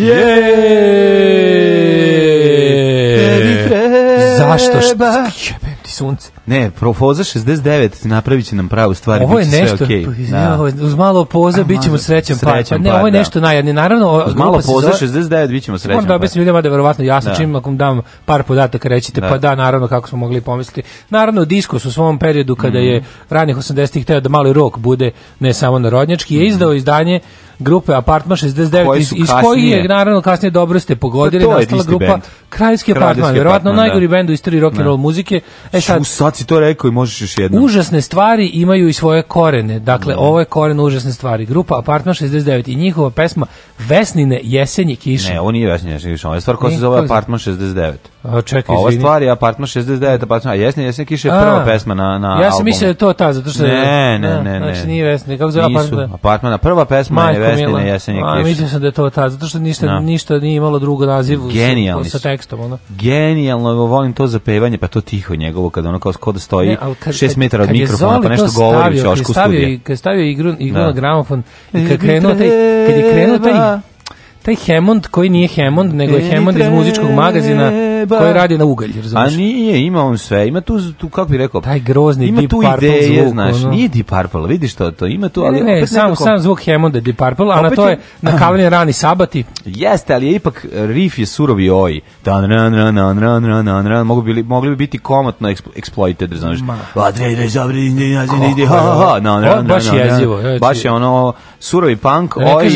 Je! Zašto? Što? Jebem ti sunce. Ne, Profoza 69 napravit će nam pravu stvar. Ovo je nešto, okay. Pa, da. uz malo poza bit ćemo srećan pa. Pa ne, ovo je da. nešto najjadnije. Naravno, uz malo poza zove, 69 bit ćemo srećan Moram da objasnim ljudima da je verovatno jasno, da. čim ako dam par podataka rećete, da. pa da, naravno, kako smo mogli pomisliti. Naravno, diskus u svom periodu kada mm -hmm. je ranih 80-ih teo da mali rok bude ne samo narodnjački, je mhm. izdao izdanje grupe Apartman 69 iz, iz koji je naravno kasnije dobro ste pogodili da, nastala grupa Krajski Apartman, verovatno da. najgori da. bend u istoriji rock and roll da. muzike. E sad, sad si to rekao i možeš još jednom. Užasne stvari imaju i svoje korene. Dakle, da. ovo je koren užasne stvari. Grupa Apartman 69 i njihova pesma Vesnine jesenje kiše. Ne, ovo nije Vesnine jesenje kiše, ovo je stvar koja se zove Apartman 69. A čekaj, Ova stvar je Apartman 69, Apartman, a Jesne, Jesne kiše je prva pesma na, na albumu. Ja sam mislio da je to ta, zato što... Ne, ne, ne. ne. ne. Znači nije Vesne, kako zove Apartman? Apartman, prva pesma je pesmi na jesenje kiše. A, mislim sam da je to ta, zato što ništa, no. Da. ništa nije imalo drugo nazivu sa, sa tekstom. Ono. Genijalno, volim to zapevanje, pa to tiho njegovo, kada ono kao kod stoji 6 metara od mikrofona, pa nešto govori u čošku studija. Kad je stavio igru, igru na da. gramofon, i kad, krenuo taj, kad je krenuo taj, taj Hammond koji nije Hammond, nego je Hammond iz muzičkog magazina, jeba. Pa- koji radi na ugalj, razumiješ? A nije, ima on sve. Ima tu, tu kako bi rekao, taj grozni ima Deep tu Purple ideje, zvuk, znaš, ono. nije Deep Purple, vidiš to, to ima tu, ali ne, ne, opet sam, nekako... sam zvuk Hammonda Deep Purple, a na to je, je nakavljen rani sabati. Jeste, ali je ipak riff je surovi oj. Dan, ran, ran, ran, ran, ran, ran, ran. Mogli, bili, mogli bi biti komotno exploited, znaš. Va, dre, dre, zabri, ide, ha, ha, Baš ono surovi punk, oj,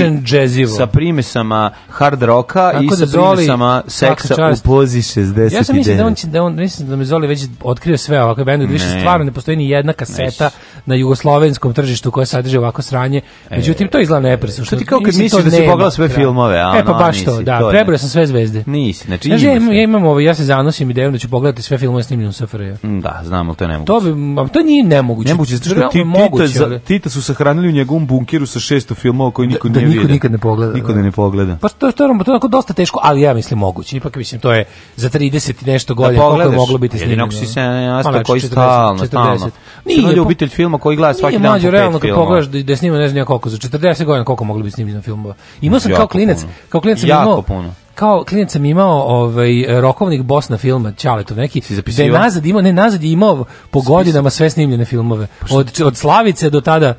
sa primesama hard roka i da sa primesama seksa u pozis 69. Ja sam mislim da on će da on mislim da Mezoli već otkrio sve ovako bendove, više stvarno ne postoji ni jedna kaseta ne. na jugoslovenskom tržištu koja sadrži ovako sranje. E. Međutim to izgleda nepresno. Što ti kao kad misliš da si pogledao sve da. filmove, a E pa baš to, da, prebrojao sam sve zvezde. Nisi, znači ja, ja, ja imam ovo, ja se zanosim idejom da ću pogledati sve filmove snimljene u SFRJ. Da, znam, al to je nemoguće. To bi, to nije nemoguće. Nemoguće, zato što ti, moguće, tita, tita su sahranili u njegovom bunkeru sa 600 filmova koji da- niko da nije vidio. Niko nikad ne pogleda. Niko ne pogleda. Pa to je to, to je dosta teško, ali ja mislim moguće. Ipak mislim to je za 30 i nešto da godina, da koliko je moglo biti snimljeno. Jedinako si se nasta koji stalno, 40. stalno. Nije, Samo ljubitelj filma koji gleda svaki dan po pet realno, kad pogledaš da, je da snima ne znam ja koliko, za 40 godina koliko mogli biti snimljeno filmova. Imao sam kao klinec, puno. kao klinec sam jako imao, puno kao klijent sam imao ovaj rokovnik Bosna filma Ćaletov neki da je nazad imao ne nazad je imao po godinama sve snimljene filmove od od Slavice do tada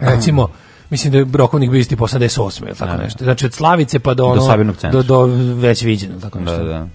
recimo mislim da je Brokovnik bio isti posle 88 ili tako da, da, nešto. Znači od Slavice pa do ono, do, do, do već viđeno tako nešto. Da, da.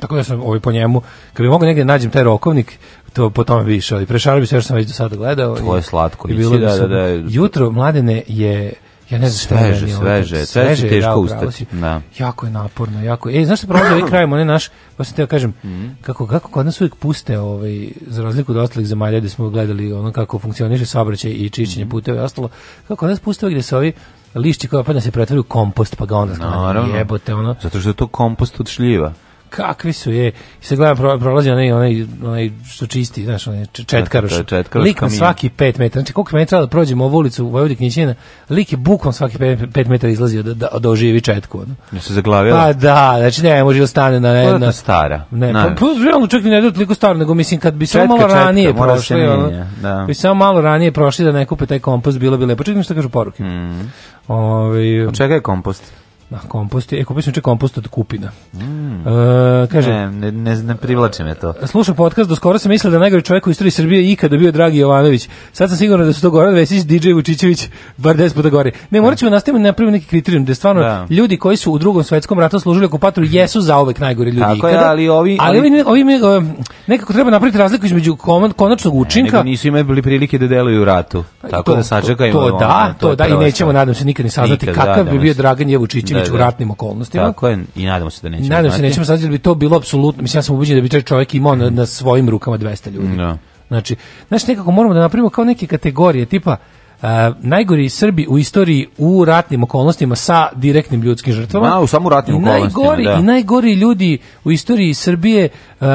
Tako da sam ovaj po njemu, kad bi mogu negde da nađem taj rokovnik, to po tome bi išao i prešarao bi sve što sam već do sada gledao. To je slatko. I, i bilo da, da, da, Jutro, mladene, je ja ne znam sveže, je sveže, sveže, je teško ustati. Da. Jako je naporno, jako. Ej, znaš šta prolazi ovaj kraj, onaj naš, pa sam teo da kažem, mm -hmm. kako, kako kod nas uvijek puste, ovaj, za razliku od ostalih zemalja gde smo gledali ono kako funkcioniše saobraćaj i čišćenje mhm. puteva i ostalo, kako kod nas puste gde se ovi lišći koja opadne se pretvori u kompost, pa ga onda sklanja. Jebote, ono. Zato što je to kompost od šljiva kakvi su je. I sad gledam, prolazi onaj, onaj, onaj što čisti, znaš, onaj četkaroš. četkaroš da, lik na svaki 5 metara. Znači, koliko metara da prođemo ovu ulicu u Vojvodi Knjićina, lik je bukom svaki 5 metara izlazio da, da, da oživi četku. Ono. Ja se zaglavila? Pa da, znači ne, može da stane na... jedna pa da, na stara. Ne, pa, pa, realno čak ne da toliko staro, nego mislim kad bi samo malo četka, ranije prošli, ono, da. bi samo malo ranije prošli da ne kupe taj kompost, bilo bi lepo. Čekaj što kažu poruke. Mm. ovaj čega je kompost? Ma, da, kompost je, e, kupio sam čak kompost od kupina. Mm. E, kaže, ne, ne, ne, ne privlači me to. Slušam podcast, do skoro sam mislio da najgori čovjek u istoriji Srbije ikada bio Dragi Jovanović. Sad sam siguran da su to Goran Vesić, DJ Vučićević, bar 10 puta gori. Ne, morat ćemo nastaviti na prvi neki kriterijum, da stvarno da. ljudi koji su u drugom svetskom ratu služili okupatoru jesu zaovek najgori ljudi Tako ikada. Je, ali ovi, ali ovi, ovi, ovi nekako treba napraviti razliku između konačnog učinka. Ne, nisu imali prilike da deluju u ratu. Pa Tako to, da sačekajmo. To, to, da, to, to da i nećemo, nadam se, nikad ne saznati Nikad, kakav da, bi da, bio Dragan Jevučić Milošević da, u da. ratnim okolnostima. Tako je, i nadamo se da nećemo. Nadam se da nećemo sad, bi to bilo apsolutno, mislim ja sam ubeđen da bi taj čovjek imao na, na svojim rukama 200 ljudi. Da. Znači, znači nekako moramo da napravimo kao neke kategorije, tipa Uh, najgori Srbi u istoriji u ratnim okolnostima sa direktnim ljudskim žrtvama. Da, u samo ratnim I okolnostima, da. I najgori ljudi u istoriji Srbije uh,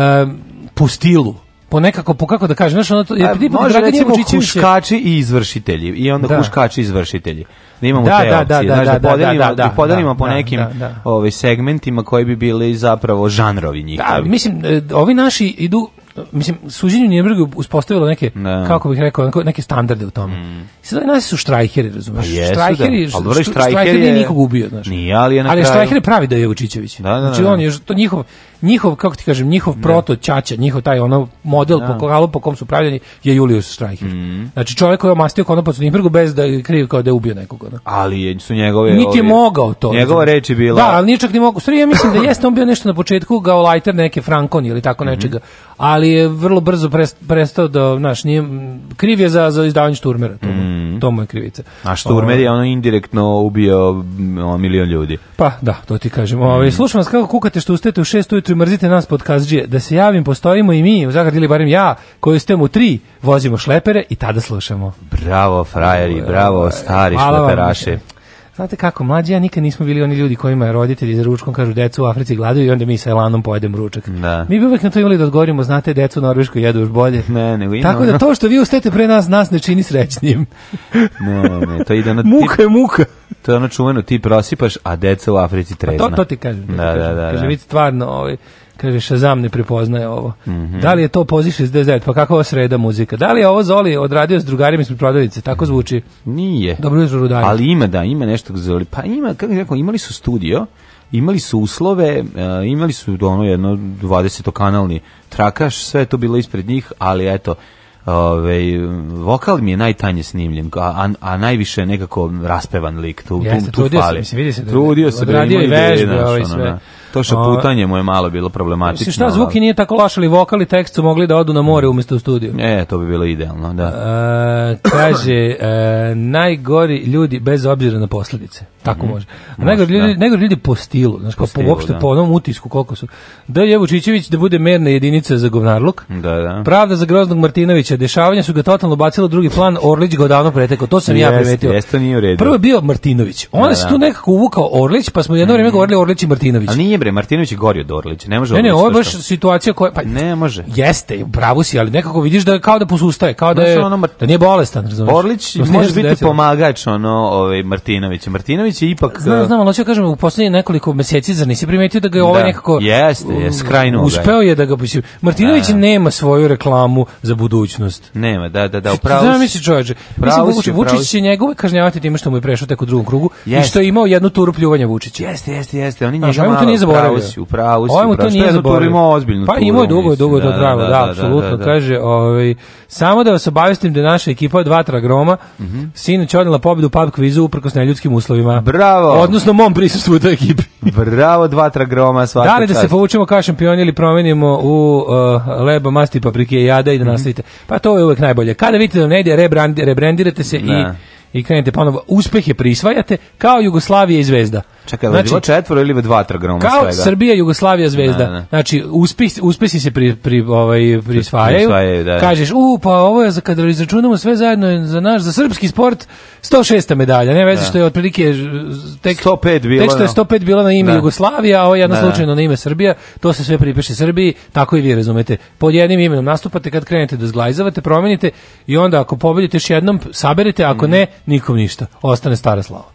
po stilu ponekako po kako da kažem, znači ono to je tipa može Dragan huškači i izvršitelji i onda da. huškači i izvršitelji. Da imamo da, te da, da opcije, da, znaš, da, da, da, da podelimo, da, da, podelimo po nekim ovaj segmentima koji bi bili zapravo žanrovi njihovi. Da, mislim e, ovi naši idu mislim suđenje u Nürnbergu uspostavilo neke ne. kako bih rekao neke standarde u tome. Mm. Sad nas su štrajkeri, razumeš? Pa štrajkeri, da. ali štrajkeri, štrajkeri je nikog ubio, znaš. Nije, ali je na kraju ali kraju... pravi da je Vučićević. Da, da, znači on je to njihov njihov kako ti kažem, njihov da. proto ćaća, njihov taj ono model da. po kogalu po kom su pravljeni je Julius Streicher. Mm. Znači čovjek koji je omastio konopac u Nürnbergu bez da je kriv kao da je ubio nekog. Ono. Ali su njegove Niti ovi, mogao to. Njegova znači. reč je bila. Da, ali ničak ni mogao. Stvari ja mislim da jeste on bio nešto na početku kao lighter neke Frankon ili tako mm -hmm. nečega, ali je vrlo brzo prestao da, znaš, nije kriv je za za izdavanje šturmera to. Mm to mu je krivica. Ovaj. A što Urmed je ono indirektno ubio milion ljudi. Pa da, to ti kažem. Ove, ovaj, mm. slušam vas kako kukate što ustajete u šest ujutru i mrzite nas pod kazđije. Da se javim, postojimo i mi, u Zagrad ili barem ja, koji ste u tri, vozimo šlepere i tada slušamo. Bravo, frajeri, bravo, ovaj, stari šleperaše. Znate kako, mlađi ja nikad nismo bili oni ljudi kojima roditelji za ručkom kažu decu u Africi gladuju i onda mi sa Elanom pojedemo ručak. Da. Mi bi uvek na to imali da odgovorimo, znate, decu u Norveškoj jedu još bolje. Ne, nego ima. Tako da to što vi ustajete pre nas, nas ne čini srećnijim. ne, ne, to ide ono... muka je muka. To je ono čuveno, ti prosipaš, a deca u Africi pa trezna. A to, to ti kažem. Da, da, da, da, Kaže, da. vi stvarno, ovaj, kaže Shazam ne prepoznaje ovo. Mm -hmm. Da li je to Pozi 69, pa kako ova sreda muzika? Da li je ovo Zoli odradio s drugarima ispred prodavnice? Tako zvuči. Nije. Dobro jutro rudari. Ali ima da, ima nešto Zoli. Pa ima, kako rekao, imali su studio, imali su uslove, eh, imali su ono jedno 20 kanalni trakaš, sve to bilo ispred njih, ali eto Ove, ovaj, vokal mi je najtanje snimljen, a, a, najviše nekako raspevan lik, tu, Jeste, tu, tu trudio fali. Sam, mislim, vidi se, da trudio se, da odradio i vežbe, ono, sve. Na, da. To šaputanje mu je malo bilo problematično. Mislim, šta, zvuki nije tako loš, ali vokal i tekst su mogli da odu na more umjesto u studiju. E, to bi bilo idealno, da. E, kaže, e, najgori ljudi bez obzira na posledice. Tako mm -hmm. može. A najgore ljudi, da. najgore ljudi po stilu, znači kao po uopšte da. po onom utisku koliko su. Da je Vučićević da bude merna jedinica za govnarluk. Da, da. Pravda za groznog Martinovića, dešavanja su ga totalno bacila drugi plan, Orlić ga odavno pretekao. To sam jest, ja primetio. Jeste, nije u redu. Prvo bio Martinović. Onda da, se da. tu nekako uvukao Orlić, pa smo jedno mm vreme govorili Orlić i Martinović. A nije bre, Martinović je gori od Orlića. Ne može. Ne, ne, ovo je baš što... situacija koja pa ne može. Jeste, pravu si, ali nekako vidiš da kao da posustaje, kao da je, da nije bolestan, razumiješ. Orlić da može biti pomagač ono, ovaj Martinović. Martinović Martinović je ipak Znam, znam, ali hoću da kažem u poslednjih nekoliko meseci zar nisi primetio da ga je ovaj da, nekako jeste, je skrajno. Uspeo je da ga Martinović da. nema svoju reklamu za budućnost. Nema, da, da, da, upravo. Znači, znam misli čoveče, mislim Vučić će njegove uvek kažnjavati time što mu je prešao tek u drugom krugu yes. i što je imao jednu turu pljuvanja Vučića. Jeste, jeste, jeste, oni njega ovaj malo. Ovaj to nije zaboravio. Upravo si, upravo si. Što imao ozbiljnu Pa imao dugo, dugo to pravo, da, da, apsolutno kaže, ovaj samo da vas obavestim da naša ekipa mhm. je dva tra Groma sinoć odnela pobedu u pub kvizu uprkos neljudskim uslovima bravo. Odnosno mom prisustvu u toj ekipi. bravo, dva tragroma, svaka Da li da se povučemo kao šampioni ili promenimo u uh, leba, masti, paprike i jada i da mhm. nastavite? Mm -hmm. Pa to je uvek najbolje. Kada vidite da ne ide, rebrandi, rebrandirate se da. i i krenete ponovo, uspehe prisvajate kao Jugoslavija i Zvezda. Čekaj, znači, bilo četvoro ili dva trgroma kao svega. Kao Srbija, Jugoslavija, da, Zvezda. Da, da. Znači, uspesi, uspesi se pri, pri, ovaj, prisvajaju. prisvajaju da, Kažeš, u, pa ovo je, za, kada izračunamo sve zajedno za naš, za srpski sport, 106. medalja. Ne veze da. što je otprilike tek, 105 bilo, tek što je 105 bilo na ime da. Jugoslavija, a ovo je jedno da, slučajno na ime Srbija. To se sve pripiše Srbiji, tako i vi razumete. Pod jednim imenom nastupate kad krenete da zglajzavate, promenite i onda ako pobedite još jednom, saberete, ako mhm. ne, nikom ništa. Ostane stara slava.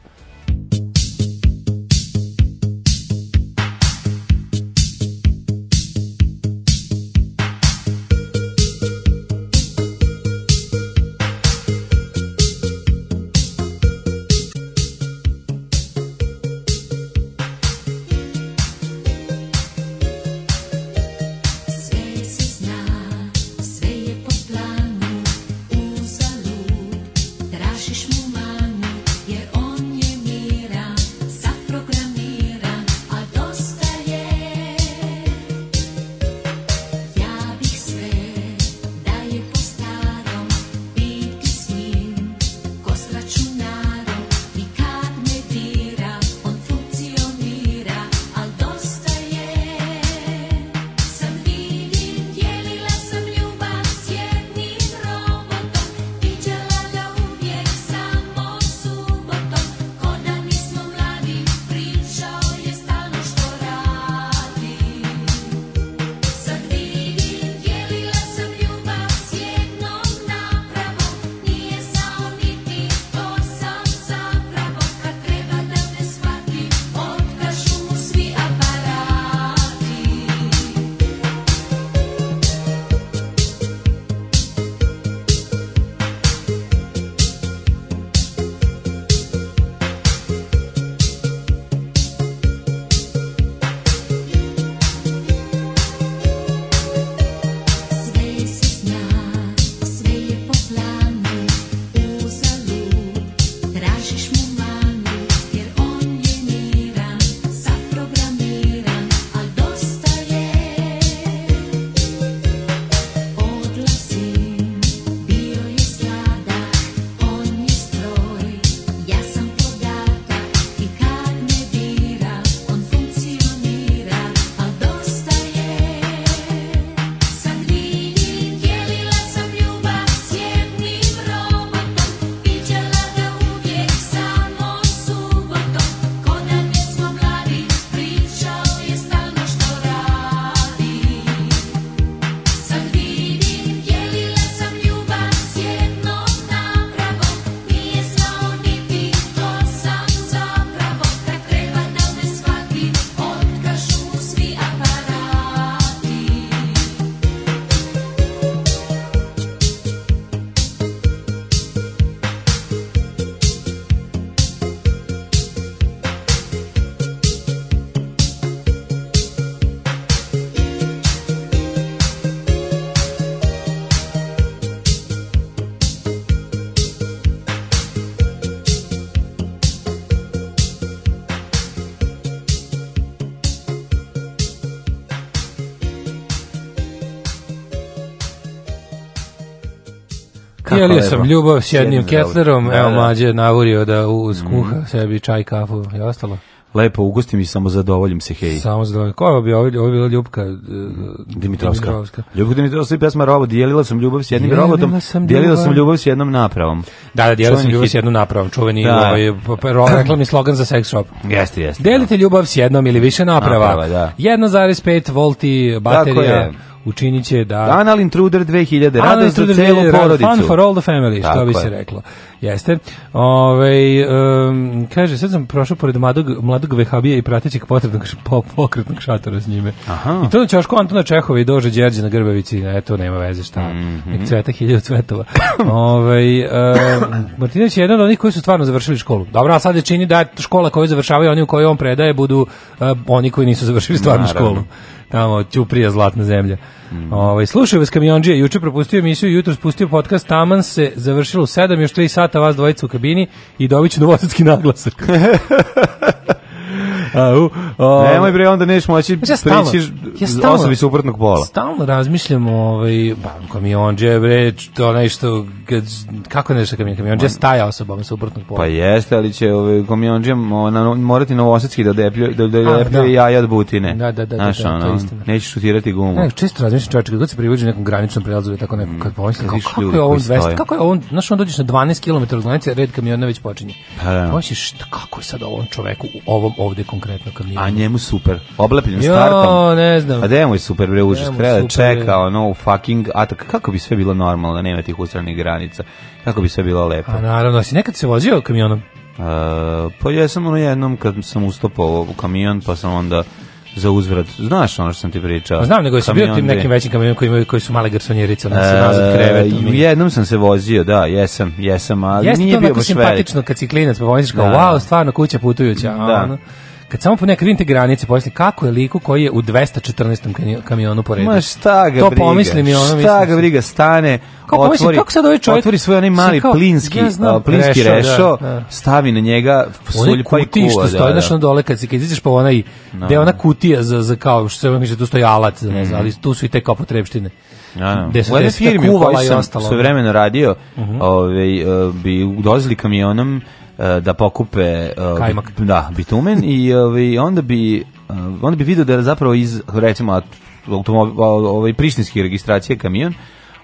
Dijelio sam ljubav s jednim ketlerom, evo da, da. mlađe navurio da uz kuha mm. sebi čaj, kafu i ostalo. Lepo ugostim i samo zadovoljim se, hej. Samo zadovoljim. Ko bi ovo, ovo bila Ljubka? Eh, Dimitrovska. Dimitrovska. Ljubka Dimitrovska i pesma Robo. Dijelila sam ljubav s jednim dijelila robotom, sam dijelila sam ljubav s jednom napravom. Da, da, dijelila sam ljubav hit. s jednom napravom. Čuveni da. ovaj, mi slogan za sex shop. Jeste, jeste. Delite da. ljubav s jednom ili više naprava. naprava da. 1,5 volti baterija. Tako je učinit će da... Anal Intruder 2000, radost za celu porodicu. Fun for all the family, Tako što bi je. se reklo. Jeste. Ove, ovaj, um, kaže, sad sam prošao pored mladog, mladog vehabija i pratećeg potrebnog po, pokretnog šatora s njime. Aha. I to na Ćoško Antona Čehova i Dože Đerđe na Grbavici, eto, nema veze šta. Mm -hmm. Nek cveta hiljada cvetova. Ove, ovaj, um, Martinović je jedan od onih koji su stvarno završili školu. Dobro, a sad je čini da škola koju završavaju oni u kojoj on predaje budu uh, oni koji nisu završili stvarno Naravno. školu. Tamo, Ćuprija, Zlatna zemlja. Mm. Ovaj slušaju vas kamionđija, juče propustio emisiju, jutro spustio podcast, taman se završilo u 7, još 3 sata vas dvojica u kabini i dobiću novosadski naglasak. Au. Nemoj ovaj, bre, onda neš moći prići pa ja stalno, ja stalno, osobi suprotnog pola. Stalno razmišljamo ovaj, ba, kamionđe, bre, to nešto, kako nešto kamion, kamionđe staja osobama suprotnog pola. Pa jeste, ali će ovaj, kamionđe morati novosadski da deplju, da, da, A, da. jaja od butine. Da, da, da, Znaš, da, da, ono, da nećeš šutirati gumu. Ne, često razmišljam čovječe, kad god se približi nekom graničnom prelazu, tako neko, kad mm, pomislim, kako, kako, je on 200, kako je on, znaš, on dođeš na 12 km od granice, red kamiona već počinje. Pa, da. Pomisliš, kako je sad ovom čoveku u ovom ovde konkretno konkretno kamion. A njemu super. Oblepljen jo, startom. ne znam. A da je super, bre, užas. Krela da čeka, ono, fucking atak. Kako bi sve bilo normalno, da nema tih usranih granica. Kako bi sve bilo lepo. A naravno, si nekad se vozio kamionom? Uh, pa ja sam ono jednom kad sam ustopao u kamion, pa sam onda za uzvrat. Znaš ono što sam ti pričao? Pa znam, nego sam bio tim nekim većim kamionom koji, imaju, koji su male garsonjerice, ono se nazad e, krevet. jednom sam se vozio, da, jesam, jesam, ali Jeste nije bio baš velik. Jeste to onako simpatično kad si klinac, pa voziš kao, da. wow, stvarno kuća putujuća. Da. Ono kad samo po vidim te granice, pomislim kako je liko koji je u 214. kamionu pored. Ma šta ga to pomislim i ono šta ga briga stane, kako otvori, pomislim, kako sad ovaj čovjek otvori svoj onaj mali kao, plinski, ja znam, uh, plinski rešo, rešo da, da. stavi na njega sulj pa i kuva. što stoji da, da. dole kad, kad izađeš pa onaj, no. gde ona kutija za, za kao, što se vam kaže, tu stoji alat, ne znam, mhm. ali tu su i te kao potrebštine. Ja, da. su te kuvala i ostalo. sve jednoj radio, uh mhm. -huh. ove, ovaj, eh, bi dolazili kamionom E, da pokupe e, Kajmak. da bitumen i ovaj onda bi e, onda bi video da je zapravo iz recimo automobil ovaj prištinski registracije kamion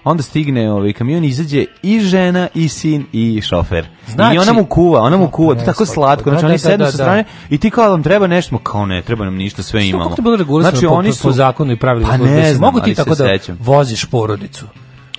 onda stigne ovaj kamion izađe i žena i sin i šofer. Znači, I ona mu kuva, ona mu da, kuva, to je tako slatko. Znači da, oni da, da, sednu da, sa strane i ti kao vam treba nešto, kao ne, treba nam ništa, sve imamo. znači, oni su, po zakonu i pravilima? Pa ne znam, mogu ti tako se da sećam. voziš porodicu.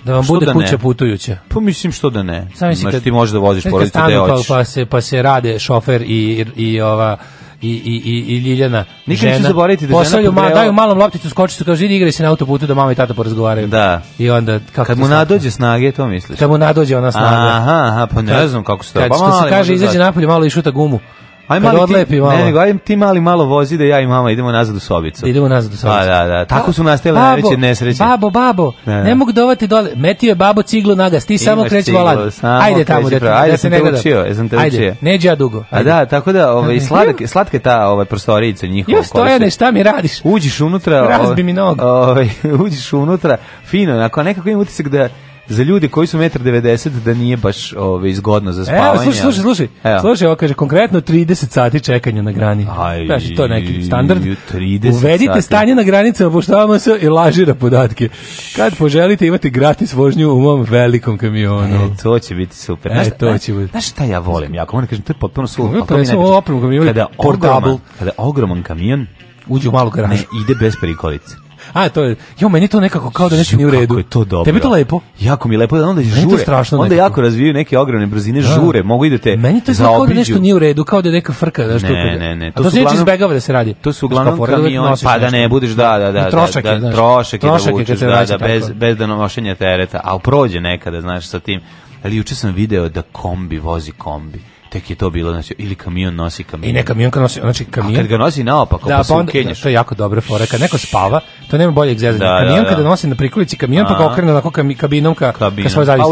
Da vam što bude da kuća putujuća. Pa mislim što da ne. Sami mislim kad, ti možeš da voziš porodicu gde hoćeš. Pa, se, pa se rade šofer i, i ova i, i, i, i Ljiljana. Nikad neću zaboraviti da žena podreva... ma, daju malom lopticu, skočicu, kaže, idi igraj se na autoputu da mama i tata porazgovaraju. Da. I onda, kako Kad mu nadođe snage, to misliš? Kad mu nadođe ona snaga. Aha, aha pa ne kad, znam kako se to... Kad, pa se kaže, izađe napolje malo i šuta gumu. Aj mali odlepi ti, malo. Ne, nego aj ti mali malo vozi da ja i mama idemo nazad u sobicu. Da idemo nazad u sobicu. A, pa, da, da, pa, tako su nastale najveće nesreće. Babo, babo, ne, da, da. ne mogu dovati dole. Metio je babo ciglu nagas, ti Imaš samo kreći volan. Ajde tamo da, ajde, da se ne gleda. Učio, sam te ajde, učio. neđe ja dugo. Ajde. A da, tako da, ovaj sladak, slatka ta ovaj prostorica njihova. Jo, stojane, šta mi radiš? Uđiš unutra, ovaj, razbi mi nogu. Ovaj uđiš unutra, fino, onako nekako im utisak da za ljude koji su 1,90 da nije baš ove, ovaj, izgodno za e, spavanje. Evo, slušaj, slušaj, slušaj. Evo. Slušaj, ovo kaže, konkretno 30 sati čekanja na grani. Aj, znači, to je neki standard. 30 Uvedite sati. stanje na granicama, poštavamo se i lažira podatke. Kad poželite imati gratis vožnju u mom velikom kamionu. E, to će biti super. e, to će biti. Znaš šta ja volim jako? Moram da kažem, to je potpuno suvo. Kada, kada ogroman kamion uđe u malu garažu. Ne, ide bez prikolice. A to je, jo meni to nekako kao da nešto nije u redu. Kako je to dobro. Tebi to lepo? Jako mi lepo da onda žure. To strašno onda nekako. jako razvijaju neke ogromne brzine da. žure, mogu idete. Da meni to je kao da nešto nije u redu, kao da je neka frka, da što. Ne, ne, ne. To, to se uglavnom izbegava da se radi. To su uglavnom da kamioni, pa da ne budeš da, da, da. Trošak, da, trošak, da, da, bez bez da nošenja tereta, a prođe nekada, znaš, sa tim. Ali juče sam video da kombi vozi kombi tek je to bilo znači ili kamion nosi kamion. I ne kamion kad nosi, znači kamion. A kad ga nosi naopako, da, pa, pa onda, da, to je jako dobra fora. Kad neko spava, to nema bolje egzeza. Da, da, kamion da, da. kada nosi na prikolici kamion A, pa ga okrene na kam, kabinom ka, kabina. ka svoj zadnji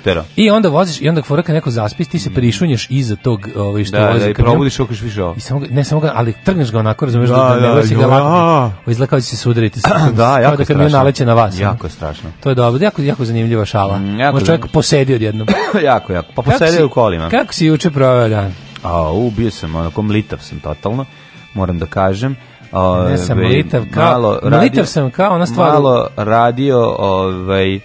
strani. A I onda voziš i onda fora kad neko zaspi, ti se mm. prišunješ iza tog ovaj što da, da vozi da, i probudiš okriš više I samo ne samo ga, ali trgneš ga onako, razumeš da, da, da, da, da, izlaka da će se sudariti. Da, da, jako da kamion naleće na vas. Jako strašno. To je dobro, jako jako zanimljiva šala. Možda mm, čovjek posedi odjednom. Jako, jako. Pa posedi u kolima. Kako si juče proveo dan? A, ubio sam, onako litav sam totalno, moram da kažem. O, ne sam ve, ovaj, litav, kao, malo radio, litav sam kao ona stvar. Malo radio, ovaj,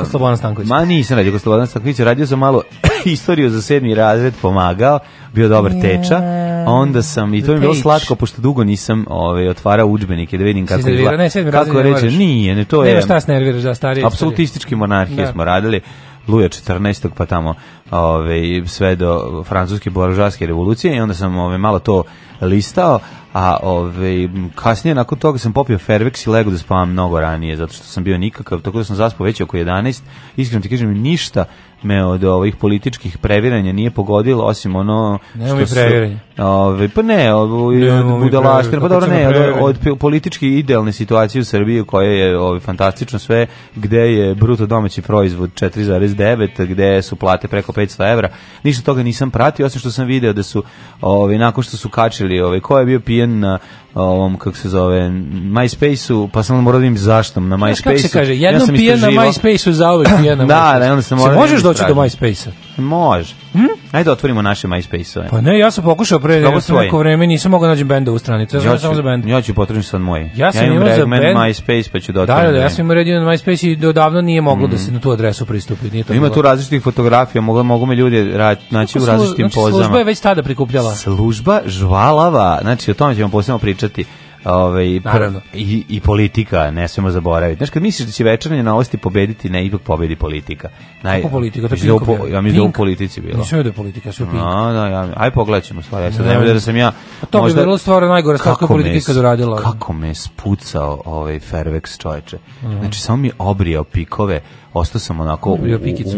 Uh, Slobodan Stanković. Ma nisam radio kod Slobodana radio sam malo istoriju za sedmi razred, pomagao, bio dobar yeah. teča, onda sam, i to mi je bilo slatko, pošto dugo nisam ove, ovaj, otvarao udžbenike da vidim kako je, kako reče, nije, ne, to ne je, šta da se nerviraš, da, starije, apsolutistički monarhije da. smo radili, Luja 14. pa tamo ove, ovaj, sve do francuske boražarske revolucije i onda sam ove, ovaj, malo to listao, a ove, ovaj, kasnije nakon toga sam popio Fairvex i lego da spavam mnogo ranije, zato što sam bio nikakav, tako da sam zaspao već oko 11, iskreno ti kažem, ništa me od ovih političkih previranja nije pogodilo, osim ono... Nema što mi previranja. Ove, pa ne, ovo je budalaština, pa dobro pa ne, od, od politički idealne situacije u Srbiji koja je ove, fantastično sve, gde je bruto domaći proizvod 4,9, gde su plate preko 500 evra, ništa toga nisam pratio, osim što sam video da su, ove, nakon što su kačili, ove, ko je bio pijen na ovom, kako se zove, MySpace-u, pa sam morao da im zašto na MySpace-u. Kako se kaže, jednom ja pijen na MySpace-u, zauvek pijen na da, MySpace-u. da, da, onda sam morao da im Možeš doći do MySpace-a? Može. Hm? Ajde da otvorimo naše MySpace-ove. Pa ne, ja sam pokušao pre neko vreme, nisam mogao da naći benda u strani. Ja, sam ja samo za bend. Ja ću potražiti sad moji. Ja sam ja imam za band, MySpace pa ću da, da otvorim. Da, da, ja sam imao na MySpace i dodavno nije moglo mm. da se mhm. na tu adresu pristupi. Nije to Ima tu različitih fotografija, mogu, mogu me ljudi raditi, naći u različitim znači, pozama. Služba je već tada prikupljala. Služba žvalava, znači o tome ćemo posebno pričati. Ove, Naravno. i, i politika, ne smemo zaboraviti. Znaš, kad misliš da će večernje novosti pobediti, ne, ipak pobedi politika. Naj, Kako politika? To da Po, ja mislim da u politici bilo. Mislim da je politika, sve Pink. No, da, ja, aj pogledajmo ćemo stvar, ja sad ne nema da sam ja... A to možda, bi bilo stvar najgore, kako je politika kad uradila. Kako me spucao ovaj Fairvex čoveče. Mm. Znači, samo mi obrio pikove, ostao sam onako u, u,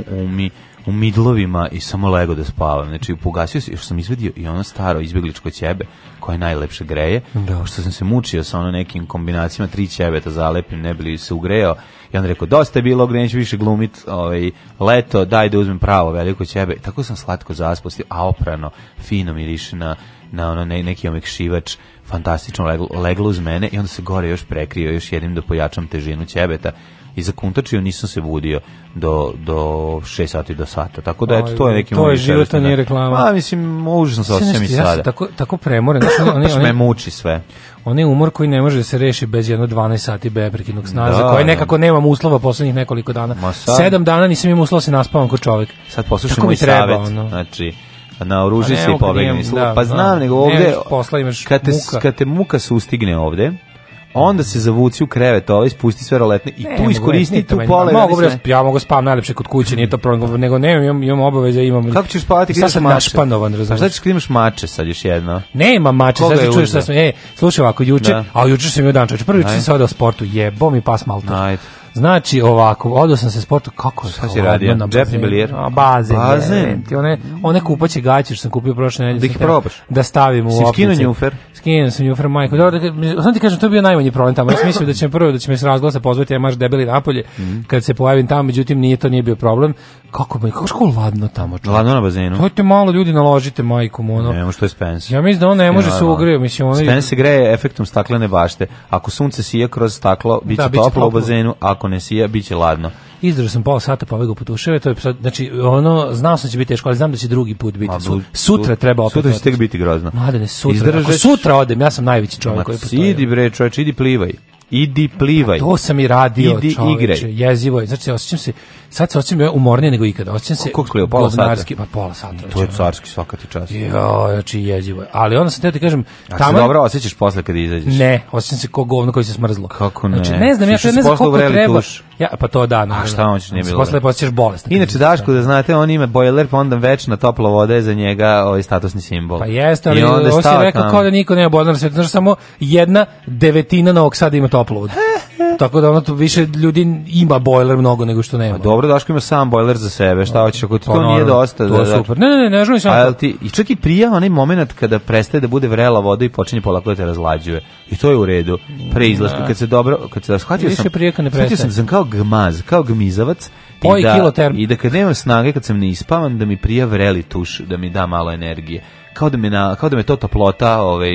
u, u mi u midlovima i samo lego da spavam. Znači, pogasio se, što sam izvedio i ono staro izbjegličko ćebe, koje najlepše greje, da. što sam se mučio sa ono nekim kombinacijama, tri ćebeta da zalepim, ne bili se ugrejao, i onda rekao, dosta je bilo, gde neću više glumit ovaj, leto, daj da uzmem pravo veliko ćebe. Tako sam slatko zaspostio, a oprano, fino miriše na, na ono, ne, neki omekšivač, fantastično leglo, leglo uz mene i onda se gore još prekrio još jednim da pojačam težinu ćebeta i zakuntačio, nisam se budio do, do 6 sati do sata. Tako da, eto, to je neki To je život, to nije reklama. Pa, mislim, užasno se osjećam i sada. Ja tako, tako premoren. Znači, oni, Paš me muči sve. Onaj umor koji ne može da se reši bez jedno 12 sati beprekidnog snaza, da, koje da. nekako nemam uslova poslednjih nekoliko dana. Ma sad, Sedam dana nisam imao uslova da se naspavam kod čovek. Sad poslušaj moj treba, savjet. Ono. Znači, na oruži se i pobegni. Pa, da pa znam, nego ovde, kad te, muka. kad te muka sustigne ovde, onda se zavuci u krevet, ovaj spusti sve roletne i ne, tu iskoristi tu pola. Mogu bre, ja mogu spavam najlepše kod kuće, nije to problem, nego ne, imam imam obaveze, imam. Kako ćeš spavati kad sam našpanovan, pa razumeš? Znači, ćeš mače sad još jedno? Nema mače, sad čuješ da sam, ej, slušaj ovako juče, da. a juče sam joj dan čoveče, prvi sam se odao sportu, jebom i pas malta. Ajde. Znači ovako, odao sam se sportu, kako šta si radio? Na džepni bilijer? A bazen. Bazen. Ti one, one kupaće gaće što sam kupio prošle nedelje. Da ih probaš. Da stavim u opnice. skinuo njufer? Skinuo sam jufer majku. Dobro, da, sam ti kažem, to je bio najmanji problem tamo. Ja mislim da će me prvo, da će me se razglasa da pozvati, ja maš debeli napolje, mm -hmm. kad se pojavim tamo, međutim, nije to nije bio problem. Kako, me, kako škol ladno tamo? Čovjek? Ladno na bazenu. To te malo ljudi naložite majkom, ono. Ne, što je Spence. Ja mislim da on ne može se ugreje, mislim, ono... Spence se greje efektom staklene bašte. Ako sunce sije kroz staklo, bit da, će da, toplo, toplo u bazenu, ako ne sija, bit će ladno. Izdržao sam pola sata, pa ovaj po tuševe, to je sad, znači ono znao sam da će biti teško, ali znam da će drugi put biti. Ma, bu, sutra bu, treba opet. Sutra će tek biti grozno. ne sutra. Izdržeš... Ako sutra odem, ja sam najveći čovjek Ma, koji postoji. Idi bre, čovjek, idi plivaj. Idi plivaj. Pa to sam i radio, Idi čoveče, igraj. jezivo je. Znači, osjećam se, sad se osjećam umornije nego ikada. Osjećam se Kako sklio, pola sata? Pa pola sata. to je carski svaka ti čast. Jo, znači, jezivo je. Ali onda sam teo ti kažem... A tamo... se dobro osjećaš posle kad izađeš? Ne, osjećam se kao govno koji se smrzlo. Kako ne? Znači, ne znam, Sviš ja ne znam koliko treba. Ja, pa to da. Naravno. A šta on će nije bilo? Posle posjećaš bolest. Inače, da. Daško, da znate, on ima bojler, pa onda večna topla voda je za njega ovaj statusni simbol. Pa jeste, ali ovo si rekao tam. kao da niko nema bojler na svijetu. Znaš, samo jedna devetina Novog Sada ima toplu vodu. Tako da ono tu više ljudi ima bojler mnogo nego što nema. A pa dobro, Daško ima sam bojler za sebe. Šta hoćeš ako pa to nije dosta? To je da, da. super. Ne, ne, ne, ne želim sam. A ti i čak i prija onaj momenat kada prestaje da bude vrela voda i počinje polako da te razlađuje. I to je u redu. Pre izlaska kad se dobro, kad se da shvatio sam. Više prija kad ne prestaje. Shvatio sam kao gmaz, kao gmizavac. Oj, I da, kiloterm. I da kad nemam snage, kad sam neispavan, da mi prija vreli tuš, da mi da malo energije kao da me na kao da me to toplota ovaj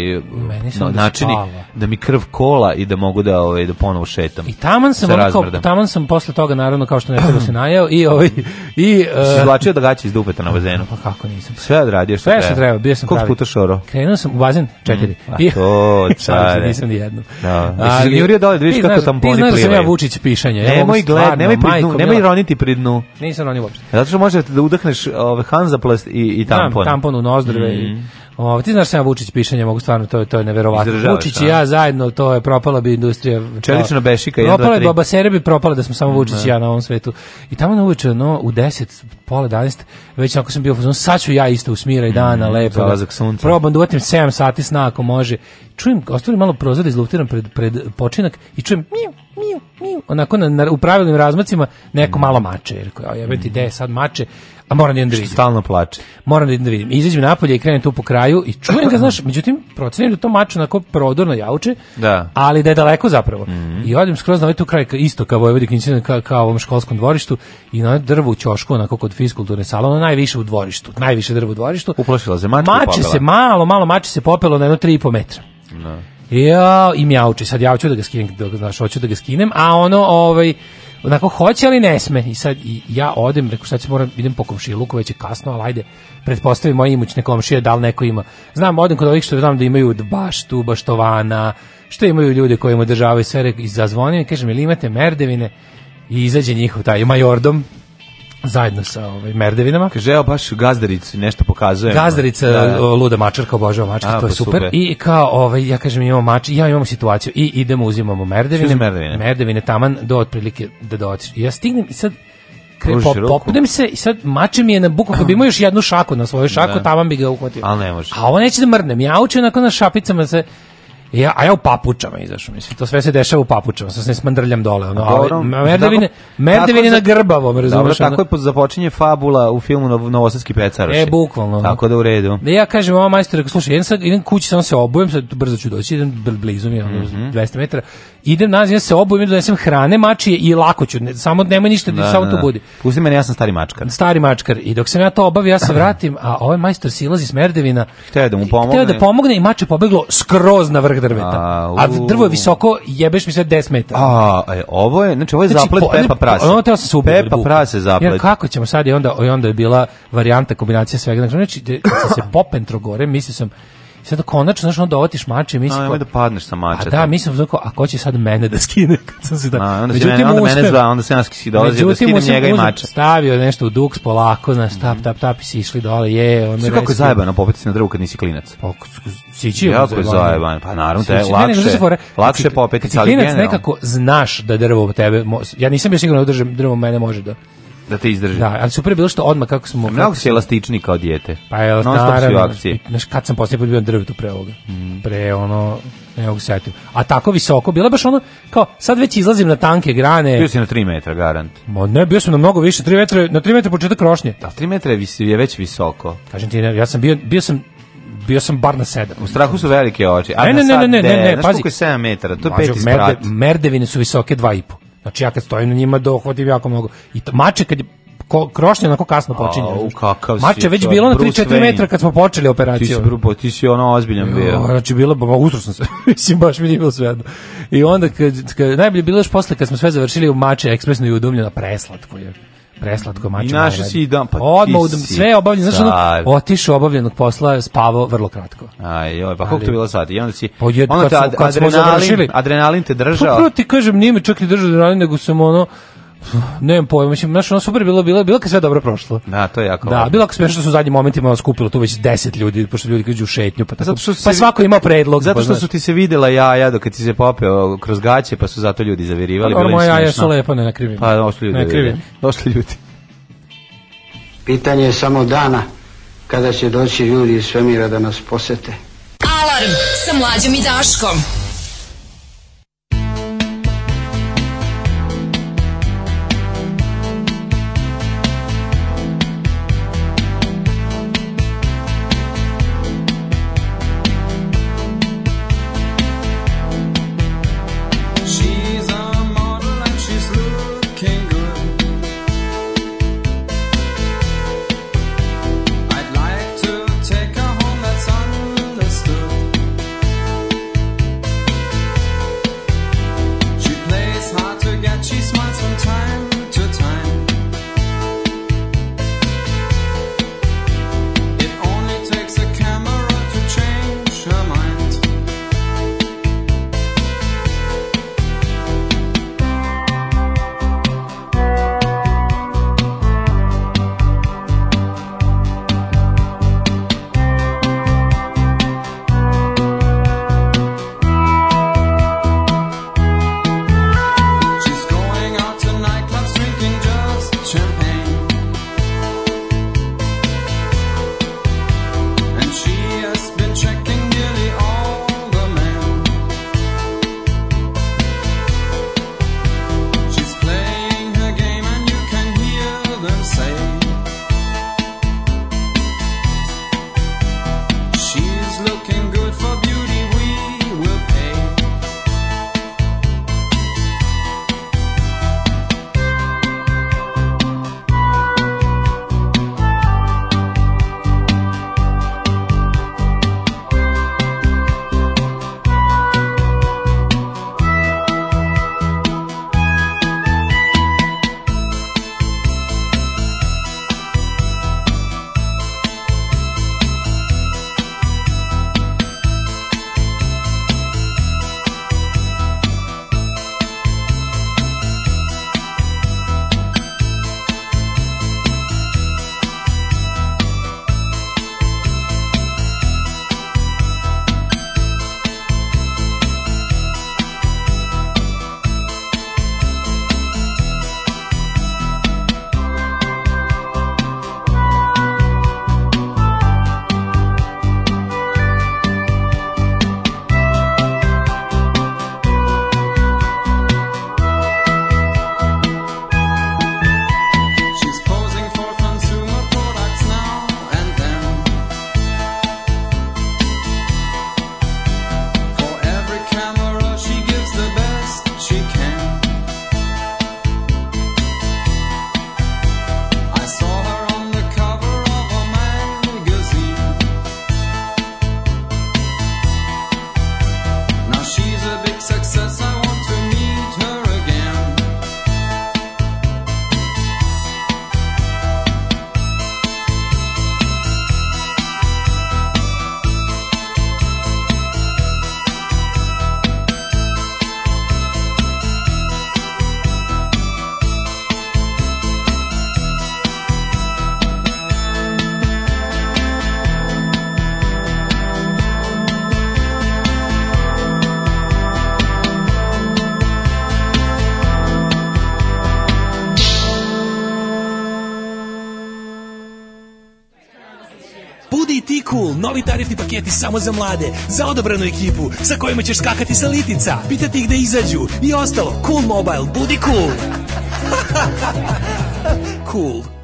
no, načini da, da mi krv kola i da mogu da ovaj da ponovo šetam. I taman sam kao, taman sam posle toga naravno kao što ne treba da se najao i ovaj i uh, izvlačio da gaće iz dupeta na pa bazenu. Pa kako nisam. Sve odradio što Sve što treba. treba, bio sam Koliko puta šoro? Krenuo sam u bazen, 4. Mm, a to, čare. nisam ni jedno. Da. Jesi jurio dole da vidiš kako tamponi plivaju. Ti znaš da sam ja Vučić pišanje. Nemoj gled, nemoj pridnu, nemoj roniti pridnu. Nisam ronio uopšte. Zato što možete da udahneš ove, Hanzaplast i i tampon. Tampon u nozdrve i mm. Mm. O, ti znaš sam Vučić pišanje, mogu stvarno, to je, to je neverovatno. Izražavaš, Vučić i ja zajedno, to je propala bi industrija. Čelična bešika, 1, 2, 3. Propala bi, baba Sere bi propala da smo samo Vučić mm, i ja mhm. na ovom svetu. I tamo na uveče, no, u 10, pola 11, već ako sam bio, no, sad ću ja isto u smira i mhm, dana, mm, lepo. Da zalazak sunca. Probam da uvatim 7 sati sna ako može. Čujem, ostavim malo prozor, izluftiram pred, pred počinak i čujem, miju, miju, miju, onako na, na, u pravilnim razmacima neko malo mače, jer kao jebe ti mhm. de sad mače, A moram da idem da vidim. Stalno plače. Moram da idem da vidim. Izađem napolje i krenem tu po kraju i čujem ga, znaš, međutim, procenim da to maču onako na jauče, da. ali da je daleko zapravo. Mm -hmm. I odim skroz na ovaj tu kraj, isto kao Vojvodik, kao, kao ovom školskom dvorištu i na drvu u ćošku, onako kod fiskulturne sale, ono najviše u dvorištu, najviše drvo u dvorištu. Uplošila se mačka Mače se malo, malo mače se popelo na jedno 3,5 metra. Da. Ja, i mjauče, sad ja hoću da ga skinem, da, znaš, hoću da ga skinem, a ono, ovaj, onako hoće ali ne sme i sad i ja odem rekao sad ću moram idem po komšiluku već je kasno al ajde pretpostavi moje imućne komšije da li neko ima znam odem kod ovih što znam da imaju baš tu baštovana što imaju ljude koji mu državaju sve i zazvonim i kažem ili imate merdevine i izađe njihov taj majordom zajedno sa ovaj merdevinama. Kaže, evo baš gazdaricu nešto pokazuje. Gazdarica da. da. luda mačarka, obožava mačke, to je pa super. super. I kao ovaj ja kažem imamo mač, ja imamo situaciju i idemo uzimamo merdevine, merdevine, merdevine taman do otprilike da doći. Ja stignem i sad Pop, popnem se i sad mače mi je na buku, kad bi imao još jednu šaku na svoju šaku, da. taman bi ga uhvatio. Ali ne može. A ovo neće da mrnem. Ja učim onako na šapicama se Ja, a ja u papučama izašao, mislim, to sve se dešava u papučama, sad se smandrljam dole, ono, ali merdevine, merdevine na grbavom, razumiješ? Dobro, tako je započinje fabula u filmu Nov, Novosadski pecaroši. E, bukvalno. Tako da u redu. Da ja kažem ovom majstor, slušaj, idem, sad, idem kući, samo se obujem, sad brzo ću doći, idem blizu mi, ono, mm -hmm. 200 metara, idem nazad, ja se obujem i donesem hrane mačije i lako ću, ne, samo nemoj ništa da, da samo da. to bude. Pusti mene, ja sam stari mačkar. Stari mačkar. I dok se ja to obavim, ja se vratim, a ovaj majstor silazi s merdevina. Hteo da mu da pomogne. Hteo da pomogne i mače pobeglo skroz na vrh drveta. A, a drvo je visoko, jebeš mi sve 10 metara. A, e, ovo je, znači ovo je znači, zaplet po, Pepa Prase. Ono teo se se Pepa Prase zaplet. Jer kako ćemo sad i onda, i onda je bila varijanta kombinacija svega. Znači, znači da, se popen gore, mislio sam sad konačno znaš onda otiš mače mislim no, ko... da padneš sa mača. A da, mislim zato a ko će sad mene da skine kad sam se da. međutim, on mene zva, onda se nas kisi dolazi da skinem njega uzem, i mača. Stavio nešto u duks polako, znaš, tap tap tap i si išli dole, je, on je. kako zajebano popeti se na drvo kad nisi klinac. Pa, sići je jako zajebano. Pa naravno te lakše. Lakše popeti, se ali klinac nekako znaš da drvo tebe ja nisam baš siguran da držim drvo mene može da da te izdrži. Da, ali super je bilo što odmah kako smo... Mnogo si elastični kao dijete. Pa je, naravno. akcije. Znaš, kad sam poslije bio na drvetu pre ovoga. Mm. Pre ono, ne mogu setio. A tako visoko, bilo baš ono, kao, sad već izlazim na tanke grane. Bio si na 3 metra, garant. Mo, ne, bio sam na mnogo više, 3 metra, na 3 metra početak krošnje. Da, 3 metra je, vis, je već visoko. Kažem ti, ne, ja sam bio, bio sam bio sam bar na 7. U strahu su velike oči. A ne, ne, ne, ne, ne, ne, ne, pazi. je 7 metara, to je 5 isprati. Merde, merdevine su visoke 2,5. Znači ja kad stojim na njima dohvatim jako mnogo. I mače kad ko, krošnje onako kasno počinje. A, znači. kakav Mače već bilo na 3-4 metra kad smo počeli operaciju. Ti si, brupo, ti si ono ozbiljan jo, bio. Znači bilo, ba, ustro sam se, mislim baš mi nije bilo sve jedno. I onda, kad, kad, najbolje bilo još posle kad smo sve završili u Mače ekspresno i udomljena preslatko je preslatko mače. I našo ovaj, si dan, pa Odmah, si. sve obavljeno, znaš, ono, otišu obavljenog posla, spavao vrlo kratko. Aj, joj, pa koliko to bilo sati? I onda si, pa jed, ono kad, te, kad adrenalin, Adrenalin te pa držao. Pa prvo ti kažem, nije me čak i držao adrenalin, nego sam ono, Nemam pojma, mislim, znaš, ono super bilo, bilo, bilo kad sve dobro prošlo. Da, to je jako. Da, bilo kako smešno su u zadnjim momentima skupilo tu već 10 ljudi, pošto ljudi idu u šetnju, pa, pa tako. Zato što pa svako ima predlog. Zato pa što su ti se videla ja, ja dok ti se popeo kroz gaće, pa su zato ljudi zavirivali, pa bilo je smešno. Ja su lepa, ne krivim. Pa došli ljudi. Da, da. krivim. Došli ljudi. Pitanje je samo dana kada će doći ljudi iz svemira da nas posete. Alarm sa mlađom i Daškom. novi tarifni paketi samo za mlade, za odobranu ekipu, sa kojima ćeš skakati sa litica, pitati ih da izađu i ostalo. Cool Mobile, budi cool! cool.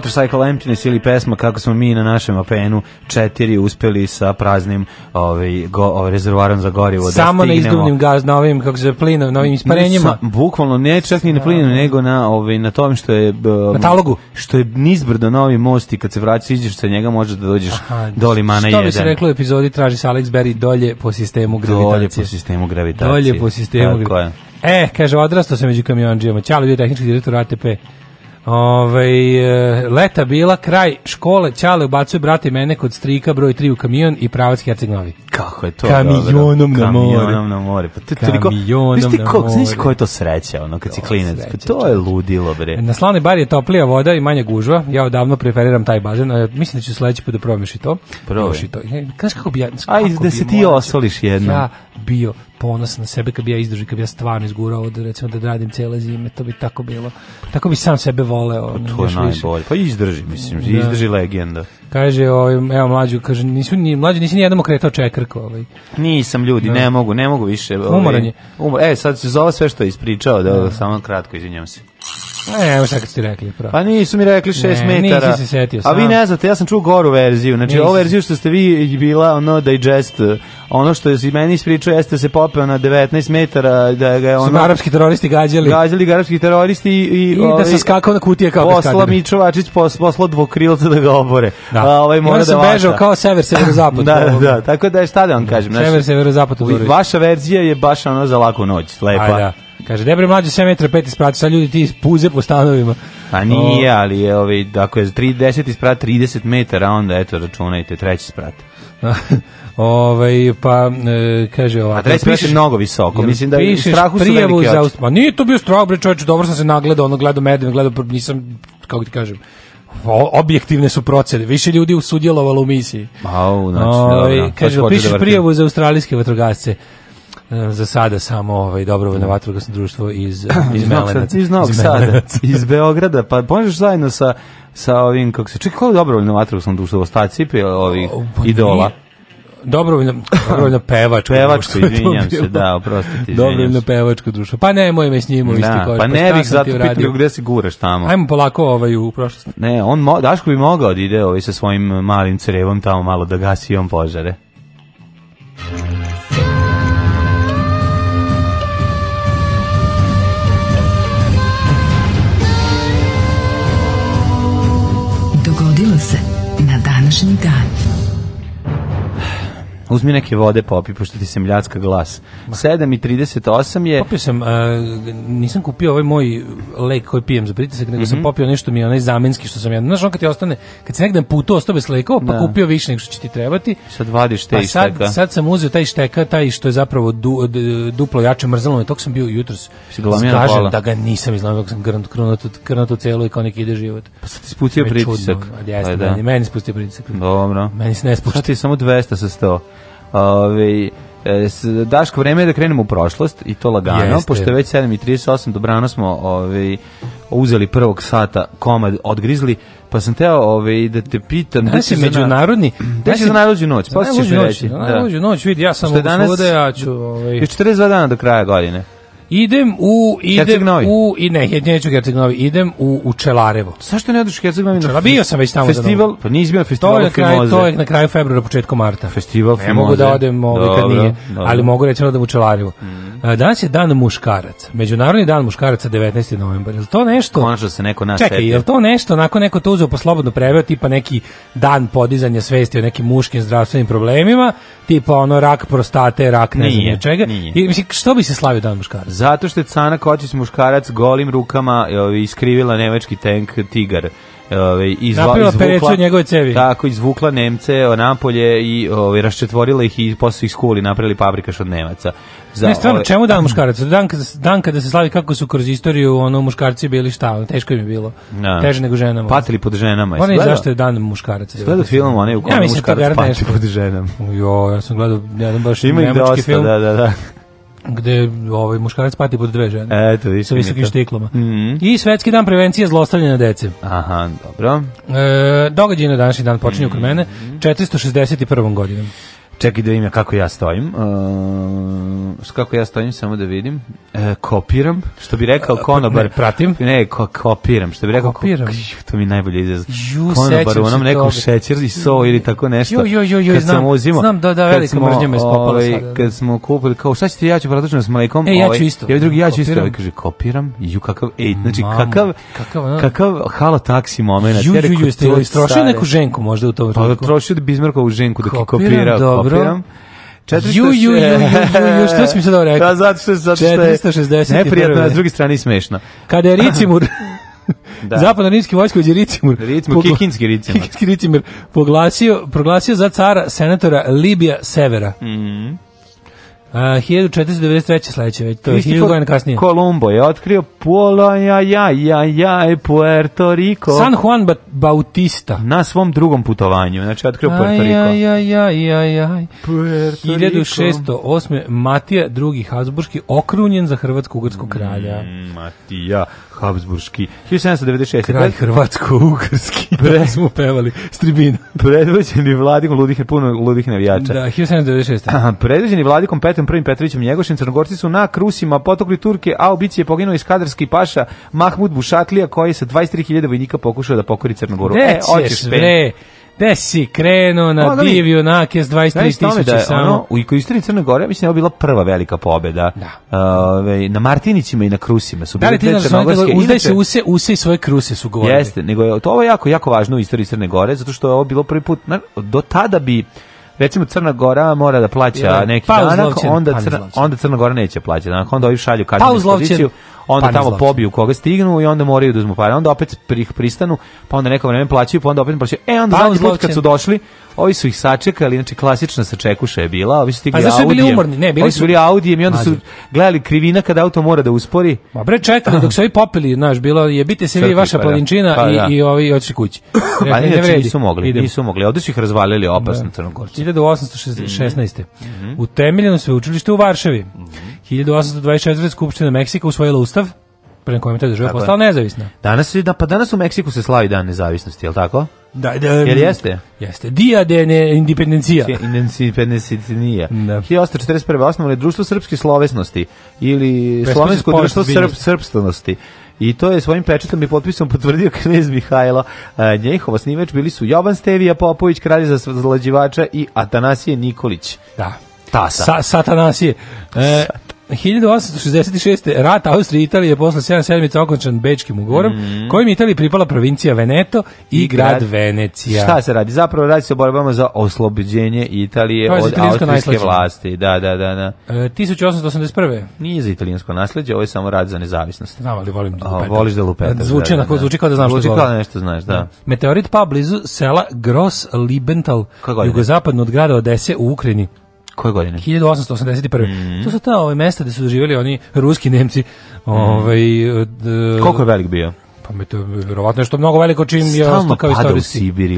Motorcycle Emptiness ili pesma kako smo mi na našem apenu četiri uspeli sa praznim ovaj, go, ovaj rezervoarom za gorivo da Samo da stignemo. na izduvnim gaz, na ovim, kako se plinom, na ovim isparenjima. Sa, bukvalno ne čak ni na plinu, nego na, ovaj, na tom što je... na talogu. Što je nizbrdo novi most i kad se vraćaš, iđeš sa njega, možeš da dođeš Aha, do limana 1 Što bi se reklo u epizodi, traži se Alex Berry dolje po sistemu gravitacije. Dolje po sistemu gravitacije. Dolje po sistemu gravitacije. E, kaže, odrastao sam među kamionđijama. Ćao, bio tehnički direktor ATP. Ove, ovaj, eh, leta bila kraj škole, Ćale ubacuje brate mene kod strika broj 3 u kamion i pravac Herceg Novi. Kako je to Kamionom dobro. na more. Kamionom na more. Pa to je toliko, Kamionom na more. Znaš koja je to sreća, ono, kad to si klinec. Sreća, pa to je ludilo, bre. Na slavni bar je toplija voda i manja gužva. Ja odavno preferiram taj bazen. E, mislim da ću sledeći put da probaš i to. Probaš i to. E, znaš kako bi ja... Kako Aj, da se ti osoliš jedno. Ja bio ponos na sebe kad bi ja izdržao, kad bi ja stvarno izgurao da recimo da radim cele zime, to bi tako bilo. Tako bi sam sebe voleo. Pa to je najbolje. Pa izdrži, mislim, da. izdrži legenda. Kaže, ovaj, evo mlađu, kaže, nisu, ni, mlađi, nisi ni jednom okretao čekrko, Ovaj. Nisam ljudi, da. ne mogu, ne mogu više. Ovaj, Umoran je. e, sad se zove sve što je ispričao, da, da. samo kratko, izvinjam se. Ne, evo šta kad ste rekli. Pravo. Pa nisu mi rekli 6 ne, metara. Nisi se setio sam. A vi ne znate, ja sam čuo goru verziju. Znači, nisi. ovu verziju što ste vi bila ono digest, ono što je meni ispričao jeste se popeo na 19 metara. Da ga je ono, Su arapski teroristi gađali. Gađali ga arapski teroristi i... I, I da se skakao na kutije kao da Posla kaskadere. Mičovačić, pos, posla dvokrilca da ga obore. Da. A, ovaj mora I on sam da bežao kao sever, severozapad. da, da, da, tako da šta da vam kažem. Sever, severozapad u Vaša verzija je baš ono za laku noć, lepa. Aj, da. Kaže, debre mlađe 7 metra 5 isprati, sad ljudi ti puze po stanovima. A pa nije, ali je, ovaj, ako je 30 isprat 30 metara, onda eto, računajte, treći sprat. Ovaj pa e, kaže ovako. A treći piše mnogo visoko. Mislim da je strahu su prijavu za oči. Ma nije to bio strah, bre čoveče, dobro sam se nagledao, ono gledao medve, gledao nisam kako ti kažem. O, objektivne su procene. Više ljudi usudjelovalo u misiji. Au, znači, o, ovaj, dobro. Kaže, pišeš da prijavu za australijske vatrogasce. Eh, za sada samo ovaj dobrovoljno da. vatrogasno društvo iz iz Melenac, iz Novog Sada, iz Beograda, pa možeš zajedno sa sa ovim kako se čeka kako dobrovoljno vatrogasno društvo ostaci ovih pa idola dobrovoljno, dobrovoljno pevačko pevačko, izvinjavam se, da, oprosti ti dobrovoljno pevačko društvo, pa nemoj me s njim u isti da, koš, pa, pa ne bih zato pitao gde se gureš tamo ajmo polako ovaj u prošlost ne, on mo, Daško bi mogao da ide ovaj sa svojim malim crevom tamo malo da gasi on požare virgindade. Uzmi neke vode popi, pošto ti se mljacka glas. 7.38 je... Popio sam, uh, nisam kupio ovaj moj lek koji pijem za pritisak, nego mm -hmm. sam mhm. popio nešto mi je onaj zamenski što sam ja... Znaš, on kad ti ostane, kad se negdje putu ostao bez lekova, pa da. kupio više nego što će ti trebati. Sad vadiš te pa sad, šteka. sad sam uzeo taj šteka, taj što je zapravo du, d, duplo jače mrzalo me, tog sam bio jutros. Zgažen da ga nisam izglamio, dok sam krnato, krnato celo i kao neki ide život. Pa sad ti spustio pritisak. Čudno, pa da, Aj, da. meni, meni spustio pritisak. Dobro. Meni se ne spušta. Sad ti samo 200 sa 100. Ove, e, Daško, vreme je da krenemo u prošlost i to lagano, Jeste. pošto je već 7.38, dobrano smo ove, uzeli prvog sata komad, odgrizli, pa sam teo ove, da te pitam... Da si međunarodni... Da si za najluđu noć, pa ćeš mi reći. Da. Najluđu noć, vidi, ja sam u danas, ja ću... Ove... Još 42 dana do kraja godine. Idem u idem Herceg u i ne, neću Herceg Novi, idem u u Čelarevo. Zašto ne odeš Herceg Novi? Na bio sam već tamo festival, pa nisi bio festival to je na to je na kraju februara, početkom marta. Festival Ne mogu da odem ovaj kad nije, dobro. ali mogu reći da u Čelarevo. Mm. Danas je dan muškaraca, Međunarodni dan muškaraca 19. novembar. Jel to nešto? Konačno se neko naš Čekaj, jel to nešto, onako neko to uzeo po pa slobodno preveo, tipa neki dan podizanja svesti o nekim muškim zdravstvenim problemima, tipa ono rak prostate, rak ne znam čega. I mislim što bi se slavio dan muškaraca? Zato što je Cana Kočić muškarac golim rukama e, ove, ovaj, iskrivila nemački tank Tigar. E, ove, ovaj, izva, Napravila perecu od njegove cevi. Tako, izvukla Nemce napolje i ove, ovaj, raščetvorila ih i posle ih skuli, napravili paprikaš od Nemaca. Za, ne, stvarno, ove, čemu dan muškarac? Dan, dan kada se slavi kako su kroz istoriju ono, muškarci bili šta, teško im je bilo. Na. Da. Teže nego ženama. Patili pod ženama. Pa ne, zašto je dan muškaraca? Gledao film, onaj u kojem ja, da muškarac pati pod ženama. Jo, ja sam gledao jedan baš Ima nemački dosta, film. Da, da, da gde ovaj muškarac pati pod dve žene. Eto, sa visokim štiklama. Mm -hmm. I svetski dan prevencije zlostavljanja dece. Aha, dobro. E, događaj na današnji dan počinje mm -hmm. u Krmene 461. godinom. Čekaj da vidim kako ja stojim. Uh, kako ja stojim, samo da vidim. E, kopiram, što bi rekao konobar. Ne, pratim. Ne, ko, kopiram, što bi rekao. Kopiram. Ko, to mi najbolje izraz. Ju, konobar u onom nekom šećer i so ili tako nešto. Jo, jo, jo, jo, znam, uzimo, znam da, da velika mržnja me spopala ovaj, sada. Kad smo kupili, kao šta ćete, ja ću pratučno s mlekom. E, ja ću ovaj, isto. Ovaj, ja drugi, ja ću kopiram. isto. Ovaj kaže, kopiram. Ju, kakav, ej, znači, Mama, kakav, kakav, kakav halo taksi moment. Ju, ju, ju, ste istrošio neku ženku možda u tom pa, trenutku? Pa, trošio da Bizmarkovu ženku dok da je kopirao. Pa Dobro. 460. Ju, ju, ju, ju, ju, što si mi sad ovo rekao? Da, zato što, zato što je 460. neprijatno, a s druge strane i smešno. Kada je Ricimur, da. zapadno-rimski vojskovođe je Ricimur, Ricimur kikinski Ricimur, kikinski Ricimur poglasio, proglasio za cara senatora Libija Severa. Mhm. Mm Uh, 1493. sledeće, već to je 1000 godina kasnije. Kolumbo je otkrio Puolo, ja, ja, ja, ja, e, Puerto Rico. San Juan Bautista. Na svom drugom putovanju, znači otkrio Puerto Rico. Aj, aj, aj, aj, aj. Puerto 1608. Matija II. Habsburški okrunjen za Hrvatsko-Ugrskog mm, kralja. Mm, Matija Habsburški. 1796. Kralj Hrvatsko-Ugrski. Pre da smo pevali s tribina. Predvođeni vladikom ludih, puno ludih navijača. Da, 1796. Predvođeni vladikom Petar Petom prvim Petrovićem Njegošem, Crnogorci su na Krusima potokli Turke, a u bici je poginuo iskadarski paša Mahmud Bušatlija, koji je sa 23.000 vojnika pokušao da pokori Crnogoru. Ne, e, oćeš, bre, Gde si krenuo na ono, div junak je s 23 tisuće da, samo? u istoriji Crne Gore, mislim, da je bila prva velika pobeda. Da. Uh, na Martinićima i na Krusima su bili da, crnogorske. Uzdaj se, use, use i svoje kruse su govorili. Jeste, nego je, to ovo je jako, jako važno u istoriji Crne Gore, zato što je ovo bilo prvi put, na, do tada bi recimo Crna Gora mora da plaća ja, neki danak, onda, crna, onda Crna Gora neće plaćati danak, onda ovi šalju kaznenu poziciju, onda Pani tamo pobiju koga stignu i onda moraju da uzmu pare. Onda opet pristanu, pa onda neko vreme plaćaju, pa onda opet plaćaju. E, onda pa zadnji put kad su došli, Ovi su ih sačekali, znači klasična sačekuša je bila, ovi su stigli Audijem. Pa zašto su bili umorni? Ne, bili ovi su bili Audijem i onda Mađu. su gledali krivina kada auto mora da uspori. Ma bre, čekali dok su ovi popili, znaš, bilo je biti se vi vaša pa, da. planinčina pa, i, da. i ovi otišli kući. pa ne, ne nisu mogli, idem. nisu mogli. Ovde su ih razvalili da. opasno da. Crnogorci. 1816. Mm -hmm. sve učilište u Varšavi. Mm -hmm. 1824. Skupština Meksika usvojila ustav prema kojem je ta država postala nezavisna. Danas, da, pa danas u Meksiku se slavi dan nezavisnosti, je li tako? Da, da, Jel mm, jeste? Jeste. Dia de ne independencija. Independencija. Da. 1841. osnovano je društvo srpske slovesnosti ili Bez slovensko društvo srp, srpstvenosti. I to je svojim pečetom i potpisom potvrdio knez Mihajlo. E, Njehov osnivač bili su Jovan Stevija Popović, kralj za zlađivača i Atanasije Nikolić. Da. Tasa. Sa, satanasije. E, 1866. rat Austrije i Italije posle 7 sedmica okončan Bečkim ugovorom, mm -hmm. kojim Italiji pripala provincija Veneto i, I grad, grad Venecija. Šta se radi? Zapravo radi se o borbama za oslobođenje Italije od austrijske najslađe. vlasti. Da, da, da. da. E, 1881. Nije za italijansko nasleđe, ovo je samo rad za nezavisnost. Znam, ali volim da lupetaš. Voliš da lupetaš. Zvuči, da, da, da. zvuči kao da znaš zvuči što zvuči. kao da nešto znaš, da. da. Meteorit pa blizu sela Gross Liebenthal, jugozapadno od grada Odese u Ukrajini. Koje godine? 1881. Mm To su ta ove ovaj, mesta gde su doživjeli oni ruski Nemci. Mhm. Ovaj, d, Koliko je velik bio? Pa mi to je verovatno što mnogo veliko čim je ostao kao istorijski. Stalno pada u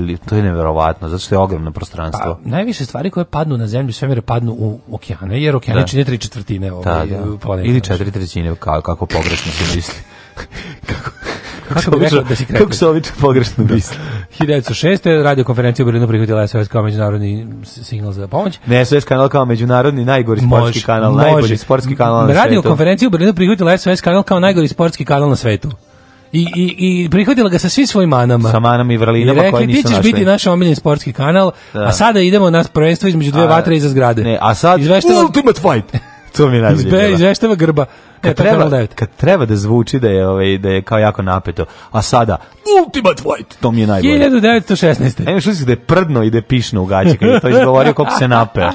Sibir to je neverovatno, zato što je ogromno prostranstvo. Pa, najviše stvari koje padnu na zemlju, svemire padnu u okeane, jer okeane da. čine tri četvrtine ovaj, da, da. planeta. Ili znači. četiri trećine, kako, kako pogrešno se misli. kako kako, kako, rekao, da si se obično pogrešno da. misli. 1906. radio konferencija u Berlinu prihvatila SOS kao međunarodni signal za pomoć. Ne, SOS kanal kao međunarodni najgori sportski Mož, kanal, može. najbolji sportski kanal na radio svetu. Radio konferencija u Berlinu prihvatila SOS kanal kao najgori sportski kanal na svetu. I, i, i prihvatila ga sa svim svojim manama. Sa manama i vrlinama I rekli, koje nisu ti ćeš našli. biti naš omiljeni sportski kanal, da. a sada idemo na prvenstvo između dve a, vatre iza zgrade. Ne, a sad Izveštava... Ultimate Fight! to mi je najbolje. Izbe, izveštava grba kad treba, kad treba da zvuči da je, ovaj, da je kao jako napeto. A sada, Ultimate Fight, to mi je najbolje. 1916. Ajmo što se da je prdno i da je pišno u gađi, kad je to izgovorio koliko se napeo.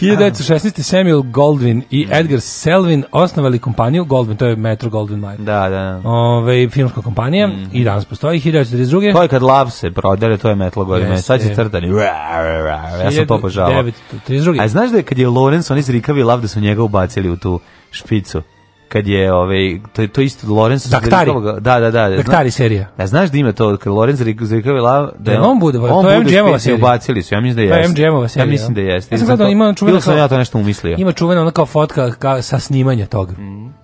1916. Samuel Goldwyn i Edgar Selvin osnovali kompaniju Goldwyn, to je Metro Goldwyn Mayer. Da, da. Ove, filmska kompanija mm. i danas postoji 1932. To je kad Love se prodere, to je Metro Goldwyn Mayer. Sad će crtani. Ja sam to požao požavao. A znaš da je kad je Lorenz, oni zrikavi Love da su njega ubacili u tu špicu kad je ovaj to je to isto Lorenz Daktari. da da da, da Daktari serija da znaš da ima to kad Lorenz Zrikavila da, da je on bude pa on to je MGM-ova se ubacili su ja mislim da jeste to MGM-ova serija ja mislim da jeste ja sam da gledao ima čuvena sam ja to nešto umislio ima čuvena ona kao fotka ka, sa snimanja toga mm.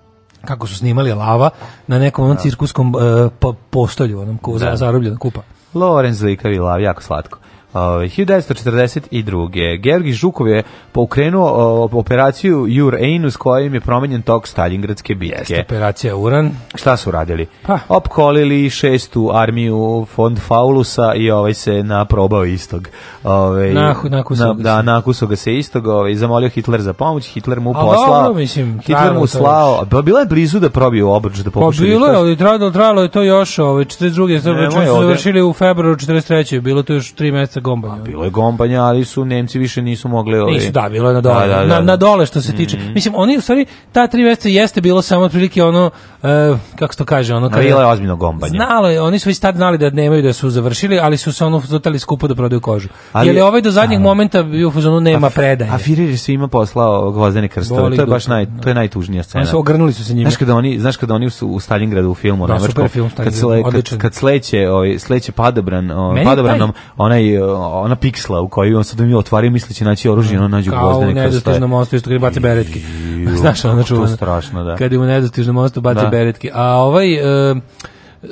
kako su snimali lava na nekom onom cirkuskom uh, postolju onom ko da. zarobljenog kupa Lorenz lav, jako slatko 1942. Georgi Žukov je pokrenuo operaciju Jur Einus kojim je promenjen tok Staljingradske bitke. Jeste operacija Uran. Šta su radili? Pa. Opkolili šestu armiju fond Faulusa i ovaj se naprobao istog. Ovaj, Nahu, nakuso na, ga da, nakuso ga se istog. Ovaj, zamolio Hitler za pomoć. Hitler mu poslao. Dobro, mislim, Hitler mu slao. Pa bila je blizu da probio obruč da pokušaju. Pa da bilo je, ali trajalo, trajalo je to još. Ovaj, 42. Ne, završili u februaru 43. Bilo to još 3 meseca gombanja. A, bilo je gombanja, ali su Nemci više nisu mogli... Ovaj... Nisu, da, bilo je na da, dole. Da, da, da, na, na, dole što se mm -hmm. tiče. Mislim, oni, u stvari, ta tri meseca jeste bilo samo otprilike ono, uh, kako to kaže, ono... Kada, bilo je ozbiljno gombanje. Znalo je, oni su već tad znali da nemaju da su završili, ali su se ono zotali skupo da prodaju kožu. Ali, Jer je ovaj do zadnjeg a, momenta bio u fazonu nema predaje. A Firir je svima poslao gvozdene krstove, to je baš naj, to je najtužnija scena. Oni su ogranuli su se njima. Znaš kada oni, znaš kada oni su u Stalingradu u filmu, da, nemačko, super film, kad, sle, kad, kad sleće, ovaj, sleće padobran, o, padobranom, taj... onaj ona piksla u kojoj on sad mi otvario misleći naći oružje, on nađe gvozdene krste. Kao u nedostižnom mostu isto kad bace beretki. Znaš, ono čuvano. To je strašno, da. Kad je u nedostižnom mostu bace da. beretke. A ovaj... Uh,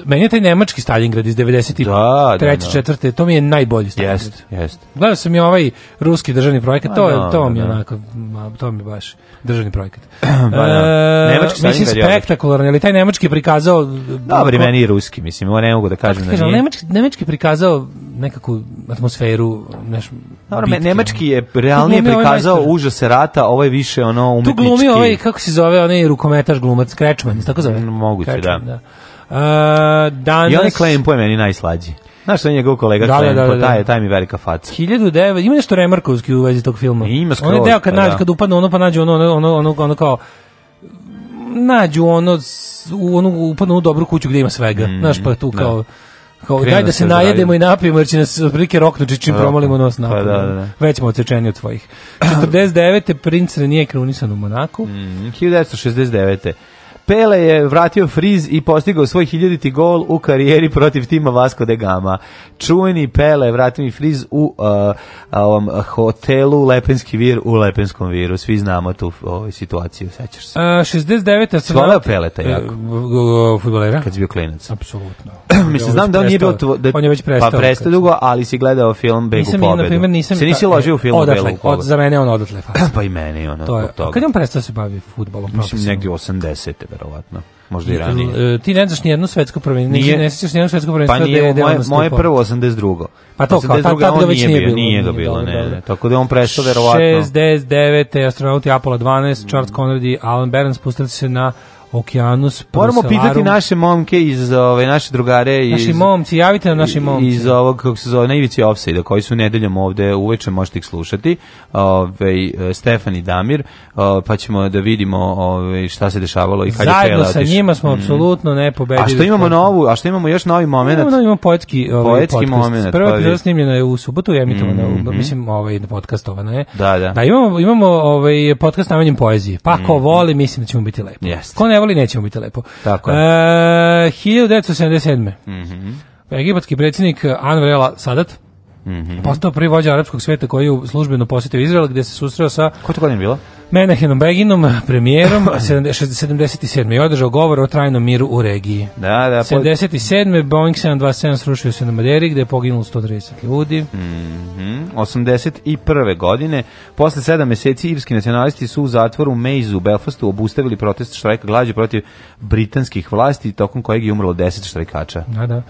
meni je taj nemački Stalingrad iz 93. Da, da treće, da. četvrte, to mi je najbolji Stalingrad. Jest, jest. Gledao sam i ovaj ruski državni projekat, pa to, no, da, to mi je onako, to mi je baš državni projekat. ba, pa da. E, nemački Stalingrad mislim, spektakularno, ali taj nemački je prikazao... Dobri, meni i ruski, mislim, ovo ne mogu da kažem da nije. Nemački, nemački je prikazao nekakvu atmosferu, neš, Dobro, bitke. nemački je realnije ovaj prikazao ovaj užase rata, ovaj više ono umetnički. Tu glumi ovaj, kako se zove, onaj rukometaš glumac, Krečman, tako zove? Moguće, Krečman, da. da. Uh, danas... I on je Klempo je meni najslađi. Znaš što je njegov kolega da, Klempo, da, da, da. taj, taj mi velika faca. 1900, ima nešto Remarkovski u vezi tog filma. Ima skroz. On je deo kad, pa nađe, da. kad upadne ono pa nađe ono, ono, ono, ono, ono kao nađu ono u onu upadnu u dobru kuću gdje ima svega. Mm, Znaš pa tu da. kao da. Kao, Krenu daj da se da najedemo i napijemo jer će nas otprilike roknući čim promolimo nos napad. Pa, da, da, da. Već smo odsečeni od svojih. 49. princ Renije krunisan u Monaku. Mm, 1969. Pele je vratio friz i postigao svoj hiljaditi gol u karijeri protiv tima Vasco de da Gama. Čuveni Pele vratio mi friz u uh, ovom hotelu Lepenski vir u Lepenskom viru. Svi znamo tu ovaj, situaciju, sećaš se. A, e, 69. Sam Svala Pele ta e, jako. Futbolera? Kad si bio klinac. Apsolutno. Mislim, znam da on nije bio... Da, on je već prestao. Pa prestao dugo, ali si gledao film Begu nisam, pobedu. Nisam, nisam... Se nisi ložio u film odatle, Begu pobedu. Od, za mene on odatle. Pa i meni, on. To je, kad je on prestao da se bavi futbolom? Mislim, negdje 80 verovatno. Možda i ranije. E, ti ne znaš ni jednu svetsku prvenstvo, nije, ne sećaš ni jednu svetsku pa prvenstvo. Pa nije, moje, moje prvo 82. Pa to kao, tad, tad ga već nije bilo. Nije ga bilo, ne, ne. Tako da on prestao verovatno. 69. astronauti Apollo 12, Charles mm. Conrad i Alan Beran spustili se na Okeanus Moramo pitati naše momke iz ove naše drugare i Naši momci, javite na naši momci. Iz ovog kako se zove Naivici Offside, koji su nedeljom ovde uveče možete ih slušati. Ovaj e, Stefan i Damir, pa ćemo da vidimo ovaj šta se dešavalo i kad Zajedno je Zajedno sa njima smo mm. apsolutno nepobedivi. A što imamo sportu. novu, a što imamo još novi momenat? Imamo, imamo poetski ovaj poetski momenat. Prvo pa je snimljeno je u subotu, ja mm, da mislim, ovaj podcastovana je. Da, da. Da imamo imamo ovaj podcast namenjen poeziji. Pa ko mhm. voli, mislim da će mu biti lepo. Yes. Ko ne pevali, nećemo biti lepo. Tako je. E, 1977. Mm -hmm. Egipatski predsjednik el Sadat, Mm -hmm. Postao prvi vođa arapskog sveta koji je službeno posjetio Izrael gde se susreo sa... Koja to godina bila? Menahenom Beginom, premijerom, 77. je održao govor o trajnom miru u regiji. Da, da. 77. Boeing 727 srušio se na Maderi, gde je poginulo 130 ljudi. Mm -hmm. 81. godine, posle 7 meseci, irski nacionalisti su u zatvoru Mejzu u Belfastu obustavili protest štrajka glađe protiv britanskih vlasti, tokom kojeg je umrlo 10 štrajkača. Da, da.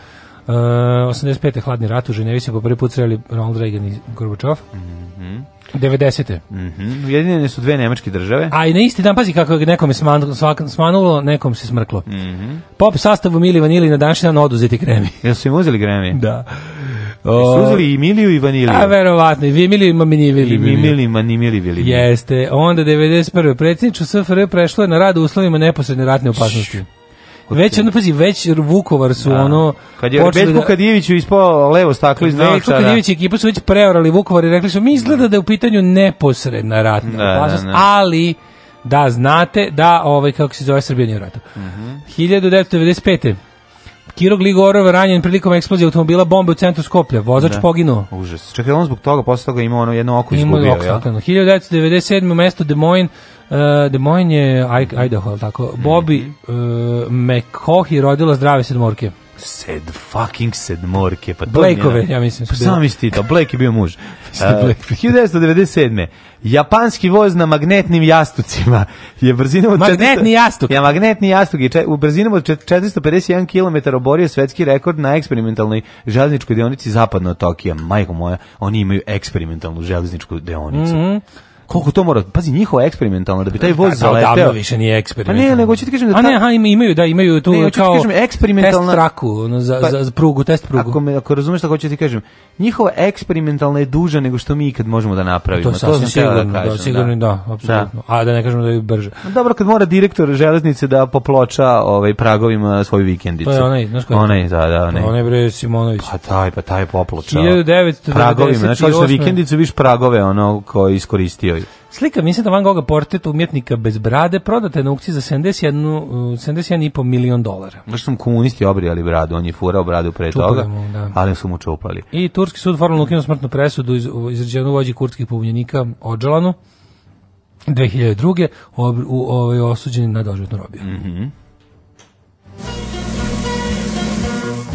Uh, eh, 85. hladni rat u Ženevi se po prvi put sreli Ronald Reagan i Gorbačov. Mm -hmm. 90. Mm -hmm. Ujedinjene su dve nemačke države. A i na isti dan, pazi kako je nekom sman, smanulo, nekom se smrklo. Mm -hmm. Pop sastavu Mili Vanili na danšnji dan oduzeti kremi. Jel su im uzeli gremi? Da. O, su uzeli i Miliju i Vaniliju. A verovatno, i Miliju ma mini I mi Mili ma ni Jeste. Onda 91. predsjedniču SFR prešlo je na rad u uslovima neposredne ratne opasnosti. Č Već ono pazi, već Vukovar su da. ono kad je Bečko da, Kadijeviću ispao levo staklo iz naočara. Bečko Kadijević ekipa su već preorali Vukovar i rekli su mi izgleda da, da je u pitanju neposredna ratna da, da, opasnost, da, ali da znate da ovaj kako se zove Srbija nije u ratu. Mm 1995. Kiro Gligorov ranjen prilikom eksplozije automobila bombe u centru Skoplja. Vozač da. poginuo. Užas. Čekaj, on zbog toga posle toga imao ono jedno oko izgubio. Imao oko, ja? 1997. u mesto Des Moines Des uh, Moines je Idaho, tako? Mhm. Bobby mm -hmm. uh, McCohy rodila zdrave sedmorke. Sed fucking sedmorke. Pa Blakeove, ja mislim. Pa sam isti, to, da, Blake je bio muž. uh, 1997. Japanski voz na magnetnim jastucima je brzinom od magnetni 400, jastuk. Ja magnetni jastuk je če, u brzinom od 451 km oborio svetski rekord na eksperimentalnoj železničkoj deonici zapadno od Tokija. Majko moja, oni imaju eksperimentalnu železničku deonicu. Mm -hmm koliko to mora, pazi, njihovo eksperimentalno, da bi taj voz da, da, zaleteo. Da, davno više nije eksperimentalno. Pa ne, nego ću ti kažem da... Ta... A ne, aha, imaju, da, imaju tu ne, kao kažem, eksperimentalna... test traku, ono, za, pa, za, prugu, test prugu. Ako, me, ako razumeš šta hoću ti kažem, njihova eksperimentalna je duža nego što mi ikad možemo da napravimo. To, sasvim sigurno, da, da, sigurno da, da. apsolutno. Da. A da ne kažem da je brže. Dobro, kad mora direktor železnice da poploča ovaj, pragovima svoju vikendicu. To je onaj, znaš koji? Onaj, da, da, onaj. Onaj bre Simonović. Pa taj, pa taj poploča. 1998. Pragovima, znaš, hoćeš na vikendicu, viš pragove, ono, koji iskoristio Ajde. Slika Vincenta Van Gogha portret umjetnika bez brade prodata je na aukciji za 71 71,5 milion dolara. Da Baš sam komunisti obrijali bradu, on je furao bradu pre čupali toga, mu, da. ali su mu čupali. I turski sud formalno ukinuo smrtnu presudu iz, izređenu vođi kurdskih pobunjenika Odžalanu 2002. u, ovaj osuđen na doživotnu robiju. Mhm. Mm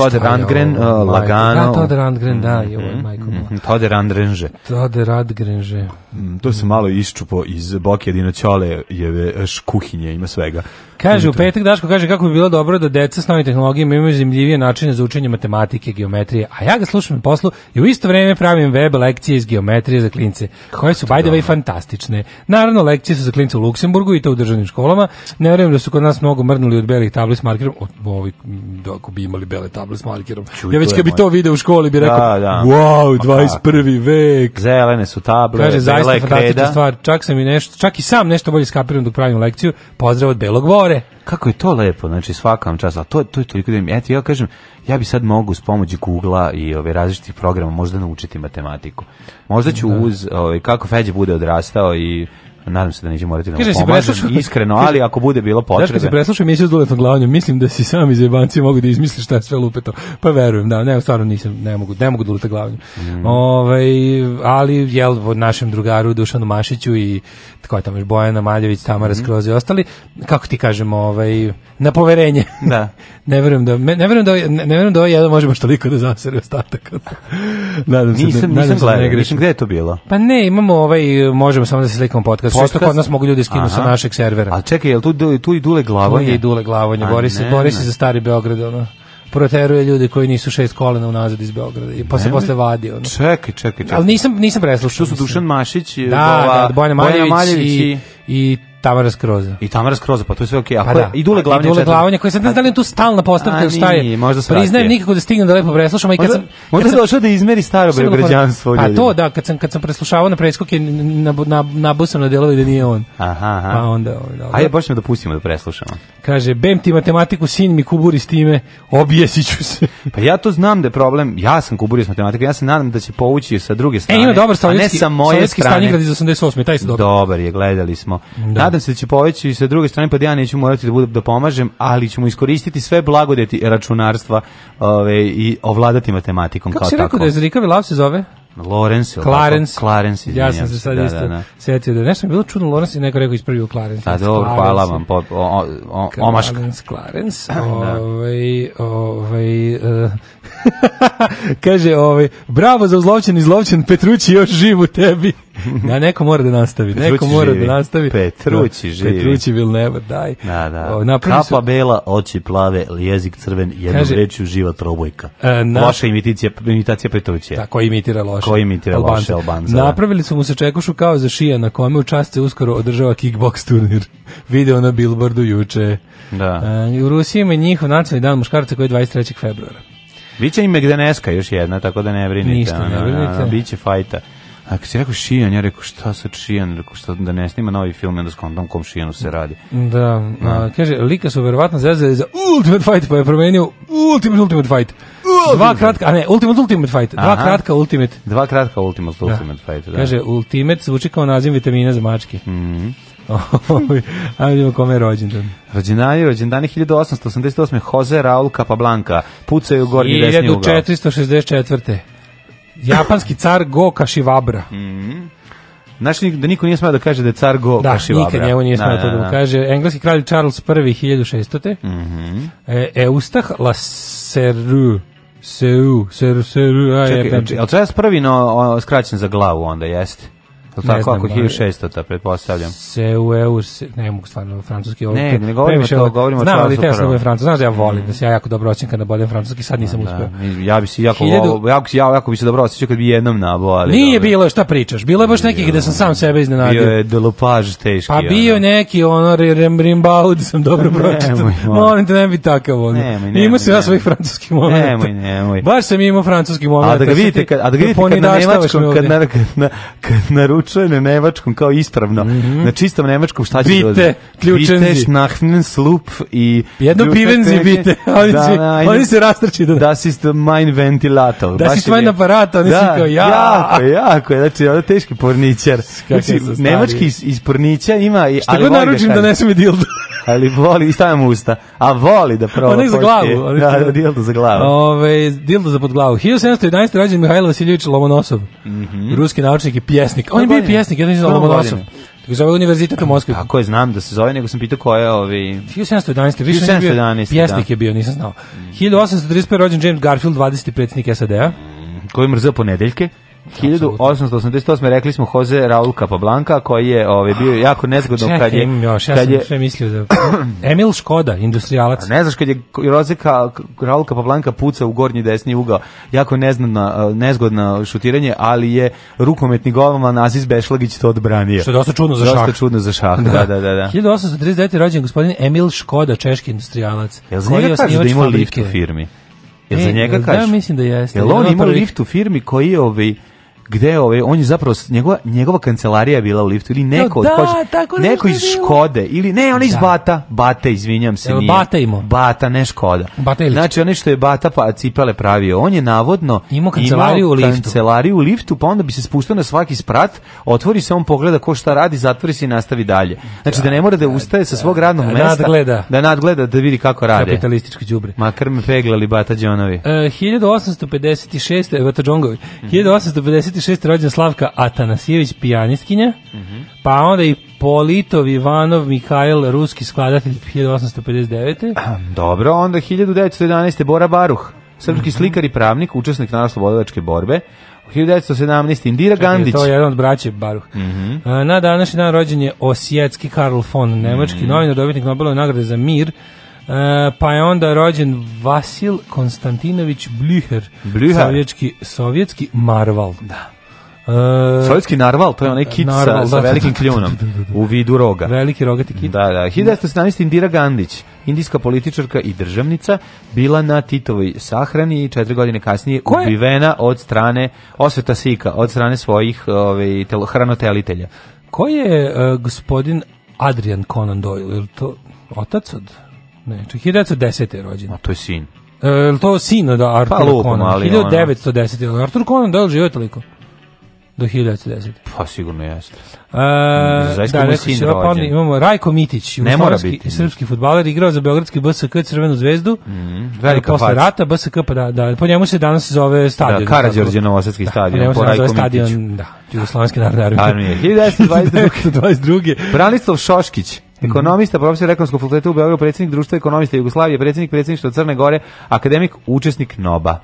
Todd Rundgren, uh, Lagano. Da, Todd Rundgren, da, i ovo je Michael. Mm, mhm. Todd Rundgrenže. Todd Rundgrenže. Mm, to se malo iščupo iz Boke Dinoćole jeve kuhinje, ima svega. Kaže, u petak Daško kaže kako bi bilo dobro da deca s novim tehnologijama imaju zimljivije načine za učenje matematike, geometrije, a ja ga slušam na poslu i u isto vrijeme pravim web lekcije iz geometrije za klince, koje su, by the way, fantastične. Naravno, lekcije su za klince u Luksemburgu i to u državnim školama. Ne vjerujem da su kod nas mnogo mrnuli od belih tabli s markerom. O, ovi, da, ako bi imali bele table s markerom. Čuj, ja već kad bi to video u školi bi rekao, da, da. wow, 21. Pa vek. Zelene su table, Kaže, zaista fantastična stvar. Čak sam i nešto, čak i sam nešto bolje skapiram dok pravim lekciju. Pozdrav od Belog Bora more. Kako je to lepo, znači svakam čas, a to, to je toliko da im, eto ja kažem, ja bi sad mogu s pomoći Google-a i ove različitih programa možda naučiti matematiku. Možda ću da. uz, ove, kako Feđe bude odrastao i nadam se da neće morati da mu pomažem, iskreno, ali ako bude bilo potrebe. Znaš, kad si preslušao emisiju s duletom glavanjem, mislim da si sam iz jebancije mogu da izmisliš šta je sve lupeto. Pa verujem, da, ne, stvarno nisam, ne mogu, ne mogu duleta glavanjem. Mm. Ove, ovaj, ali, jel, od našem drugaru Dušanu Mašiću i tako je tamo još Bojana Maljević, Tamara mm. Skroz i ostali, kako ti kažemo, ovaj, na poverenje. Da. ne verujem da ne verujem da ovaj, ne verujem da ovaj jedan može baš toliko da zasere ostatak. nadam se nisam, da, nisam se da gledao, nisam gde je to bilo. Pa ne, imamo ovaj možemo samo da se slikamo podcast. Što kod nas mogu ljudi skinu Aha. sa našeg servera. A čekaj, jel tu tu i Dule Glavonje? Tu je i Dule Glavonje, bori se, bori se za stari Beograd ono proteruje ljude koji nisu šest kolena unazad iz Beograda i posle posle vadi ono. Čekaj, čekaj, čekaj. Ali nisam nisam preslušao. Tu su Dušan Mašić, da, ova, da, Bojana Maljević, Maljević i, i Tamara Skroza. I Tamara Skroza, pa to je sve okej. Okay. A pa da. i Dule Glavnja. Dule Glavnja, koja se ne zna da li tu stalna postavka ili šta je. Možda se Priznajem nikako da stignem da lepo preslušam. I kad možda, sam, možda sam, došao da izmeri staro da beograđanstvo. Pa to, da, kad sam, kad sam preslušavao na preskoke, na, na, na, na delove da nije on. Aha, aha. Pa onda, ovaj, dobro. Ajde, baš ćemo da dopustimo da preslušamo. Kaže, bem ti matematiku, sin mi kuburi s time, objesiću se. pa ja to znam da je problem, ja sam kuburio s matematikom, ja se nadam da će povući sa druge strane. E, ima dobar stavljski, a ne sa moje strane. Stavljski iz 88. Taj se dobar. Dobar je, gledali smo. Da. Nadam se da će poveći sa druge strane, pa ja neću morati da, budem, da pomažem, ali ćemo iskoristiti sve blagodeti računarstva ove, i ovladati matematikom Kako kao tako. Kako si rekao da je Zrika Vilav se zove? Lawrence, Clarence. Clarence, ja sam se sad da, isto da, da. setio da nešto je bilo čudno Lawrence i neko rekao ispravio Clarence. A pa dobro, hvala vam, po, o, o, omaška. Clarence, Clarence, da. ovaj, ovaj, uh, kaže, ovaj, bravo za zlovčan i zlovčan, Petrući još živ u tebi. Na da, neko mora da nastavi, Petrući neko mora da živi. da nastavi. Petrući da, živi. Petrući will never die. Da, da. O, Kapa su... bela, oči plave, jezik crven, jednom Kaže, rečju živa trobojka. E, na... Loša imitacija, imitacija Petrovića. Tako imitira loše. Koji imitira Albanca. loše Albanca. Napravili su mu se Čekušu kao za šija na kome u časti uskoro održava kickbox turnir. Video na billboardu juče. Da. E, u Rusiji ima njihov nacionalni dan muškarca koji je 23. februara. Biće im Megdaneska još jedna, tako da ne brinite. Ništa, ne brinite. Biće fajta. Ako si rekao Šijan, ja rekao šta sa Šijan, rekao šta da ne snima novi film, onda skontam kom Šijanu se radi. Da, a, da. kaže, lika su verovatno zezali za Ultimate Fight, pa je promenio Ultimate Ultimate Fight. Ultimate. Dva kratka, a ne, Ultimate Ultimate Fight, dva Aha. kratka Ultimate. Dva kratka Ultimate da. Ultimate Fight, da. Kaže, Ultimate zvuči kao naziv vitamina za mačke. Mm -hmm. Ajde vidimo kome je rođendan. Rođendani, rođendani 1888. Jose Raul Capablanca. Pucaju gornji desni ugao. 1464. Japanski car Go Kashiwabra. Mhm. -hmm. Znaš da niko nije smio da kaže da je car Go da, Kashiwabra. Da, nikad njemu nije smio da, to da, da mu da. kaže. Engleski kralj Charles I 1600. Mm -hmm. e, Eustah Laseru. Seu, Seru, Seru, a Čekaj, je... ali Charles prvi no, skraćen za glavu onda, jeste? Tako ne znam, ako 1600 ta pretpostavljam. Se u EU se, ne mogu stvarno francuski ovo. Ne, ne govorimo to, ovo, govorimo znam, ali te sam francuski, znaš da ja volim, mm. da se ja jako dobro osećam kada bodem francuski, sad nisam da, uspeo. Ja bi se jako Hiljadu... jako jako, jako bi se dobro osećao kad bi jednom nabo, ali Nije dobro. bilo šta pričaš. Bilo je baš nekih gde da sam sam sebe iznenadio. Bio je delupaž teški. Pa bio neki neki ono Rimbaud da sam dobro pročitao. Molim te ne bi tako ono. Ima se ja svojih francuskih momenata. Nemoj, nemoj. Baš sam imao francuski momenat. A da ga vidite, a da vidite kad na nemačkom, kad na kad na naučio na nemačkom kao ispravno. Mm -hmm. Na čistom nemačkom šta će bite, dođe? Ključenzi. Bite, slup i... Jedno pivenzi bite, oni, da, da, će, da, oni se rastrči. Da, Das ist mein ventilator. Da si mein aparat, oni da, si kao ja. Jako, jako, znači ono teški porničar. Znači, nemački iz, iz pornića ima... I, šta god naručim da nesem dildo ali voli, i stavljam usta, a voli da proba. Onek pa za glavu. Onek da, da, dildo za glavu. Ove, dildo za pod glavu. 1711. rođen Mihajlo Vasiljević Lomonosov, mm -hmm. ruski naučnik i pjesnik. On je bio pjesnik, jedan iz Lomonosov. Tako zove univerzitet u Moskvi. Tako je, znam da se zove, nego sam pitao ko je ovi... 1711. Više 1711. Pjesnik da. je bio, nisam znao. Mm. 1835. rođen James Garfield, 20. predsjednik SAD-a. Mm. Koji mrzeo ponedeljke? 1888. rekli smo Jose Raul Capablanca koji je ovaj bio jako nezgodno Čekaj, kad je još, ja kad sam je sve mislio da Emil Škoda industrijalac. Ne znaš kad je Rozeka Raul Capablanca puca u gornji desni ugao. Jako nezgodno e, nezgodno šutiranje, ali je rukometni golman Aziz Bešlagić to odbranio. Što je dosta čudno za šah. Dosta čudno za šah. Da, da, da, da. 1839. rođen gospodin Emil Škoda, češki industrijalac. Jel koji je da osnivač da ima lift firmi? Jel e, za njega da, kažeš? Ja mislim da jeste. Jel on imao lift u firmi koji je ovaj gde ovaj, on je zapravo, njegova, njegova kancelarija je bila u liftu, ili neko, da, od kože, neko iz Škode, ili ne, on iz da. Bata, Bata, izvinjam se, nije. Bata imao. Bata, ne Škoda. Bata ili Znači, onaj što je Bata pa cipele pravio, on je navodno imao kancelariju, imao u, liftu. kancelariju u liftu, pa onda bi se spuštao na svaki sprat, otvori se, on pogleda ko šta radi, zatvori se i nastavi dalje. Znači, da, da ne mora da ustaje sa svog radnog da, da, mesta. Nadgleda. Da nadgleda, da vidi kako radi Kapitalistički đubri Makar me peglali Bata Đonovi. E, uh, 1856. Bata Džongovi. 1856. Mhm. 26. rođena Slavka Atanasijević, pijanistkinja, mm -hmm. pa onda i Politov Ivanov Mihajl, ruski skladatelj 1859. Dobro, onda 1911. Bora Baruh, srpski mm -hmm. slikar i pravnik, učesnik narodno borbe, 1917. Indira Čekaj, Gandić. To je jedan od braće Baruh. Mm -hmm. Na današnji dan rođen je Osjetski Karl von Nemački, mm -hmm. novinar, dobitnik Nobelove nagrade za mir, E, pa je onda rođen Vasil Konstantinović Blüher, Blüher. Sovjetski, sovjetski marval. Da. Uh, Sovjetski narval, to je onaj kit narval, sa, sa da. velikim kljunom u vidu roga. Veliki rogati kit. Da, da. 1917. Indira Gandić, indijska političarka i državnica, bila na Titovoj sahrani i četiri godine kasnije Ko ubivena od strane osveta Sika, od strane svojih ovaj, telo, hranotelitelja. Ko je uh, gospodin Adrian Conan Doyle? Je to otac od Ne, čak 1910. je rođen. A to je sin. E, to sin od Arthur pa, Conan. 1910. Ono... Arthur Conan, da li živio toliko? Do 1910. Pa sigurno jeste. E, da, mu sin rođen. Pa imamo Rajko Mitić, ne mora biti. srpski futbaler, igrao za Beogradski BSK Crvenu zvezdu. Mm -hmm. Velika Posle rata BSK, pa da, da, po njemu se danas zove stadion. Da, Karadžorđe da. Novosadski da, stadion. Po njemu se danas zove stadion, da, Jugoslovenske narodne armije. Armije. 1922. Branislav Šoškić. Mhm. Ekonomista, profesor ekonomskog fakulteta u Beogradu, predsednik društva ekonomista Jugoslavije, predsednik predsedništva Crne Gore, akademik, učesnik NOBA.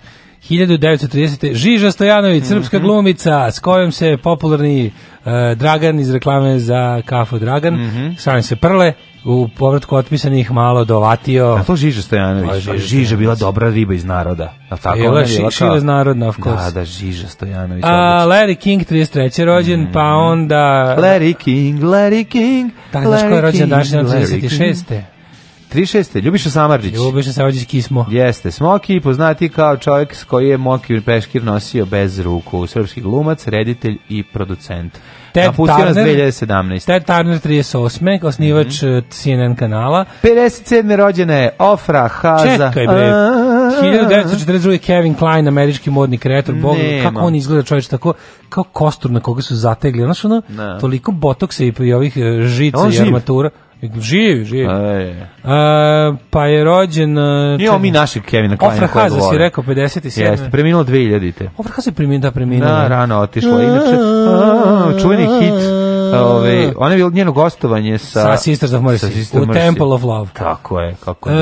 1930. Žiža Stojanović, mhm. srpska mm -hmm. glumica, s kojom se popularni uh, Dragan iz reklame za kafu Dragan, mm -hmm. sam se prle u povratku otpisanih malo dovatio. A to Žiža Stojanović. To pa, Žiža, Žiža bila dobra riba iz naroda. A tako bila, je bila kao... narodna, of da, course. Da, da, Žiža Stojanović. A, Larry King, 33. rođen, mm. pa mhm. onda... Larry King, Larry King, Larry da, King. Tak, znaš ko je rođen danas 36. 36. Ljubiša Samarđić. Ljubiša Samarđić Kismo. Jeste, Smoki, poznati kao čovjek s koji je Moki Peškir nosio bez ruku. Srpski glumac, reditelj i producent. Ted Napustio Turner, nas 2017. Ted Turner 38. Osnivač mm -hmm. Eh, CNN kanala. 57. rođena je Ofra Haza. Čekaj bre. 1942. Kevin Klein, američki modni kreator. Bog, kako on izgleda čovječ tako kao kostur na koga su zategli. Znaš ono, no. toliko botoksa i, i ovih eh, žica i armatura. Živ, živ. E. A, e, pa je rođen... Nije ovo mi našeg Kevina Kleina Ofra Haza si rekao, 57. Jeste, preminulo 2000-te. Ofra Haza je preminuo, da preminuo. Da, rano otišlo. Inače, čuveni hit Ove, ona je bilo njeno gostovanje sa... Sa Sisters of Mercy, Sisters u Mercy. Temple of Love. Kako je, kako je.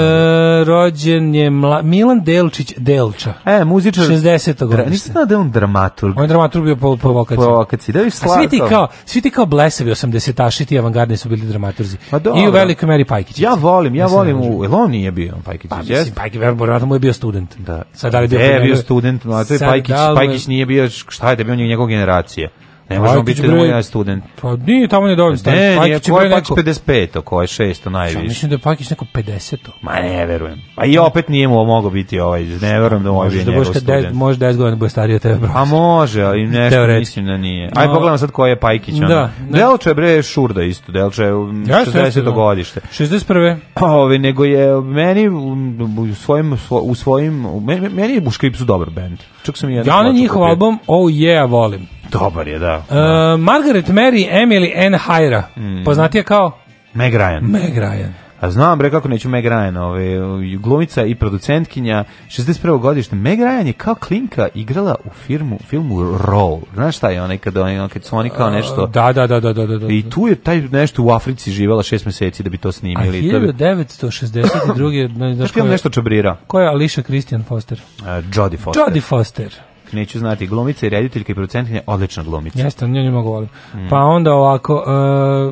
E, rođen je Mla, Milan Delčić Delča. E, muzičar... 60. godine. nisam znao da je on dramaturg. On je dramaturg bio po provokaciji. Provokaciji, da je slavio. Svi ti kao, svi ti kao blesevi 80-aši, ti avangardni su bili dramaturzi. Pa, I u velikoj meri Pajkić. Ja volim, ja volim, u, jel on nije bio Pajkić? Pa, mislim, Pajkić, verovatno mu je bio student. Da. Sad da li je bio da student, no, a to je Pajkić, da Pajkić nije bio, šta je da bio njegov generacije? Ne možemo biti bre, da ja student. Pa nije, tamo nije dovoljno stari. Ne, Pajkić nije, ko je Pajkić neko... 55, ko je 6, najviše. Mislim da je Pajkić neko 50. Ma ne, verujem. Pa i opet nije mu mogao biti ovaj, ne verujem da ovaj je da njegov student. De, može 10 godina da bude stariji od tebe, bro. A pa može, ali nešto mislim da nije. Ajde, no, pogledam sad ko je Pajkić. Ono. Da. Delče je bre Šurda isto, Delče je 60. Da. godište. 61. Ove, nego je meni u svojim, u svojim, meni je Buškripsu dobar band. Čak sam jedan ja na njihov da album Oh Yeah volim. Dobar je, da. Uh, Margaret Mary Emily N. Hyra, mm. poznatija kao? Meg Ryan. Meg Ryan. A znam bre kako neću Meg Ryan, ove, ovaj, glumica i producentkinja, 61. godišnje. Meg Ryan je kao klinka igrala u firmu, filmu Roll. Znaš šta je onaj kad, onaj, kad su oni kao nešto... Da, da, da, da, da, da, da, I tu je taj nešto u Africi živala šest meseci da bi to snimili. A 1962. ne, znaš ko je... nešto čabrira. Ko je Alicia Christian Foster? Uh, Jodie Foster. Jodie Foster neću znati, glumica i rediteljka i producentkinja, odlična glumica. Jeste, nju njima volim. Mm. Pa onda ovako,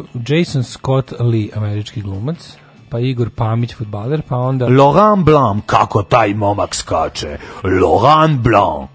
uh, Jason Scott Lee, američki glumac, pa Igor Pamić, futbaler, pa onda... Laurent Blanc, kako taj momak skače! Laurent Blanc!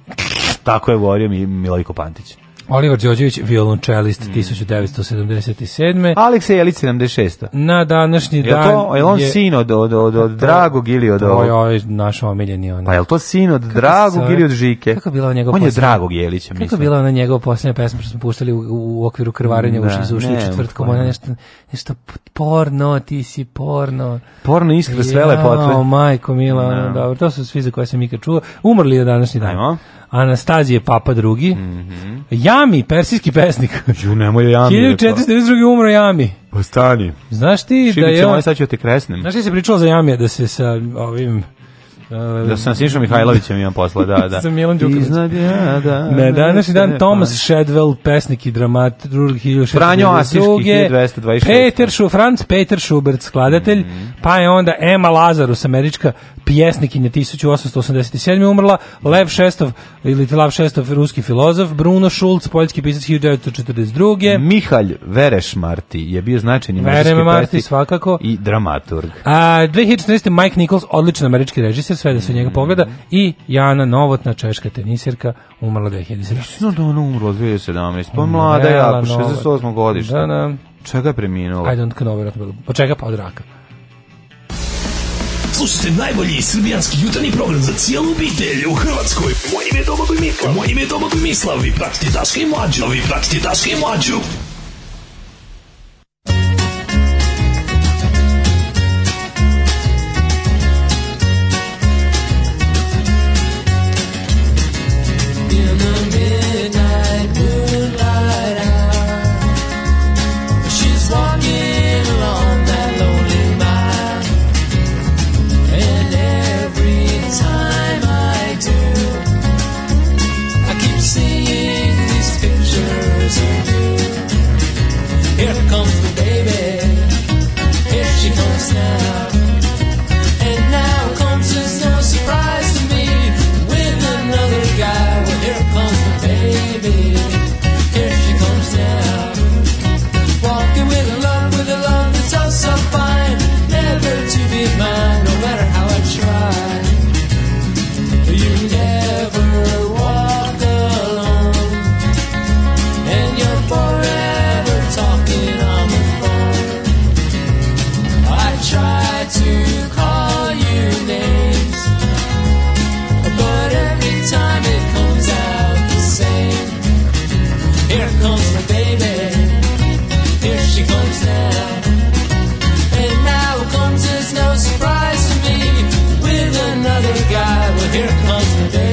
Tako je vorio mi Milojko Pantić. Oliver Đorđević, violončelist mm. 1977. Aleksa Jelić 76. Na današnji je dan to, je... on je, sin od, od, od, od Dragog ili od... To je ovaj naš omiljeni on. Pa je li to sin od kako Dragog sa... ili od Žike? Kako bila njegov On je Dragog Jelića, mislim. Kako bila ona njegova posljednja pesma što smo puštali u, u okviru krvarenja uši za uši u četvrtkom? Pa ona nešto, nešto porno, ti si porno. Porno iskra sve lepote. Jao, majko mila, ono, da. dobro, to su svi za koje sam ikad čuo. Umrli je današnji dan. Ajmo. Anastazije Papa II. Mm -hmm. Jami, persijski pesnik. Ju, nemoj Jami. 1492. umro Jami. Postani. Pa Znaš ti Šimić da je... Šimić, ovaj sad ću da te kresnem. Znaš ti da se pričalo za Jamija da se sa ovim da sam Sinišom Mihajlovićem imam posla, da, da. sa Milom Đukanovićem. Ja, da, Na da, današnji da, dan pa. Thomas Shedwell, pesnik i dramaturg 1622. Franjo Asiški, 1226. Peter Franz Peter Schubert, skladatelj, mm -hmm. pa je onda Emma Lazarus, američka pjesnikinja 1887. umrla, Lev Šestov, ili Lev Šestov, ruski filozof, Bruno Schulz, poljski pisac 1942. Mihalj Vereš Marti je bio značajni Verem Marti, svakako. I dramaturg. A, 2014. Mike Nichols, odličan američki režisir, sve da se njega pogleda i Jana Novotna, češka teniserka, umrla 2017. Mislim da ona umrla 2017, pa mlada je, 68. godišta. Da, da. Čega je preminula? I don't know, vjerojatno bilo. Od pa čega pa od raka? Slušajte najbolji srbijanski jutarnji program za cijelu obitelj u Hrvatskoj. Moje ime je Domagoj Mislav. Moje ime je Domagoj Mislav. Vi pratite Daška i Mlađu. Vi pratite Daška i Mlađu. Here comes the day.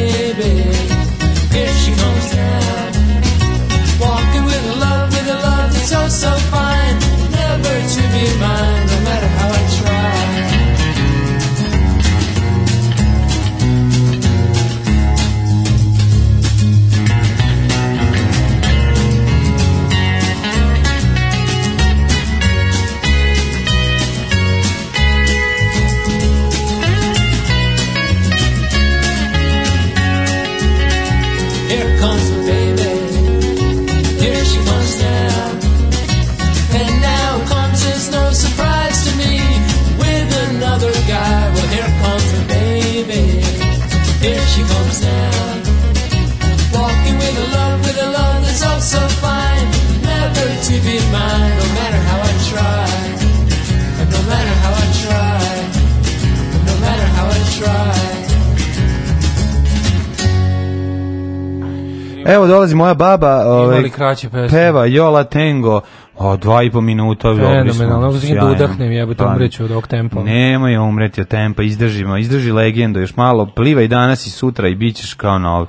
dolazi moja baba, ovaj, kraće pesme. peva Jola Tengo, o, dva i po minuta. Fenomenalno, ovo da udahnem, jebote, pa, umreću od ovog tempa. Nemoj umreti od tempa, izdržimo, izdrži legendu, još malo, plivaj danas i sutra i bit ćeš kao nov.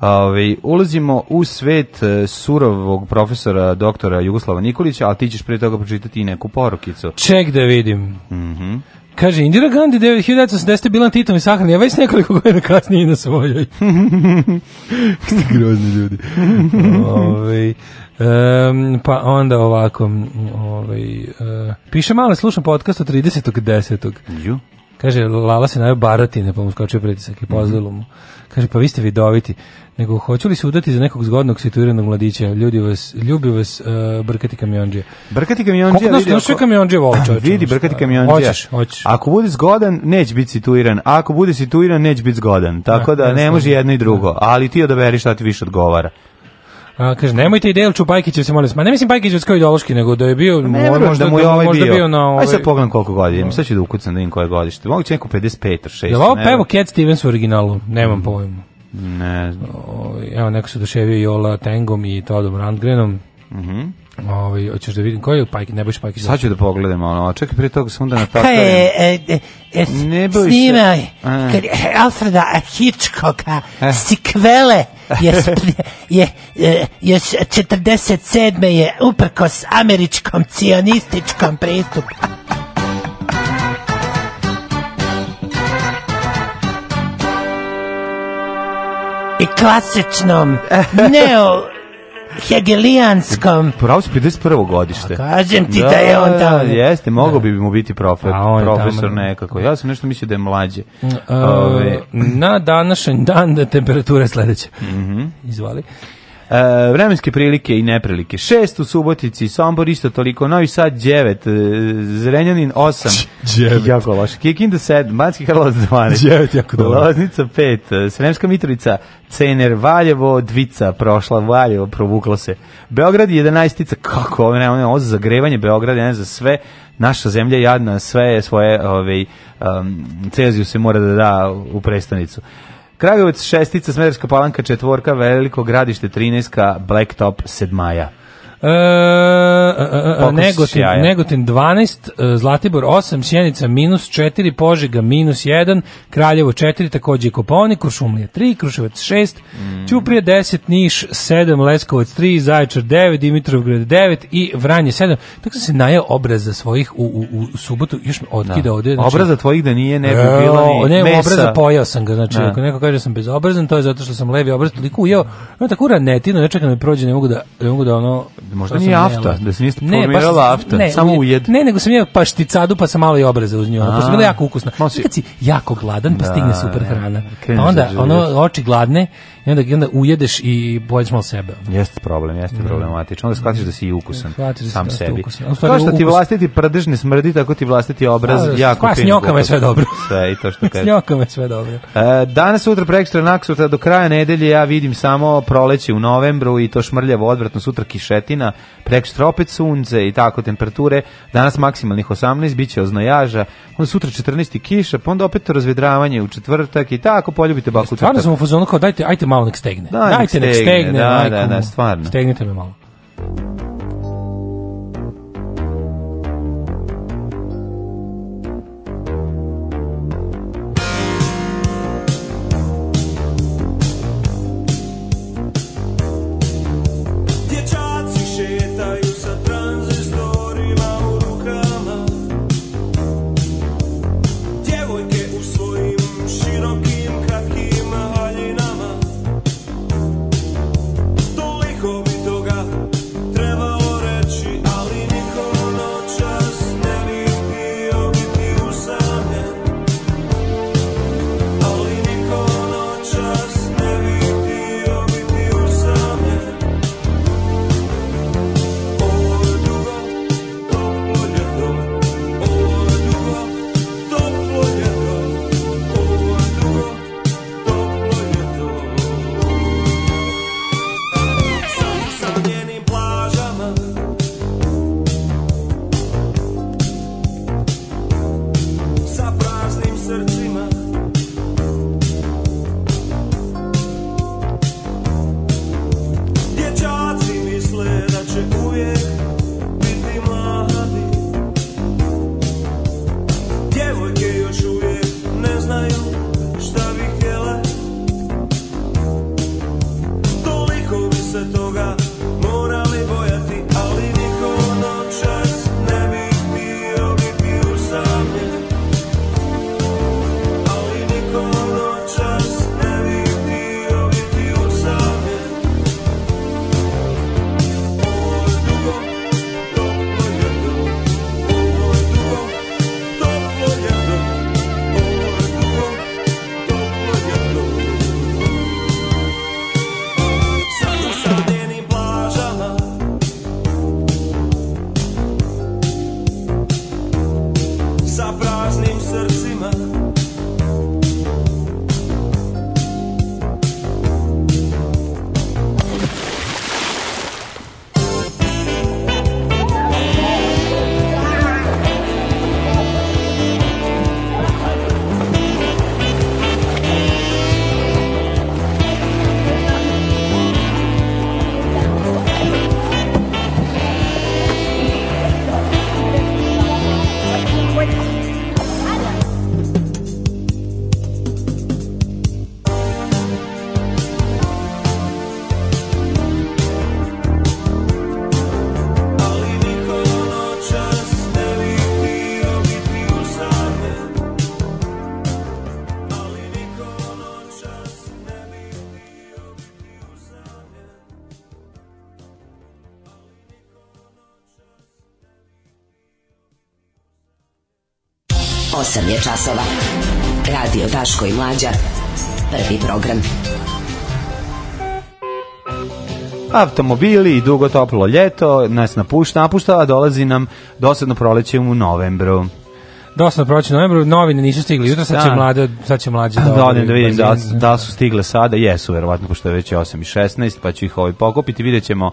Ove, ovaj, ulazimo u svet e, surovog profesora doktora Jugoslava Nikolića, ali ti ćeš pre toga pročitati i neku porukicu. Ček da vidim. Mhm. Mm Kaže, Indira Gandhi 1980. bila na Titovi sahrani, a već nekoliko godina kasnije i na svojoj. Ste grozni ljudi. Ove, ovaj, um, pa onda ovako, ove, ovaj, uh, piše malo, slušam podcast od 30.10. Ju? Kaže, Lala se najao baratine, pa mu skočio pritisak i mhm. pozdravilo mu. Kaže, pa vi ste vidoviti. Nego, hoću li se udati za nekog zgodnog situiranog mladića? Ljudi vas, ljubi vas uh, brkati kamionđe. Brkati kamionđe... Koliko nas slušaju kamionđe voli čovječe? Vidi, brkati kamionđe. Hoćeš, hoćeš. Ako bude zgodan, neće biti situiran. A ako bude situiran, neće biti zgodan. Tako da, da ne može jedno i drugo. Ali ti odaberi šta ti više odgovara. A, kaže, nemojte Delču Bajkiću se molim. Ma ne mislim Bajkiću kao ideološki, nego da je bio... Pa ne, možda, možda, da mu da je ovaj možda bio. bio na ovaj... Aj sad pogledam koliko godina, no. Da. sad ću da ukucam da vidim koje godište. Moguće neko 55 or 6. Jel ovo pevo pa Cat Stevens u originalu? Nemam mm. pojma. Ne znam. O, ovaj, evo, neko se i Ola Tengom i Todom Randgrenom. Mhm. Mm Ovaj hoćeš da vidim koji je Pajki, ne baš Pajki. Sad ću da pogledam ono, A čekaj prije toga sam onda na e, tako. E, e, e, e ne bojiš. Snimaj. Kad Alfreda Hitchcocka e. sikvele je, je, je, je 47. je uprkos američkom cionističkom pristupu. i klasičnom neo hegelijanskom. Pravo se 51. godište. A kažem ti da, da je on da, tamo. Da, jeste, mogao da. bi mu biti profet, profesor tamo. nekako. Ja sam nešto mislio da je mlađe. Uh, Na današnji dan da temperatura je sledeća. Mm -hmm. Izvali. E, vremenske prilike i neprilike. 6 u Subotici, Sombor isto toliko, Novi Sad 9, e, Zrenjanin 8. 9. Jako loš. Kikinda 7, Banski Karlovac 12. 9, jako dobro. Loznica 5, e, Sremska Mitrovica, Cener, Valjevo, Dvica prošla, Valjevo provukla se. Beograd 11, kako, ovo ne, ovo za zagrevanje Beograda, ne za sve naša zemlja jadna, sve svoje ovaj, um, Ceziju se mora da da u prestanicu. Kragujevac šestica, Smederska palanka četvorka, Veliko gradište 13, Blacktop sedmaja. E, e, e, e Negotin, Negotin 12, Zlatibor 8, Sjenica minus 4, Požega minus 1, Kraljevo 4, takođe i Koponik, Kuršumlija 3, Kruševac 6, mm. Ćuprije 10, Niš 7, Leskovac 3, Zaječar 9, Dimitrovgrad 9 i Vranje 7. Tako sam se najao obraza svojih u, u, u subotu, još me otkida da. ovde. Znači, obraza tvojih da nije, ne bi bilo ni ne, mesa. obraza pojao sam ga, znači da. ako neko kaže da sam bezobrazan, to je zato što sam levi obraz toliko ujeo, ima no, tako ranetino, ne čekam da mi prođe, ne mogu da, ne mogu da ono Da možda nije afta, da se niste formirala afta, samo ujed. Ne, nego sam jeo pašticadu pa sam malo i obraze uz nju. pa sam bila jako ukusna. Kad si jako gladan, pa stigne da, super hrana. Pa onda ono, oči gladne I onda, onda ujedeš i bojiš malo sebe. Jeste problem, jeste mm. problematično. Onda shvatiš da si ukusan shvatiš sam da sebi. Ukusan. Kao što ti vlastiti prdež ne smrdi, tako ti vlastiti obraz da, da jako fin. Pa s njokama je sve dobro. sve i to što kaže. S njokama je sve dobro. E, danas, sutra, prekstra, naksutra, do kraja nedelje ja vidim samo proleće u novembru i to šmrljavo odvratno, sutra kišetina, prekstra opet sunce i tako temperature. Danas maksimalnih 18, bit će oznojaža, onda sutra 14 kiša, pa onda opet razvedravanje u četvrtak i tako poljubite baku. Stvarno sam u fazonu kao dajte, ajte malo malo nek stegne. Da, Dajte nek stegne, nek stegne da, da, da, stvarno. Stegnite me malo. časova. Radio Daško i Mlađa. Prvi program. Automobili i dugo toplo ljeto nas napušta, napušta, a dolazi nam dosadno proleće u novembru Dosadno proleće u novembru, novine nisu stigle, jutro sad će da. mlade, sad će mlađe da, da, da vidim da, da, da su stigle sada, jesu verovatno, pošto je već 8 i 16, pa ću ih ovaj pokopiti, vidjet ćemo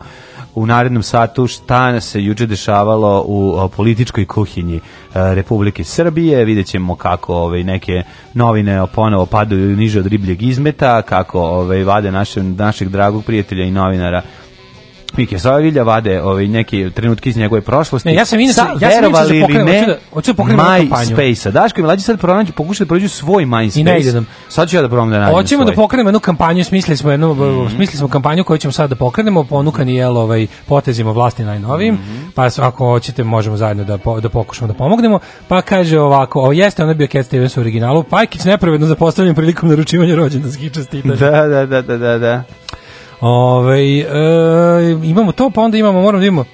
u narednom satu šta se juče dešavalo u političkoj kuhinji e, Republike Srbije. Vidjet ćemo kako ovaj, neke novine ponovo padaju niže od ribljeg izmeta, kako ovaj, vade naše, našeg dragog prijatelja i novinara pike savilja, vade ovaj neki trenutke iz njegove prošlosti. Ne, ja sam inače, ja sam inače da pokrenem, hoću da, hoću da pokrenem kampanju. a Daško mi mlađi sad pronađu, pokušaju da pronađu svoj MySpace. I ne idem. Sad ću ja da probam da nađem Hoćemo da svoj. da pokrenemo jednu kampanju, smislili smo jednu, mm -hmm. smislili smo kampanju koju ćemo sad da pokrenemo, ponukani jel ovaj potezimo vlasti najnovijim, mm -hmm. pa ako hoćete možemo zajedno da, po, da pokušamo da pomognemo. Pa kaže ovako, o, jeste ona bio Cat Stevens u originalu, Pajkić nepravedno zapostavljen prilikom naručivanja rođendanskih čestitanja. Da, da, da, da, da. da. Ove, e, imamo to, pa onda imamo, moramo da imamo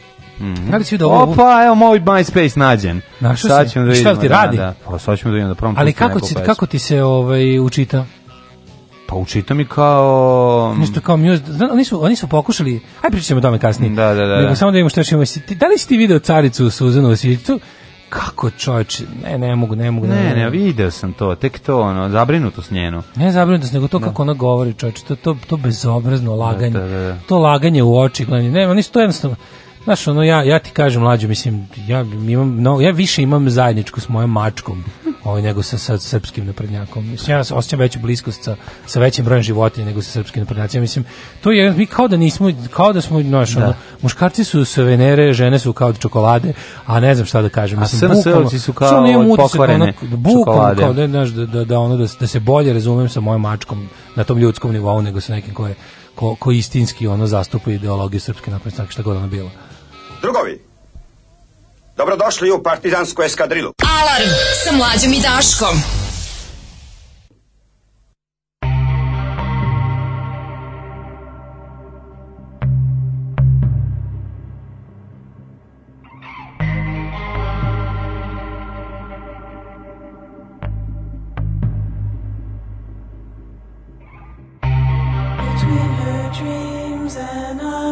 Mm -hmm. da ovo... Opa, evo moj MySpace nađen. Našao sad ćemo da vidimo. Šta ti da, radi? Da, da. Pa o, sad ćemo da vidimo da promo. Ali kako, ti, kako ti se ovaj, učita? Pa učita mi kao... Mm. Nešto kao muse... oni, su, oni su pokušali... Aj pričamo o tome kasnije. Da, da, da. Nego da. samo da vidimo što ćemo... Da li si ti video caricu Suzanu Vasiljicu? kako čovječ, ne, ne mogu, ne mogu. Ne, ne, ne, video sam to, tek to, ono, zabrinutost njeno. Ne zabrinutost, nego to da. kako ona govori čovječ, to, to, to bezobrazno da, laganje, da, da, da, to laganje u oči, gledanje, ne, oni su to jednostavno, Znaš, ono, ja, ja ti kažem, mlađo, mislim, ja, imam, mnogo, ja više imam zajedničku s mojom mačkom ovaj, nego sa, sa srpskim naprednjakom. Mislim, ja osjećam veću bliskost sa, sa većim brojem životinja nego sa srpskim naprednjacima. Mislim, to je, mi kao da nismo, kao da smo, znaš, da. ono, muškarci su sa Venere, žene su kao od čokolade, a ne znam šta da kažem. Mislim, a srpsevci su kao što od ovaj pokvarene ono, bukvalno, kao da, znaš, da, da, da, ono, da, da se bolje razumem sa mojom mačkom na tom ljudskom nivou nego sa nekim koje ko, ko istinski ono zastupa ideologiju srpske napredne stranke šta god ona bila. Drugovi, dobrodošli u partizansku eskadrilu. Alarm sa mlađim i Daškom.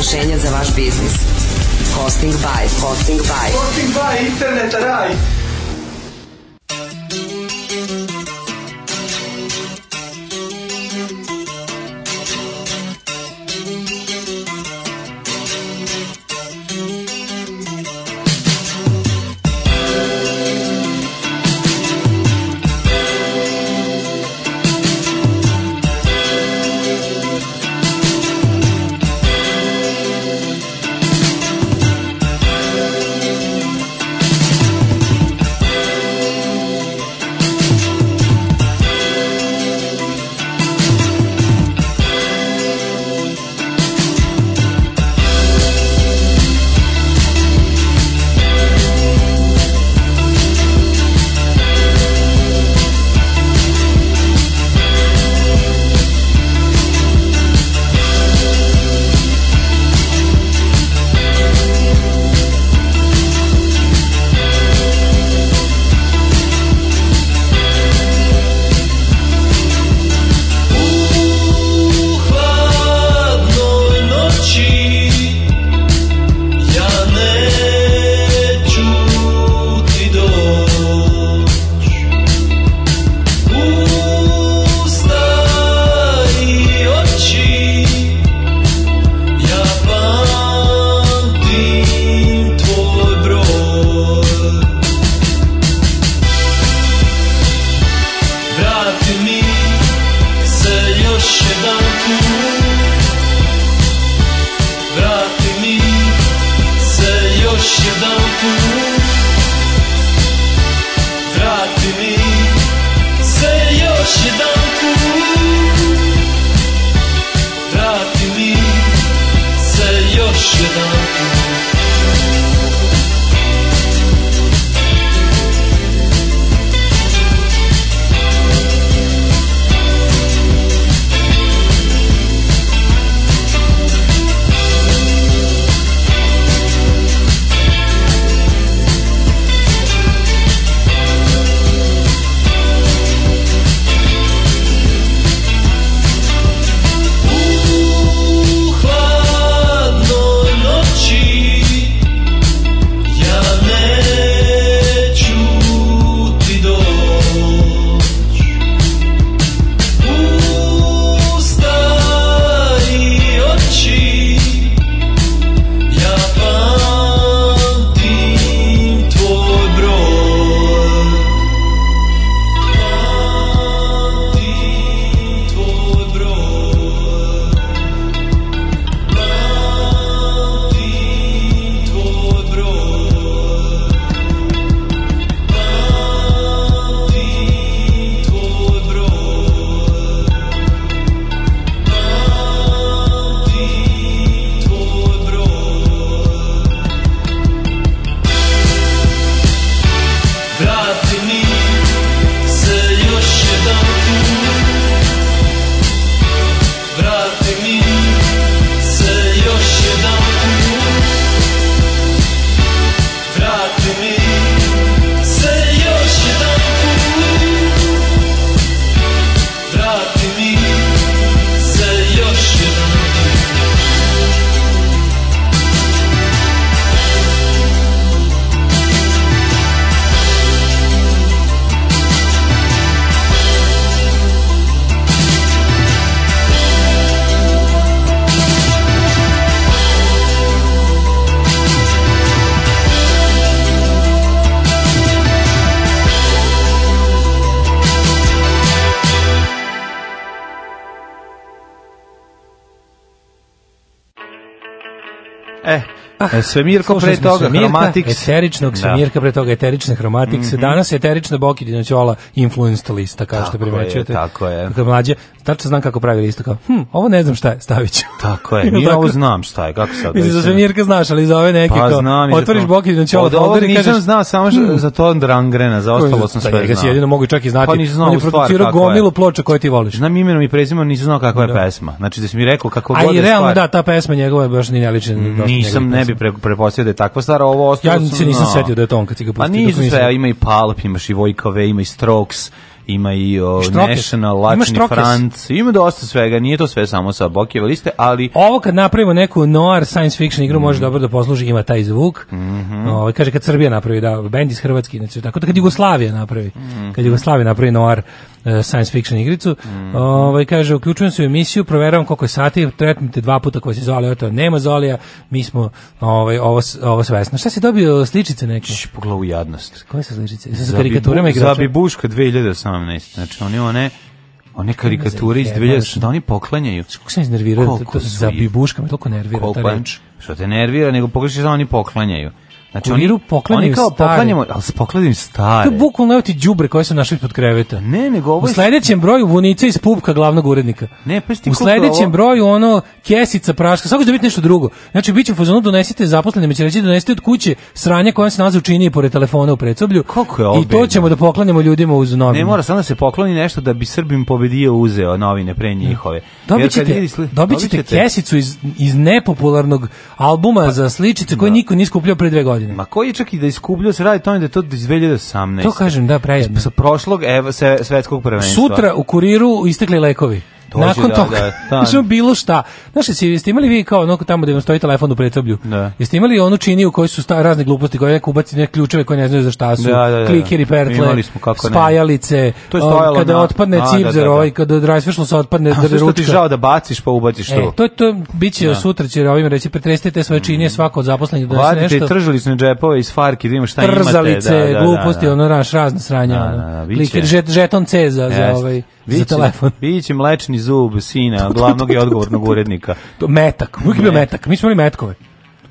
rešenja za vaš biznis. Hosting by. Hosting by. Hosting by Svemirko pre toga, Hromatix. Eteričnog da. Svemirka pre toga, Eterična Hromatix. Mm -hmm. Danas je Eterična Boki Dinoćola influenced lista, kao tako što primećujete. Je, tako je. Dakle, mlađe, tačno znam kako pravi lista, kao, hm, ovo ne znam šta je, stavit ću. Tako je, Ja ovo znam šta je, kako sad. Mislim da se Mirka znaš, ali za ove neke pa, znam, otvoriš bokić na znači čelo, od ovo nisam znao samo hm. za to Drangrena, za ostalo sam sve znao. se jedino mogu čak i znati. Pa nisam znao stvar kako gomilu ploča koje ti voliš. Znam imenom i prezimenom, nisam znao kakva je da. pesma. Znači da si mi rekao kako god je stvar. A i realno da, ta pesma njegova je baš ni nelična. Nisam, ne bi prepostavio da je takva stvar, ovo ostalo Ja se nisam setio da je to on kad si ga pa pustio. Pa nisam sve, ima i Palp, imaš i Vojkove, ima i Strokes, ima i o, National, Lačni ima ima dosta svega, nije to sve samo sa Bokijeva liste, ali... Ovo kad napravimo neku noir science fiction igru, mm. može dobro da posluži, ima taj zvuk. Mm -hmm. o, ovaj, kaže kad Srbija napravi, da, bend iz Hrvatski, znači, tako da kad Jugoslavija napravi, mm -hmm. kad Jugoslavija napravi noir, E, science fiction igricu. Mm. Ovaj kaže uključujem se u emisiju, proveravam koliko je sati, tretnite dva puta koji se zoli, eto nema zolija, mi smo ovaj ovo ovo svesno. Šta se dobio sličice neke? Š, poglavu jadnost. Koje su sličice? Sa karikaturama igrača. Zabi Buška 2018. Znači oni one one karikature iz 2000, da oni poklanjaju. Kako se iznervirao za bibuškama, toliko nervira ta reč. Pa- što te nervira, nego pogledaš da oni poklanjaju. Znači Kuriru oni poklanjaju oni kao stare. poklanjamo, al poklanjaju stare. To je bukvalno evo ti đubre koje su našli pod kreveta. Ne, nego ovo je... U sledećem broju vunica iz pupka glavnog urednika. Ne, pa U sledećem ovo... broju ono kesica praška, svako će biti nešto drugo. Znači biće fazonu donesite zaposlenima će reći donesite od kuće sranje koje se nalazi u čini pored telefona u predsoblju. Kako je ovo? I to ćemo da poklanjamo ljudima uz novine. Ne mora samo da se pokloni nešto da bi Srbim pobedio uzeo novine pre njihove. Da. Dobićete, Jer sli... dobićete, dobićete kesicu iz, iz nepopularnog albuma pa, za sličice koje da. niko nije skupljao pre dve godine godine. Ma koji čak i da iskupljuje se radi tome da je to 2018. To kažem, da, prejedno. Sa prošlog ev, se, svetskog prvenstva. Sutra u kuriru istekli lekovi. Nakon da, toga, da, da, znači, bilo šta. Znaš, jeste imali vi kao ono tamo gde vam stoji telefon u pretoblju? Da. Jeste imali onu činiju u kojoj su sta, razne gluposti, koje neko ubaci neke ključeve koje ne znaju za šta su, da, da, da, klikeri, pertle, spajalice, to je stojalo um, kada otpadne a, da, cipzer, da, ovaj, kada drajsvešlo se otpadne a, što ti žao da baciš pa ubaciš to. E, to, to biće da. sutra, će ovim reći, pretrestajte svoje činije mm. svako od zaposlenih da Vladite, nešto. Vladite, tržali su džepove iz farki, da šta Trzalice, imate. Trzalice, gluposti, ono, raš, razne sranja. Da, da, da, žeton C za, za, ovaj, za telefon. Biće mlečni zub sina glavnog i odgovornog urednika. to metak, uvijek je bio metak. Mi smo imali metkove.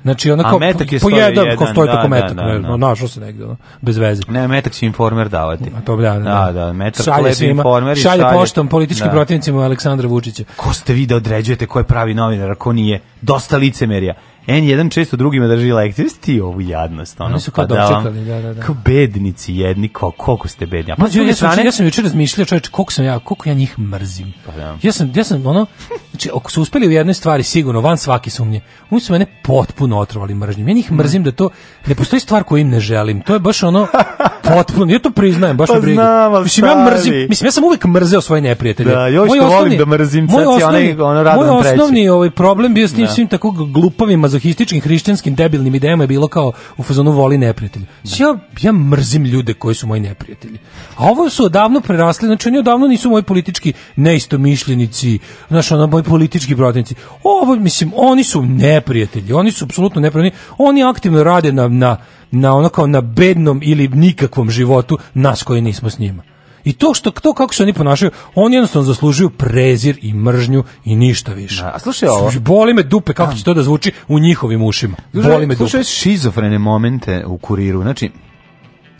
Znači onako metak je po jedan, jedan ko stoji da, tako da, metak, da, da, da. našao se negde, no, bez veze. Ne, metak će informer davati. A to bla, da da, da, da, da metak šalje svima, informer šalje, šalje poštom političkim da. protivnicima Aleksandra Vučića. Ko ste vi da određujete ko je pravi novinar, a ko nije? Dosta licemerja. N1 često drugima drži lekcije. Jesi ovu jadnost? Ono, Oni su kao pa da, dočekali, da, da, da. Kao bednici jedni, kao, koliko ste bedni. A pa, ja, strane... ja sam jučer razmišljao, čovječ, koliko sam ja, koliko ja njih mrzim. Pa, da. Ja sam, ja sam, ono, znači, ako su uspeli u jednoj stvari, sigurno, van svaki sumnje, oni su mene potpuno otrovali mržnjom. Ja njih mrzim da to, ne postoji stvar koju im ne želim. To je baš ono, potpuno, ja to priznajem, baš pa, me briga. Znam, mislim, ja mrzim, mislim, ja sam uvek mrzeo svoje neprijatelje. Da, joj što osnovni, volim da mrzim, sad moj osnovni, onaj, ono, moj osnovni ovaj, problem bio s tim da. svim tako glupavim mazohističkim, hrišćanskim, debilnim idejama je bilo kao u fazonu voli neprijatelj. Znači, ja, ja mrzim ljude koji su moji neprijatelji. A ovo su odavno prerasli, znači oni odavno nisu moji politički neistomišljenici, znači ono, moji politički protivnici. Ovo, mislim, oni su neprijatelji, oni su apsolutno neprijatelji, oni aktivno rade na, na, na ono kao na bednom ili nikakvom životu nas koji nismo s njima. I to što to kako se oni ponašaju, oni jednostavno zaslužuju prezir i mržnju i ništa više. Da, a slušaj ovo. Boli me dupe kako da. će to da zvuči u njihovim ušima. Slušaj, Boli me slušaj, dupe. šizofrene momente u kuriru. Znači,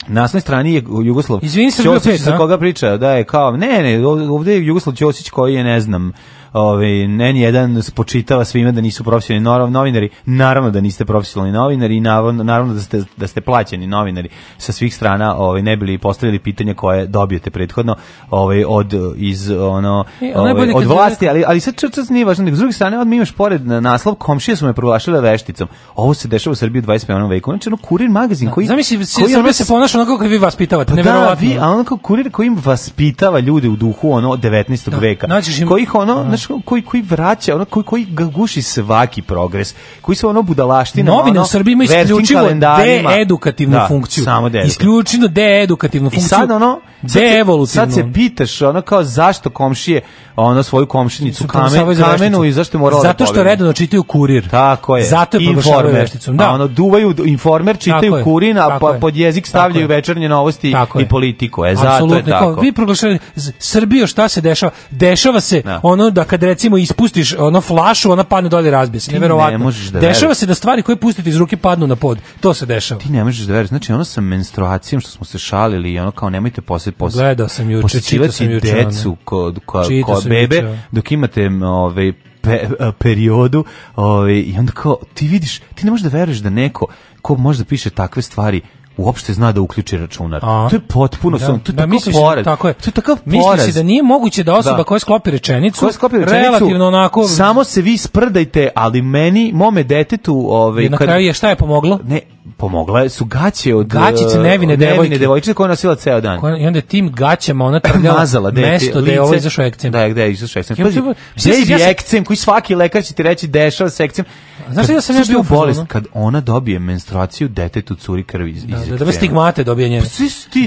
na nasnoj strani je Jugoslav Izvini se, Ćosić, za koga priča, da je kao, ne, ne, ovdje je Jugoslav Ćosić koji je, ne znam, ovaj n jedan spočitava svima da nisu profesionalni novinari. Naravno da niste profesionalni novinari i naravno, naravno da ste da ste plaćeni novinari sa svih strana, ovaj ne bili postavili pitanja koje dobijete prethodno, ovaj od iz ono e, ovaj, od vlasti, ali ali sad što nije važno. S druge strane, odmah imaš pored naslov komšije su me proglašile vešticom. Ovo se dešava u Srbiji u 21. veku. Znači, ono kurir magazin da. koji Zamisli, koji ono se ponaša onako kako vi vaspitavate, pa da, neverovatno. Da, vi, a onako kurir kojim vaspitava ljude u duhu ono 19. Da, vekova. Im, kojih ono, znaš, koji, koji vraća, ono, koji, koji guši svaki progres, koji su ono budalaštine Novine ono, u Srbiji ima isključivo de-edukativnu da, funkciju. Samo de Isključivo de-edukativnu funkciju. I sad ono, de-evolutivnu. Sad se pitaš, ono, kao zašto komšije, ono, svoju komšinicu kamen, kamenu i zašto je morala da Zato što redano čitaju kurir. Tako je. Zato je proglašavaju Da. A ono, duvaju informer, čitaju tako kurin, a pa, pod jezik stavljaju tako večernje novosti tako i politiku. E, zato je tako. Kao, vi proglašavaju, Srbijo, šta se dešava? Dešava se, da. ono, da kad recimo ispustiš ono flašu, ona padne dolje i razbije se. Neverovatno. Ne možeš da dešava veriš. se da stvari koje pustite iz ruke padnu na pod. To se dešava. Ti ne možeš da veruješ. Znači ono sa menstruacijom što smo se šalili i ono kao nemojte posle posle. Gledao sam juče, čitao sam juče. Decu kod ko, ko bebe juče. dok imate ove, ovaj, pe, periodu, ovaj i onda kao ti vidiš, ti ne možeš da veruješ da neko ko može da piše takve stvari uopšte zna da uključi računar. A. To je potpuno da, sam, to je da, tako misliš, Tako je. To je takav Misliš da nije moguće da osoba da. koja sklopi rečenicu, koja sklopi rečenicu, relativno onako samo se vi sprdajte, ali meni, mome detetu, ovaj I na kad, kraju je šta je pomoglo? Ne, pomogla su gaće od gaćice e, nevine devojke, devojčice koja nosila ceo dan. Koja, I onda tim gaćama ona trljala mazala dete, mesto gde je ovo izašao ekcem. Da, gde je izašao ekcem. Pazi, baby ja ekcem koji svaki lekar će ti reći dešava se ekcem. Znaš kad, ja sam ja bio bolest kad ona dobije menstruaciju, dete tu curi krv iz da, iz. Da, da, da stigmate dobije njene.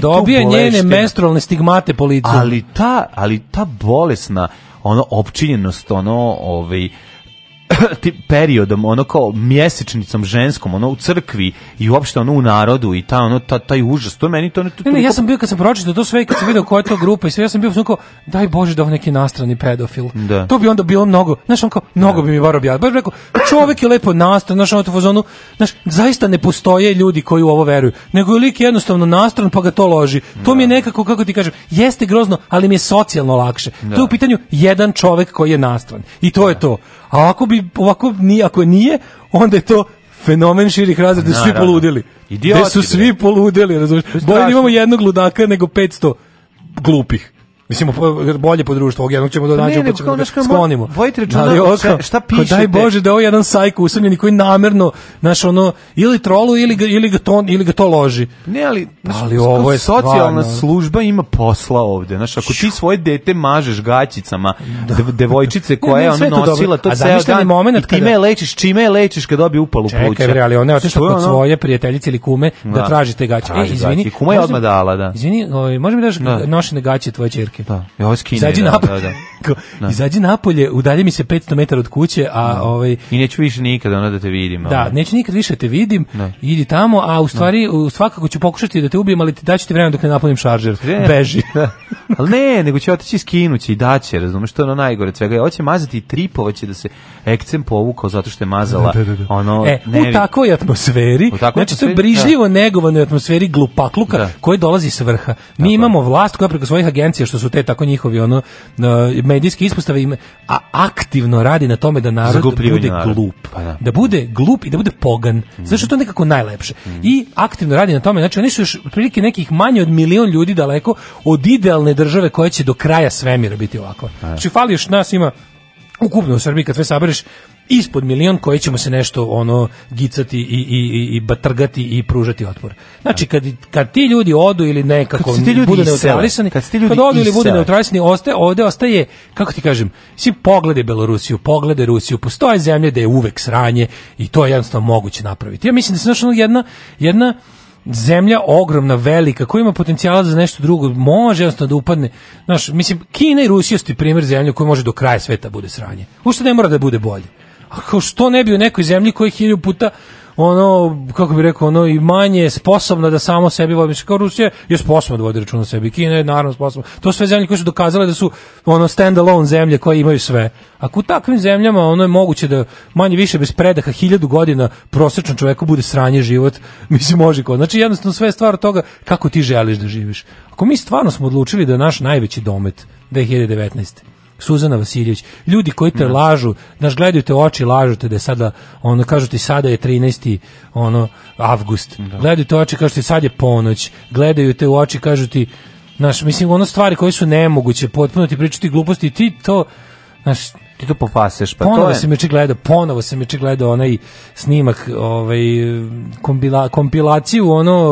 Pa dobije njene menstrualne stigmate po Ali ta, ali ta bolesna ono opčinjenost, ono, ovaj tim periodom, ono kao mjesečnicom ženskom, ono u crkvi i uopšte ono u narodu i ta, ono, ta, taj užas, to meni to... ne, to ne, ne, ja sam bio kad sam pročitao to sve i kad sam vidio koja je to grupa i sve, ja sam bio sam kao, daj Bože da ovo neki nastrani pedofil. Da. To bi onda bilo mnogo, znaš, on kao, mnogo da. bi mi bar objavio. Baš rekao, čovjek je lepo nastran, znaš, on to fazonu, znaš, zaista ne postoje ljudi koji u ovo veruju, nego je lik jednostavno nastran pa ga to loži. Da. mi je da. nekako, kako ti kažem, jeste grozno, ali mi je socijalno lakše. Da. To je u pitanju jedan čovjek koji je nastran. I to je da. to. A ako bi ovako nije, ako nije, onda je to fenomen širih razreda, svi poludili. Idioti, da su svi poludeli, razumiješ? Bolje da imamo jednog ludaka nego 500 glupih. Mislim, bolje po društvu, ovog jednog ćemo da pa nađemo, pa ćemo da sklonimo. Bojite računa, ali, ovo, šta, šta pišete? Daj Bože da ovo je jedan sajko usamljeni koji namerno, našo ono, ili trolu, ili ga, ili ga, to, ili ga to loži. Ne, ali, pa znaš, ali ovo je socijalna stvarno. služba ima posla ovde. znači ako ti svoje dete mažeš gaćicama, da. devojčice koja je ona nosila to ceo dan, moment i time je lečiš, čime je lečiš kad dobije upalu pluća. Čekaj, ali ona je otišla kod svoje prijateljice ili kume da, da. traži te gaće. E, izvini, kuma je odmah dala, da. Izvini, ovaj, možemo da daš gaće tvoje ćerke? Da, da. I ovo skine, izađi da, napolje, da, da. da. Izađi napolje, udalji mi se 500 metara od kuće, a da. ovaj i neću više nikad ona da te vidim. Da, ovaj. neću nikad više da te vidim. Da. Idi tamo, a u da. stvari da. svakako ću pokušati da te ubijem, ali ti daću ti vremena dok ne napunim šaržer. Ne. Beži. Da. ali ne, nego će otići skinući i daće, razumeš, to je ono najgore svega. Hoće mazati i tripovaće da se ekcem povukao zato što je mazala. Da, da, da. Ono, e, ne, u takvoj atmosferi, u takvoj znači to brižljivo da. negovanoj atmosferi glupakluka da. koji dolazi sa vrha. Mi imamo vlast koja preko svojih agencija što su te tako njihovi ono medijske ispostave im, a aktivno radi na tome da narod bude narod. glup. Pa, da. da. bude glup i da bude pogan. Mm. što to nekako najlepše. Mm. I aktivno radi na tome, znači oni su još otprilike nekih manje od milion ljudi daleko od idealne države koja će do kraja svemira biti ovakva. Pa da. Znači fali još nas ima ukupno u Srbiji kad sve sabereš ispod milion koji ćemo se nešto ono gicati i, i, i, i batrgati i pružati otpor. Znači da. kad, kad ti ljudi odu ili nekako kad ti budu neutralisani, kad, ti ljudi kad odu ili budu neutralisani, ostaje, ovde ostaje, kako ti kažem, svi poglede Belorusiju, poglede Rusiju, postoje zemlje da je uvek sranje i to je jednostavno moguće napraviti. Ja mislim da se našla jedna, jedna zemlja ogromna, velika, koja ima potencijala za nešto drugo, može jednostavno da upadne. Znaš, mislim, Kina i Rusija su ti primjer zemlje koja može do kraja sveta bude sranje. Ušto ne mora da bude bolje. A kao što ne bi u nekoj zemlji koja je hiljadu puta ono, kako bi rekao, ono i manje je sposobna da samo sebi vodi. Kao Rusija je sposobna da vodi račun o sebi. Kina je naravno sposobno, To sve zemlje koje su dokazale da su ono stand alone zemlje koje imaju sve. Ako u takvim zemljama ono je moguće da manje više bez predaha hiljadu godina prosječnom čoveku bude sranje život, mislim može kod. Znači jednostavno sve je stvar toga kako ti želiš da živiš. Ako mi stvarno smo odlučili da je naš najveći domet 2019 Suzana Vasiljević, ljudi koji te da. lažu, znaš, gledaju te oči, lažu te da je sada, ono, kažu ti sada je 13. ono, avgust, da. gledaju te oči, kažu ti sad je ponoć, gledaju te u oči, kažu ti, znaš, mislim, ono stvari koje su nemoguće, potpuno ti pričati gluposti, ti to, znaš, ti to popaseš, pa ponovo to je... sam juče gledao, ponovo se mi gledao onaj snimak, ovaj, kombila, kompilaciju, ono,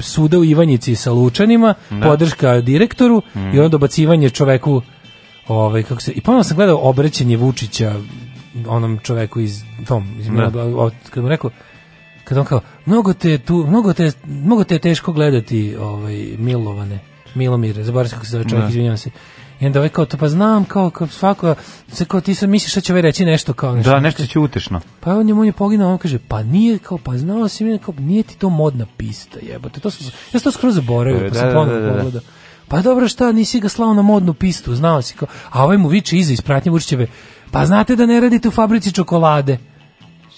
suda u Ivanjici sa Lučanima, da. podrška direktoru mm. i onda dobacivanje čoveku Ovaj kako se i ponovo sam gledao obraćanje Vučića onom čoveku iz tom iz ne. Da. kad mu rekao kad on kao mnogo te tu mnogo te mnogo te teško gledati ovaj Milovane Milomir zaboravio kako se zove čovjek da. izvinjavam se i onda ovaj kao, to pa znam, kao, kao svako, se kao ti sam misliš da će ovaj reći nešto kao nešto. Da, nešto će utešno. Pa on je, on je poginuo, on kaže, pa nije, kao, pa znao si mi, kao, nije ti to modna pista, jebote. To sam, ja sam to skroz zaboravio, pa e, da, sam da, ponovno da, da, da. Pa dobro šta, nisi ga slao na modnu pistu, znao si kao. A ovaj mu viče iza ispratnje Vučićeve. Pa znate da ne radite u fabrici čokolade.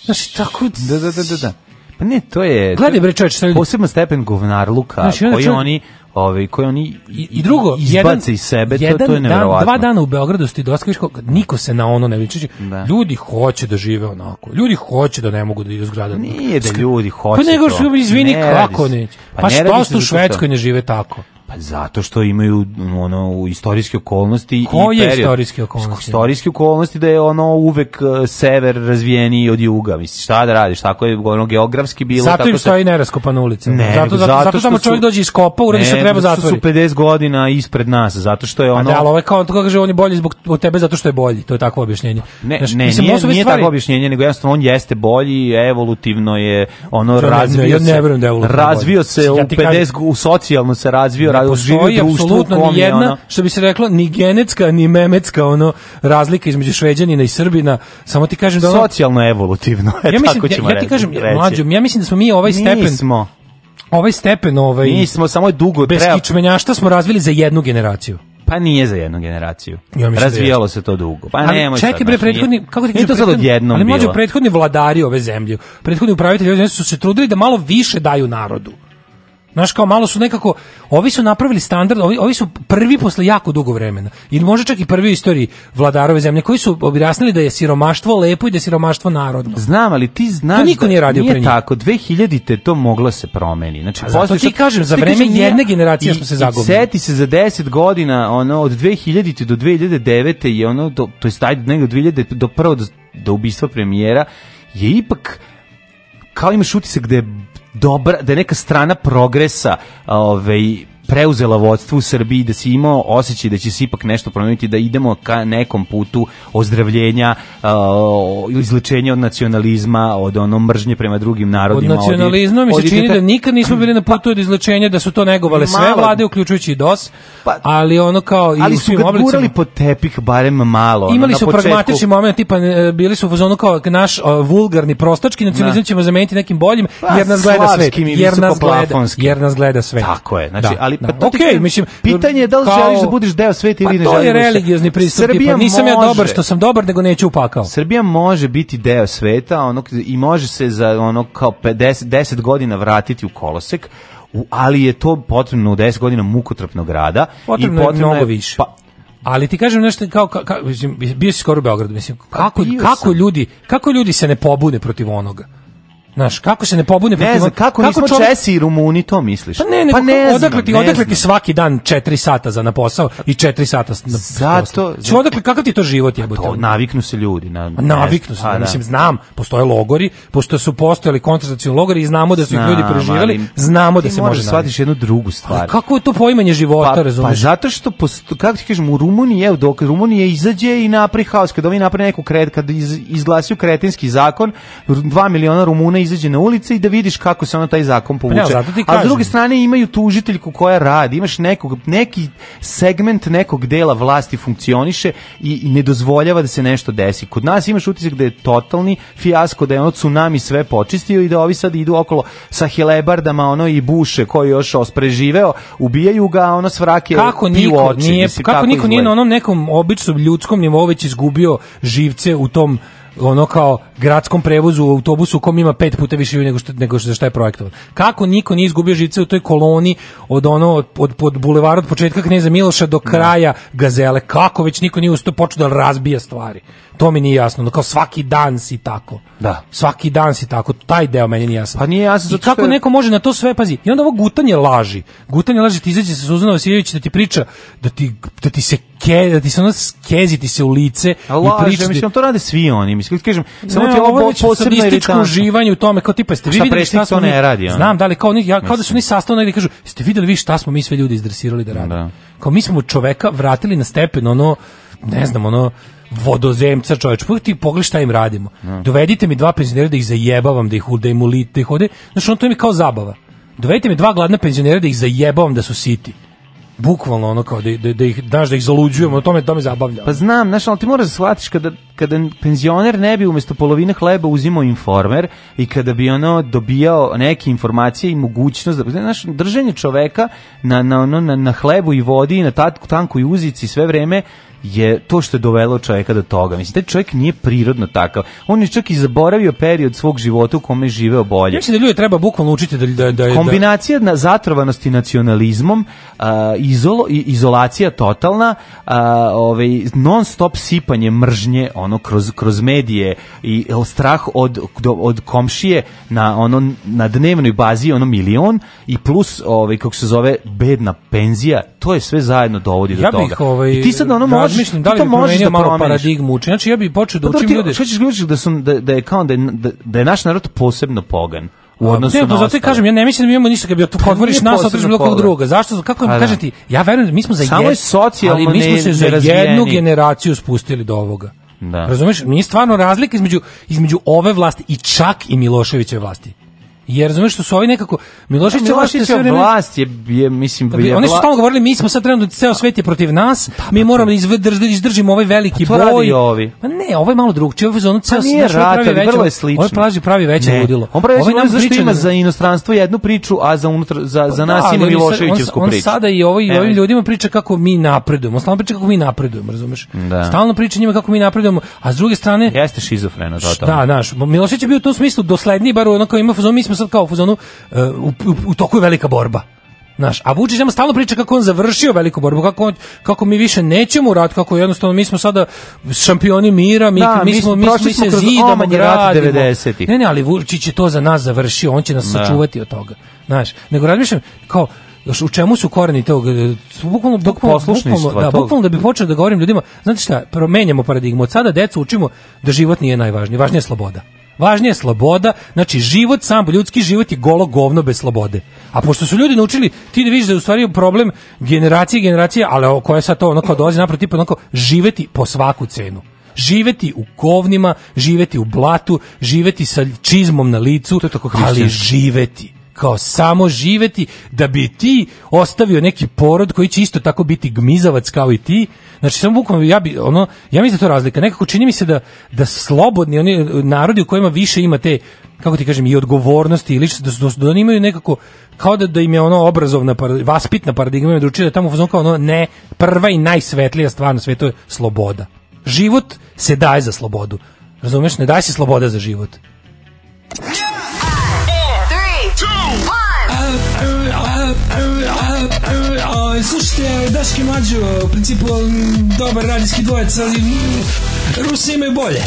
Znaš, tako... Da, da, da, da. da. Pa ne, to je... Gledaj, bre, čovječ, Posebno stepen govnar Luka, Znaš, koji čovječ... oni ovaj koji oni i, drugo jedan, iz sebe jedan, to, to je neverovatno. Dan, dva dana u Beogradu sti doskaviš niko se na ono ne viče. Da. Ljudi hoće da žive onako. Ljudi hoće da ne mogu da idu iz grada. Nije da ljudi hoće. Pa nego što izvini ne kako neć Pa, pa što u Švedskoj ne žive tako? Pa zato što imaju ono istorijske okolnosti Koje i period. istorijske okolnosti? Istorijske okolnosti da je ono uvek uh, sever razvijeniji od juga. Misliš, šta da radiš? Tako je ono geografski bilo. Zato tako im da stoji se... neraskopana ulica. Ne, zato, zato, zato, zato što tamo čovjek su... dođe iz kopa, uradi što treba zatvori. Ne, su 50 godina ispred nas, zato što je pa ono... Pa da, ali ovo ovaj je kao, kako kaže, on je bolji zbog tebe zato što je bolji. To je takvo objašnjenje. Ne, Znaš, ne, mislim, nije, nije stvari... tako objašnjenje, nego jednostavno on jeste bolji, evolutivno je ono razvio se. Ja ne verujem da je Razvio se u 50, u socijalno se razvio, razlika. Postoji apsolutno ni jedna, ono... što bi se reklo, ni genetska, ni memetska ono, razlika između Šveđanina i Srbina. Samo ti kažem da... Ono, Socijalno evolutivno, e, ja mislim, tako ćemo ja, ja ti kažem, reći. Mlađom, ja mislim da smo mi ovaj stepen... smo Ovaj stepen, ovaj... smo samo je dugo. Bez treba... šta smo razvili za jednu generaciju. Pa nije za jednu generaciju. Ja da Razvijalo da se to dugo. Pa ali nemoj čekaj sad, bre, prethodni, kako ti kažem, to sad odjednom Ali bilo. prethodni vladari ove zemlje, prethodni upravitelji ove zemlje su se trudili da malo više daju narodu. Znaš, kao malo su nekako, ovi su napravili standard, ovi, ovi su prvi posle jako dugo vremena, ili možda čak i prvi u istoriji vladarove zemlje, koji su objasnili da je siromaštvo lepo i da je siromaštvo narodno. Znam, ali ti znaš to niko da nije, radio nije pre njih. tako, 2000-te to moglo se promeni. Znači, A zato ti kažem, za vreme kažem, jedne generacije i, smo se zagubili. Seti se za 10 godina, ono, od 2000-te do 2009-te i ono, do, to je stajde nego 2000 do prvo do, do ubistva premijera, je ipak kao imaš utisak da je dobra, da je neka strana progresa, ovaj preuzela vodstvo u Srbiji, da si imao osjećaj da će se ipak nešto promeniti, da idemo ka nekom putu ozdravljenja, uh, izlečenja od nacionalizma, od ono mržnje prema drugim narodima. Od nacionalizma od, mi se od čini da nikad nismo bili na putu od izlečenja, da su to negovale sve malo, vlade, uključujući i DOS, pa, ali ono kao i ali u svim oblicima. Ali su ga po tepih barem malo. Imali ono, su pragmatični moment, tipa e, bili su u fazonu kao naš uh, vulgarni prostački da. nacionalizam ćemo zameniti nekim boljim, pa, jer nas gleda svet. Jer nas gleda, jer nas gleda sve. Tako je, znači, da. ali ali pa da. okay, mislim pitanje je da li kao, želiš da budeš deo sveta ili pa ne želiš. to je religiozni pristup, Srbija tipa, nisam može, ja dobar što sam dobar, nego neću upakao. Srbija može biti deo sveta, ono i može se za ono kao 50 10 godina vratiti u kolosek. ali je to potrebno u 10 godina mukotrpnog rada potrebno i potrebno je mnogo više. Pa, ali ti kažem nešto kao, kao, kao mislim bio si skoro u Beogradu, mislim pa kako kako ljudi, kako ljudi se ne pobune protiv onoga. Znaš, kako se ne pobune protiv... Ne znam, kako, kako nismo čovjek... Česi i Rumuni, to misliš? Pa ne, ne, pa ne, ne odakle ti, odakle ti svaki dan 4 sata za na posao i 4 sata na Zato... Posao. Znači, odakle, kakav ti to život pa jebote? To, naviknu se ljudi. Na, naviknu se, a, da, da. mislim, znam, postoje logori, pošto su postojali koncentracioni logori i znamo da su ih ljudi preživjeli, znamo da se može da shvatiš jednu drugu stvar. Ali kako je to poimanje života, pa, razumiješ? Pa zato što, posto, kako ti kažem, u Rumuniji, evo, dok Rumunije izađe i napri haos, kad oni napri neku kret, kad iz, izglasio kretinski zakon, 2 miliona Rumuna izađe na ulice i da vidiš kako se ona taj zakon povuče. Pa ne, A s druge strane imaju tužiteljku koja radi, imaš nekog, neki segment nekog dela vlasti funkcioniše i, i ne dozvoljava da se nešto desi. Kod nas imaš utisak da je totalni fijasko, da je ono tsunami sve počistio i da ovi sad idu okolo sa helebardama ono i buše koji još ospreživeo, ubijaju ga, ono svrake kako niko oči, nije, mislim, kako, kako niko izgleda. nije na onom nekom običnom ljudskom nivou već izgubio živce u tom ono kao gradskom prevozu u autobusu kom ima pet puta više nego što nego što šta je projektovan. Kako niko nije izgubio žice u toj koloni od ono od od, od bulevara od početka Kneza Miloša do da. kraja Gazele. Kako već niko nije ustao počeo da razbija stvari. To mi nije jasno. No kao svaki dan si tako. Da. Svaki dan si tako. Taj deo meni nije jasno. Pa nije jasno. I kako što... neko može na to sve pazi? I onda ovo gutanje laži. Gutanje laži ti izađe sa Suzana Vasiljević da ti priča da ti da ti se ke, da ti se ono skezi se u lice Allah, i priča. Mislim, to rade svi oni. Mislim, kažem, samo ne, ti ovo posebno iritantno. uživanje u tome, kao tipa, jeste vi šta videli šta smo ne mi, radi, ono. Znam, da li, kao, oni, ja, kao da su oni sastavno negdje kažu, jeste videli vi šta smo mi sve ljudi izdresirali da rade. Da. Kao mi smo čoveka vratili na stepen, ono, ne znam, ono, vodozemca čoveč, pa ti pogledaj šta im radimo. Mm. Dovedite mi dva penzionera da ih zajebavam, da ih da im ulite, da ih ode. Znači, ono to im je kao zabava. Dovedite mi dva gladna penzionera da ih zajebavam da su siti bukvalno ono kao da, da, da ih daš da ih zaluđujemo, o tome to me zabavlja. Pa znam, znaš, ali ti moraš da shvatiš kada kada penzioner ne bi umjesto polovine hleba uzimao informer i kada bi ono dobijao neke informacije i mogućnost da znaš držanje čoveka na na na na hlebu i vodi i na tatku tankoj uzici sve vreme je to što je dovelo čovjeka do toga. Mislim, taj čovjek nije prirodno takav. On je čak i zaboravio period svog života u kome je živeo bolje. Ja mislim da ljude treba bukvalno učiti da... da, da, da- Kombinacija da... zatrovanosti nacionalizmom, uh, izolo, izolacija totalna, uh, ovaj, non stop sipanje mržnje ono kroz kroz medije i strah od od komšije na ono na dnevnoj bazi ono milion i plus ovaj kako se zove bedna penzija to je sve zajedno dovodi ja do bih, toga ovaj, i ti sad ono možeš mislim da li možeš da malo paradigmu učin znači ja bih počeo da pa učim ljude ćeš da su da, da je kao da je, da, da je naš narod posebno pogan u odnosu ne, na pa zato kažem ja ne mislim da mi imamo ništa da bi to pa odvoriš nas otriš bilo kog druga zašto kako im da. kažete ja verujem da mi smo za samo ali mi smo se za jednu generaciju spustili do ovoga Da. Razumeš, nije stvarno razlika između, između ove vlasti i čak i Miloševićeve vlasti. Jer razumeš što su ovi nekako Milošević da, Milošević je vlast je, je mislim da je oni su stalno govorili mi smo sad trenutno ceo svet je protiv nas, da, pa, mi moramo da izdržimo izdržimo ovaj veliki pa, to boj. ovi. Pa ne, ovaj malo drugačije, drugčije, je zonu ceo svet pravi veće. Vrlo je slično. Ovaj plaži pravi veće ludilo. On pravi ovaj nam zašto ima za inostranstvo jednu priču, a za unutra za pa za nas ima Miloševićevsku priču. On sada i ovaj ovim ljudima priča kako mi napredujemo, stalno priča kako mi napredujemo, razumeš? Stalno priča njima kako mi napredujemo, a s druge strane jeste šizofreno totalno. Da, znaš, Milošević je bio u tom smislu dosledniji, bar kao ima fazon mi smo sad kao u fuzonu, e, u, u, u toku je velika borba. Naš, a Vučić nam stalno priča kako on završio veliku borbu, kako, on, kako mi više nećemo rat, kako jednostavno mi smo sada šampioni mira, mi, da, mi, mi smo, mi smo, mi se zidamo, gradimo. 90 Ne, ne, ali Vučić je to za nas završio, on će nas da. sačuvati od toga. Znaš, nego razmišljam, kao, u čemu su koreni tog e, bukvalno dok poslušništva da, bukvalno da bi počeo da govorim ljudima znate šta promenjamo paradigmu od sada decu učimo da život nije najvažniji važnija je sloboda važnija je sloboda, znači život sam, ljudski život je golo govno bez slobode. A pošto su ljudi naučili, ti da vidiš da je u stvari problem generacije i generacije, ali koja sad to onako dolazi napravo, tipa onako živeti po svaku cenu živeti u kovnima, živeti u blatu, živeti sa čizmom na licu, to je tako ali živeti kao samo živeti da bi ti ostavio neki porod koji će isto tako biti gmizavac kao i ti. Znači samo bukvalno ja bi ono ja mislim da to razlika. Nekako čini mi se da da slobodni oni eh, narodi u kojima više ima te kako ti kažem i odgovornosti i ličnosti da, da, da, oni imaju nekako kao da, da im je ono obrazovna vaspitna paradigma da uči da tamo fazon kao ono ne prva i najsvetlija stvar na svetu je sloboda. Život se daje za slobodu. Razumeš, ne daje se sloboda za život. Ovaj, slušajte, Daški Mađo, u principu dobar radijski dvojec, ali Rusi imaju bolje.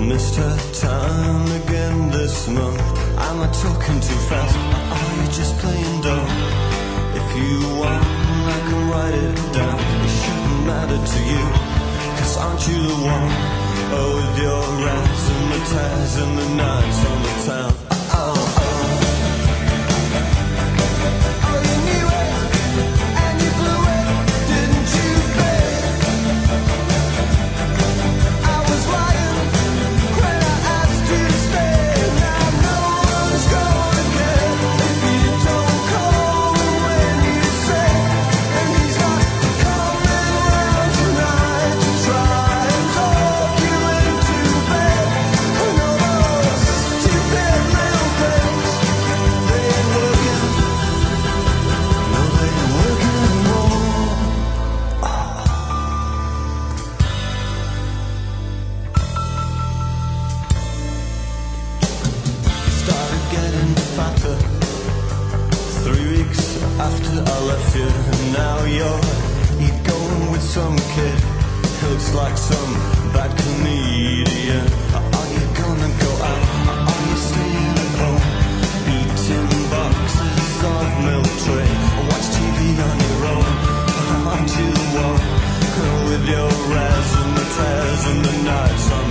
missed her time again this month. Am I talking too fast? Are you just playing dumb? you are, I can write it down. It shouldn't matter to you, cause aren't you the one? Oh, with your rats and the ties and the knives on the town. Oh. now you're you going with some kid who looks like some bad comedian. Are you gonna go out? Are you staying at home, eating boxes of milk tray, watch TV on your own? Aren't you One, warm with your razor and the tears and the knives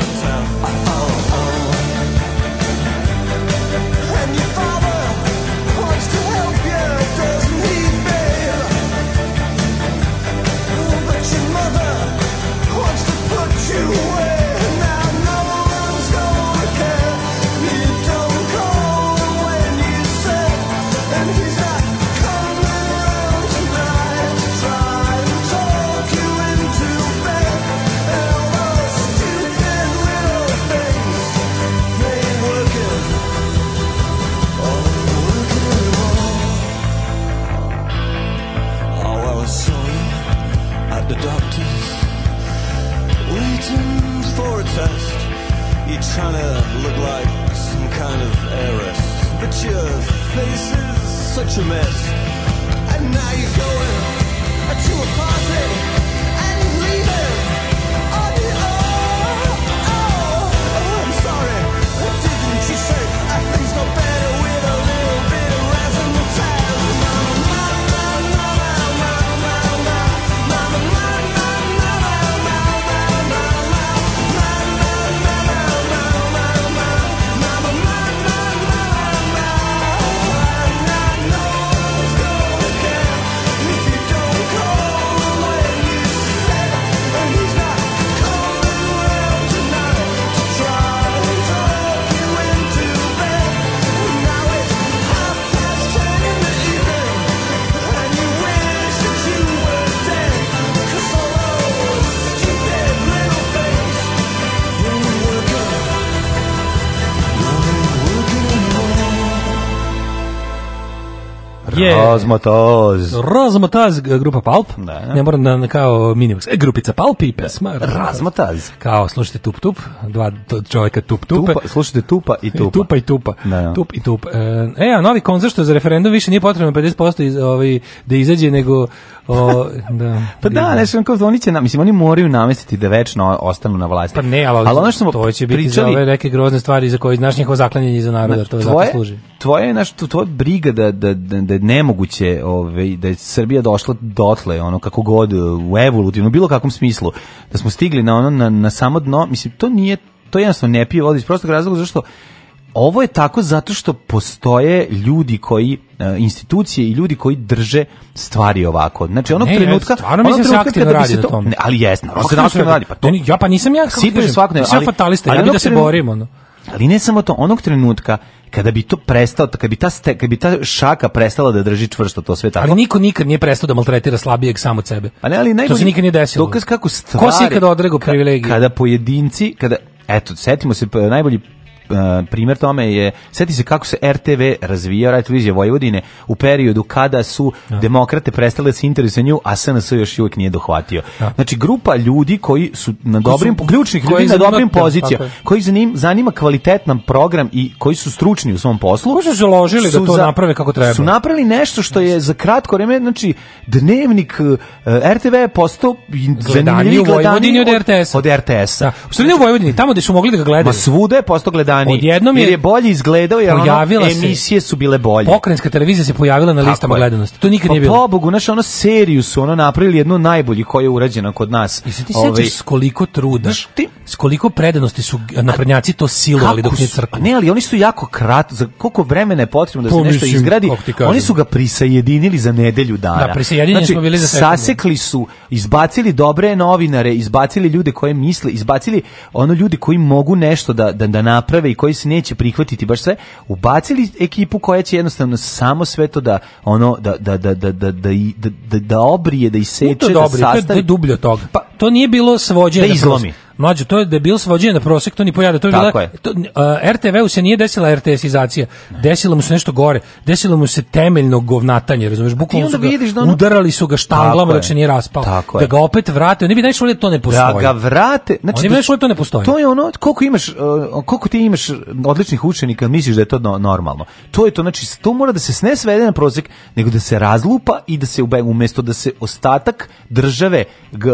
Yeah. Razmataz. Razmotaz, grupa Palp. Da, Ne moram da na, kao minimax. E, grupica Palp i da. pesma. Da. Razmotaz. Kao, slušajte Tup Tup, dva čovjeka Tup Tupe. Tupa, slušajte Tupa i Tupa. I tupa i Tupa. Da, da. Tup i Tup. E, e a novi koncert što za referendum više nije potrebno 50% iz, ovaj, da izađe, nego o, da. pa da, nešto kao oni će, mislim, oni moraju namestiti da večno ostanu na vlasti. Pa ne, ali, ali ono što smo to će biti pričali, za ove neke grozne stvari za koje znaš njihovo zaklanjanje za naroda, to je zato služi tvoja naš tvoja briga da, da da da je nemoguće ovaj da je Srbija došla dotle ono kako god u evolutivno bilo kakvom smislu da smo stigli na ono na, na samo dno mislim to nije to jednostavno ne pije vodu iz prostog razloga zašto ovo je tako zato što postoje ljudi koji eh, institucije i ljudi koji drže stvari ovako. Znači onog ne, trenutka, ja, onog mislim trenutka se kada bi se to, ne, ali jest, naravno se aktivno radi, pa to. Ja pa nisam ja, sipaju svakodnevno, ali, ali, ali, ali, ja bi da se borimo, no. Ali ne samo to, onog trenutka kada bi to prestao, kada bi ta kada bi ta šaka prestala da drži čvrsto to sve tako. Ali niko nikad nije prestao da maltretira slabijeg samo sebe. Pa ne, ali najbolji, to se nikad nije desilo. Dokaz kako stvari. Ko se ikad odrego privilegije? Kada pojedinci, kada eto, setimo se pa, najbolji E, primjer tome je, sjeti se kako se RTV razvijao, Radio Televizija Vojvodine, u periodu kada su ja. Da. demokrate prestale da se interesu nju, a SNS još uvijek nije dohvatio. Ja. Da. Znači, grupa ljudi koji su na dobrim, su, ključnih ljudi na dobrim pozicijama, koji zanim, zanima kvalitetan program i koji su stručni u svom poslu, koji su založili da to za, naprave kako treba. Su napravili nešto što je za kratko vreme, znači, dnevnik uh, e, RTV je postao zanimljiv gledanje od, od RTS-a. RTS-a. U znači, Vojvodini, tamo gde su mogli da ga gledaju. Ma svude je postao gledanje ranije. Odjednom je, jer je bolje izgledao je pojavila ono, emisije se, su bile bolje. Pokrenska televizija se pojavila na listama je. gledanosti. To nikad pa, nije bilo. Pobogu, znaš, ono seriju su ono napravili jednu najbolji koja je urađena kod nas. I se ti Ove... sećaš koliko truda, znaš, s koliko predanosti su naprednjaci to silovali dok nije crkva. Ne, ali oni su jako krat, za koliko vremena je potrebno da se nešto izgradi, oni su ga prisajedinili za nedelju dana. Da, prisajedinjeni znači, smo bili za Sasekli su, izbacili dobre novinare, izbacili ljude koje misle, izbacili ono ljudi koji mogu nešto da, da, da naprave i koji se neće prihvatiti baš sve, ubacili ekipu koja će jednostavno samo sve to da ono da da da da da da da, da, da obrije, da iseče, da sastavi. To je dublje od toga. Pa to nije bilo svođenje. Da izlomi. Mlađo, to je debil svođenje na prosek, to ni pojade. To je bila, je. To, uh, RTV-u se nije desila RTSizacija izacija desilo mu se nešto gore, desilo mu se temeljno govnatanje, razumeš, bukvalno su ga, da ono... udarali su ga štanglama dok se nije raspao, Tako da ga opet vrate, oni bi najšli da to ne da postoji. Da ga vrate, znači, oni bi znači, najšli da to ne postoji. To je ono, koliko imaš, uh, koliko ti imaš odličnih učenika, misliš da je to no, normalno. To je to, znači, to mora da se sne svede na prosek, nego da se razlupa i da se ubeg umesto da se ostatak države g,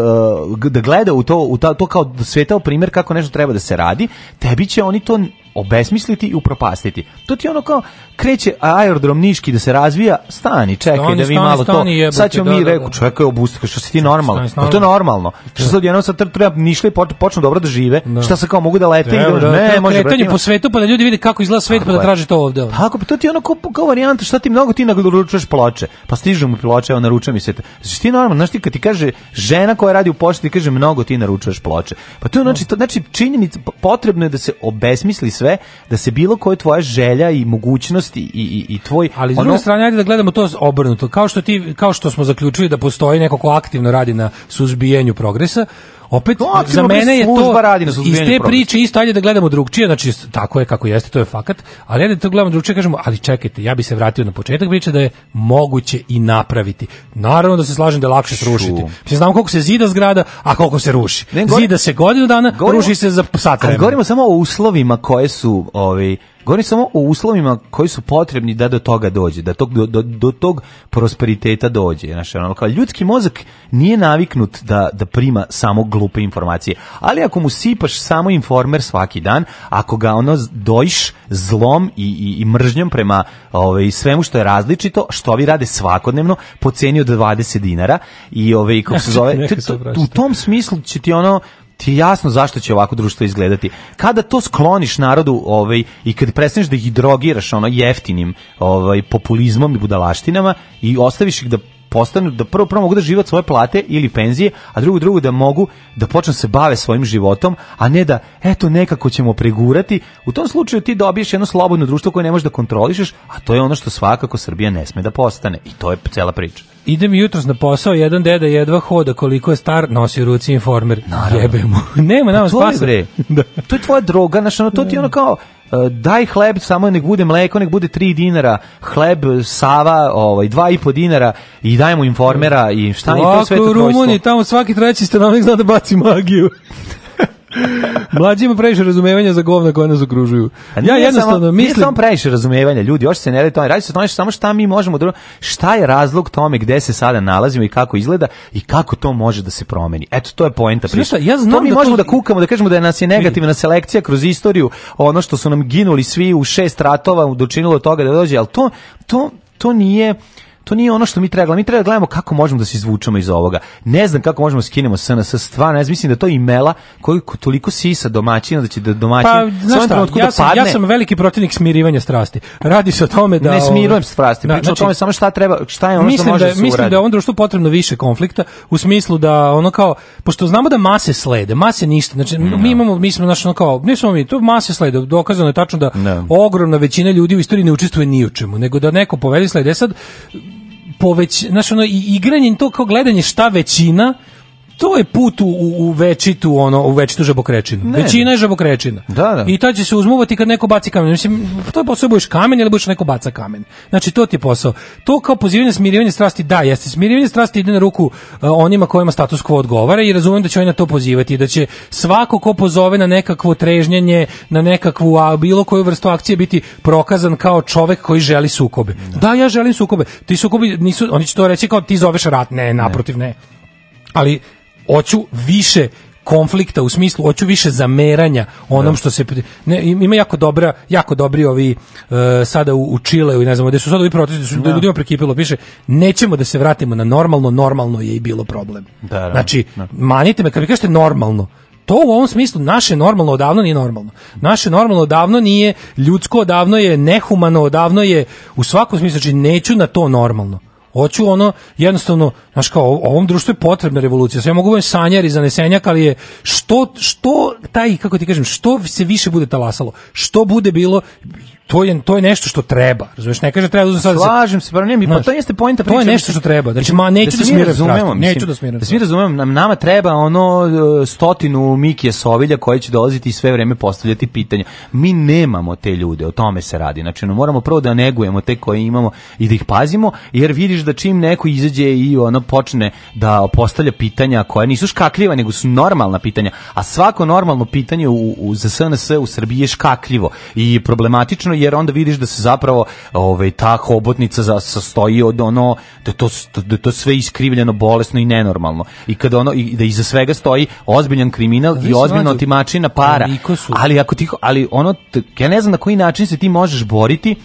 g, da gleda u to, u ta, to kao da svetao primer kako nešto treba da se radi, tebi će oni to obesmisliti i upropastiti. To ti ono kao kreće aerodrom Niški da se razvija, stani, čekaj stani, da vi stani, malo stani, to. Jebate, sad ćemo da, mi da, da reku, da. čovek je obustika, što si ti normalno? Pa to je normalno. Da. Što sad jednom sad treba Nišli počnu dobro da žive. Da. Šta se kao mogu da lete treba, i da, ne, može kretanje po svetu pa da ljudi vide kako izgleda svet pa da traže to ovde. Tako pa, pa to ti ono kao, kao varijanta, šta ti mnogo ti naručuješ ploče. Pa stižu mu ploče, evo naruča mi se. Znači ti normalno, znači ti kad ti kaže žena koja radi u pošti kaže mnogo ti naručuješ ploče. Pa to znači to znači činjenica potrebno je da se obesmisli sve sve, da se bilo koje tvoja želja i mogućnosti i, i, i tvoj... Ali s druge ono... strane, ajde da gledamo to obrnuto. Kao što, ti, kao što smo zaključili da postoji neko ko aktivno radi na suzbijenju progresa, Opet Kako za mene je to radi na iz te priče isto ajde da gledamo drugčije, znači tako je kako jeste, to je fakat, ali ajde da to gledamo drugčije, kažemo, ali čekajte, ja bi se vratio na početak priče da je moguće i napraviti. Naravno da se slažem da je lakše srušiti. Mislim znam koliko se zida zgrada, a koliko se ruši. Ne, gori, zida se godinu dana, govorimo, ruši se za sat vremena. Govorimo samo o uslovima koje su ovi Govorim samo o uslovima koji su potrebni da do toga dođe, da tog, do, do, tog prosperiteta dođe. Znaš, ono, kao, ljudski mozak nije naviknut da, da prima samo glupe informacije, ali ako mu sipaš samo informer svaki dan, ako ga ono dojiš zlom i, i, i mržnjom prema ove, ovaj, svemu što je različito, što ovi rade svakodnevno, po ceni od 20 dinara i ove, ovaj, kako se zove, u tom smislu će ti ono ti jasno zašto će ovako društvo izgledati. Kada to skloniš narodu ovaj, i kad prestaneš da ih drogiraš ono, jeftinim ovaj, populizmom i budalaštinama i ostaviš ih da postanu da prvo prvo mogu da žive od svoje plate ili penzije, a drugo drugo da mogu da počnu da se bave svojim životom, a ne da eto nekako ćemo pregurati. U tom slučaju ti dobiješ jedno slobodno društvo koje ne možeš da kontrolišeš, a to je ono što svakako Srbija ne sme da postane i to je cela priča. Idem jutros na posao, jedan deda jedva hoda, koliko je star, nosi u ruci informer. Naravno. Jebe mu. Nema nama pa spasa. da. To je tvoja droga, znaš, ono, to ti ono kao, e, daj hleb, samo nek bude mleko, nek bude 3 dinara, hleb, sava, ovaj, 2,5 dinara i daj mu informera i šta Lako, i to sve to trojstvo. u Rumuniji, tamo svaki treći stanovnik zna da baci magiju. Mlađi ima previše razumevanja za govna koja nas okružuju. Ja jednostavno samo, mislim... Nije samo previše razumevanja, ljudi, još se ne radi to. Radi se o tome samo šta mi možemo da... Šta je razlog tome gde se sada nalazimo i kako izgleda i kako to može da se promeni. Eto, to je poenta priče. Ja znam to mi da možemo to... da kukamo, da kažemo da je nas je negativna selekcija kroz istoriju, ono što su nam ginuli svi u šest ratova, dočinilo toga da dođe, ali to, to, to nije To nije ono što mi treba Mi treba da gledamo kako možemo da se izvučemo iz ovoga. Ne znam kako možemo da skinemo SNS, stvarno, ja mislim da to imela koji toliko sisa domaćina da će da domaćin pa, znaš šta, da ja, sam, ja sam veliki protivnik smirivanja strasti. Radi se o tome da... Ne smirujem strasti, pričam znači, o tome samo šta treba, šta je ono mislim što može da, se Mislim da je ovom društvu potrebno više konflikta, u smislu da ono kao, pošto znamo da mase slede, mase ništa, znači no. mi imamo, mi smo, našo znači, kao, nismo mi, tu mase slede, dokazano je tačno da no. ogromna većina ljudi u istoriji ne učestvuje ni u čemu, nego da neko povedi slede. E sad, poveć, znaš, ono, igranje to kao gledanje šta većina to je put u, u večitu ono u večitu žabokrečinu. Ne. Većina je žabokrečina. Da, da. I to će se uzmuvati kad neko baci kamen. Mislim to je posao budeš kamen ili budeš neko baca kamen. Znači to ti je posao. To kao pozivanje smirivanje strasti da, jeste smirivanje strasti ide na ruku e, onima kojima status quo odgovara i razumem da će oni na to pozivati i da će svako ko pozove na nekakvo trežnjenje, na nekakvu a, bilo koju vrstu akcije biti prokazan kao čovek koji želi sukobe. Da, da ja želim sukobe. Ti sukobi nisu oni će to reći kao ti zoveš rat, ne, naprotiv ne. ne ali hoću više konflikta u smislu hoću više zameranja onom da. što se ne, ima jako dobra jako dobri ovi uh, sada u, u Čileu i ne znam gde su sada ovi protesti su da. ljudima prekipilo piše nećemo da se vratimo na normalno normalno je i bilo problem da, da, znači da. manite me kad vi kažete normalno to u ovom smislu naše normalno odavno nije normalno. Naše normalno odavno nije ljudsko, odavno je nehumano, odavno je u svakom smislu, znači neću na to normalno. Hoću ono, jednostavno, znaš kao, ovom društvu je potrebna revolucija. Sve mogu budem sanjari za nesenjak, ali je što, što taj, kako ti kažem, što se više bude talasalo, što bude bilo, to je to je nešto što treba. Razumeš, ne kaže treba da sad Slažem se, pa ne mi, pa to jeste poenta priče. To je nešto što treba. Znači ma da da neću da, da mi razumemo, neću da smirim. Da svi razumemo, nam nama treba ono e, stotinu Mikije Sovilja koji će dolaziti i sve vreme postavljati pitanja. Mi nemamo te ljude, o tome se radi. Znači, no, moramo prvo da negujemo te koje imamo i da ih pazimo, jer vidiš da čim neko izađe i ono počne da postavlja pitanja koja nisu škakljiva, nego su normalna pitanja, a svako normalno pitanje u, u za SNS u Srbiji je škakljivo i problematično važno jer onda vidiš da se zapravo ovaj ta hobotnica sastoji od ono da to da to sve iskrivljeno, bolesno i nenormalno. I kad ono i da iza svega stoji ozbiljan kriminal da i ozbiljna otimačina para. Ali ako ti ali ono ja ne znam na koji način se ti možeš boriti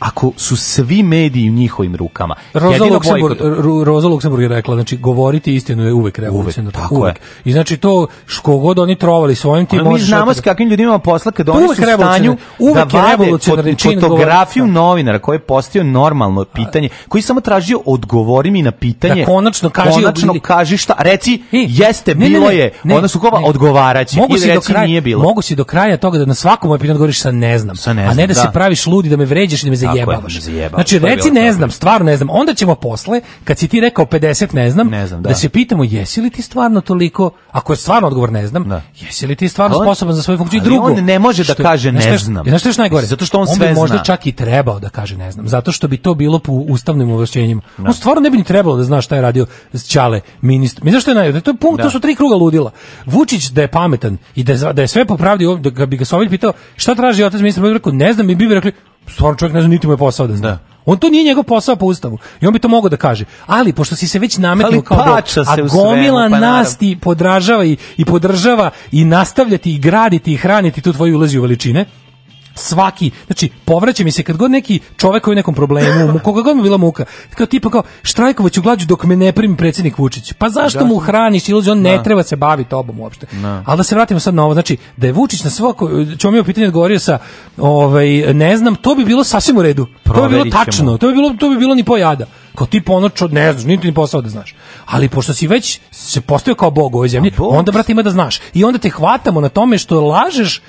ako su svi mediji u njihovim rukama. Roza Luksemburg, Roza Luksemburg je rekla, znači, govoriti istinu je uvek revolucionarno. Uvek, tako uvek. Je. I znači to, škogod oni trovali svojim tim... Mi da znamo s da- kakvim ljudima posla kad oni su u stanju da vade fotografiju govori. novinara koji je postio normalno pitanje, koji samo tražio odgovori mi na pitanje. Da konačno kaži, konačno ili... kaži šta, reci, I, jeste, ne, bilo ne, ne, je, onda su kova pa, odgovaraće, ili reci kraja, nije bilo. Mogu si do kraja toga da na svakom moje pitanje odgovoriš sa ne znam, a ne da se da. praviš ludi, da me vređaš i da me zajebavaš. Znači, reci ne znam, stvarno ne znam. Onda ćemo posle, kad si ti rekao 50 ne znam, ne znam da. da. se pitamo jesi li ti stvarno toliko, ako je stvarno odgovor ne znam, da. jesi li ti stvarno on, sposoban za svoju funkciju? Drugo, on ne može da što, kaže ne, ne znam. Znaš što je najgore? Zato što on, on sve bi zna. možda čak i trebao da kaže ne znam, zato što bi to bilo po ustavnim ovlašćenjima. Da. On stvarno ne bi ni trebalo da zna šta je radio Ćale, ministar. Mi zašto je najgore? To, je punkt, to da. su tri kruga ludila. Vučić da je pametan i da je, da je sve popravdio, da bi ga Sovilj pitao šta traži otac ministra, pa bi rekao ne znam i bi rekli stvarno čovjek ne zna niti mu je posao da zna. Da. On to nije njegov posao po ustavu. I on bi to mogao da kaže. Ali pošto si se već nametnuo kao da, a gomila pa nas ti podražava i, i podržava i nastavljati i graditi i hraniti tu tvoju ulazi u veličine, svaki, znači povraća mi se kad god neki čovjek koji u nekom problemu, koga god mu bila muka, kao tipa kao štrajkovaću glađu dok me ne primi predsjednik Vučić. Pa zašto da, mu hraniš iluziju, on ne da. treba se baviti obom uopšte. Da. Ali da se vratimo sad na ovo, znači da je Vučić na svako čome da je pitanje odgovorio sa ovaj ne znam, to bi bilo sasvim u redu. Proverit to bi bilo tačno, ćemo. to bi bilo to bi bilo ni pojada kao tip ono od ne znaš, niti ni posao da znaš. Ali pošto si već se postavio kao bog u ovoj zemlji, onda brate ima da znaš. I onda te hvatamo na tome što lažeš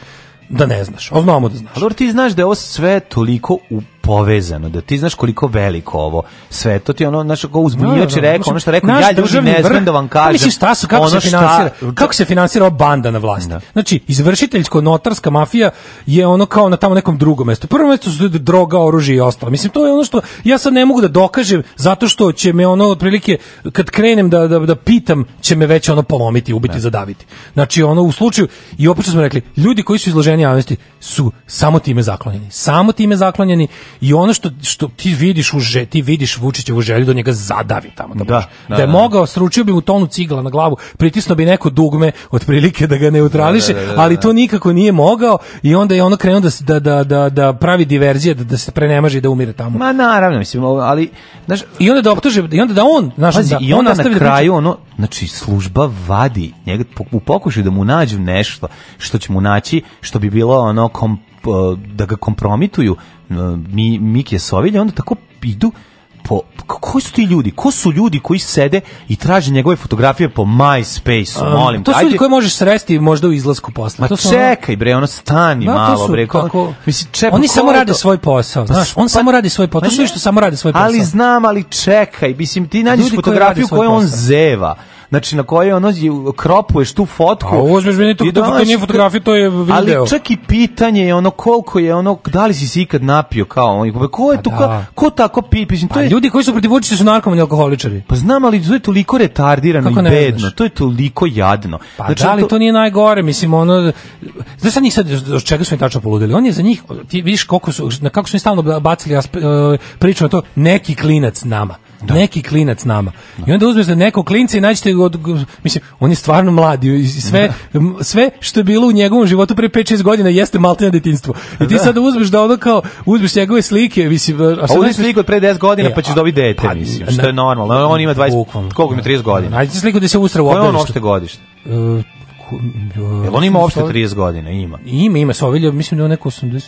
da ne znaš. A znamo da znaš. Ali ti znaš da je ovo sve toliko u povezano, da ti znaš koliko veliko ovo sve, to ti ono, znaš, ako uzbunjivač no, da, da, da, rekao, ono što rekao, ja ljudi ne znam da vam pa kažem. Misliš, šta su, kako ono se finansira, šta, kako se finansira ova banda na vlasti. Da. Znači, izvršiteljsko notarska mafija je ono kao na tamo nekom drugom mestu. Prvo mesto su droga, oružje i ostalo. Mislim, to je ono što ja sad ne mogu da dokažem, zato što će me ono, otprilike, kad krenem da, da, da pitam, će me već ono polomiti, ubiti, ne. zadaviti. Znači, ono, u slučaju, i opet smo rekli, ljudi koji su izloženi javnosti su samo time zaklonjeni. Samo time zaklonjeni i ono što što ti vidiš u želji, ti vidiš Vučićevu želju da njega zadavi tamo da, da, da, da je da. mogao sručio bi mu tonu cigla na glavu, pritisnuo bi neko dugme otprilike da ga neutrališe, da, da, ali to nikako nije mogao i onda je ono krenuo da da da da pravi diverzije da, da se prenemaže da umire tamo. Ma naravno, mislim, ali znaš, i onda da optuže i onda da on, znaš, pazi, da, i onda on na kraju da... ono, znači služba vadi njega u pokušaju da mu nađu nešto što će mu naći, što bi bilo ono kom, da ga kompromituju, mi, Mike Sovilja, onda tako idu po, koji su ti ljudi? Ko su ljudi koji sede i traže njegove fotografije po MySpace-u, um, molim To su ljudi koje možeš sresti možda u izlasku posle. Ma to čekaj ono... bre, ono stani Ma, malo su, bre. Kako... Mislim, čep, Oni pa samo rade svoj posao, pa, znaš, on pa, samo radi svoj posao. Pa to su što samo radi svoj posao. Ali znam, ali čekaj, mislim, ti nađeš fotografiju koju, koju on zeva znači na kojoj ono kropuješ tu fotku. A uzmeš meni tu to, to nije fotografija, to je video. Ali čak i pitanje je ono koliko je ono, da li si se ikad napio kao on, pa ko je pa tu, da. ko, ko tako pipi? Pa, je... ljudi koji su protiv Vučića su narkomani alkoholičari. Pa znam, ali to je toliko retardirano Kako i bedno, znaš? to je toliko jadno. Pa znači, da li to... to nije najgore, mislim, ono, znaš sad njih sad, od čega su mi tačno poludili? On je za njih, ti vidiš koliko su, na kako su mi stalno bacili uh, priču to, neki klinac nama. Da. Neki klinac nama. Da. I onda uzmeš da neko klinca i naćete od mislim on je stvarno mlad i sve da. sve što je bilo u njegovom životu pre 5-6 godina jeste maltene detinjstvo. I ti da. sad uzmeš da ono kao uzmeš njegove slike, mislim a sad uzmeš sliku od pre 10 godina e, pa ćeš dobiti da dete, pa, mislim, što je normalno. On ima 20 bukvalno, koliko ima 30 godina. Nađi sliku da se usra u obdaništu. Koje godište? E, Jel on ima opšte 30 godina? Ima. Ima, ima, Sovilja, mislim da je on neko 84.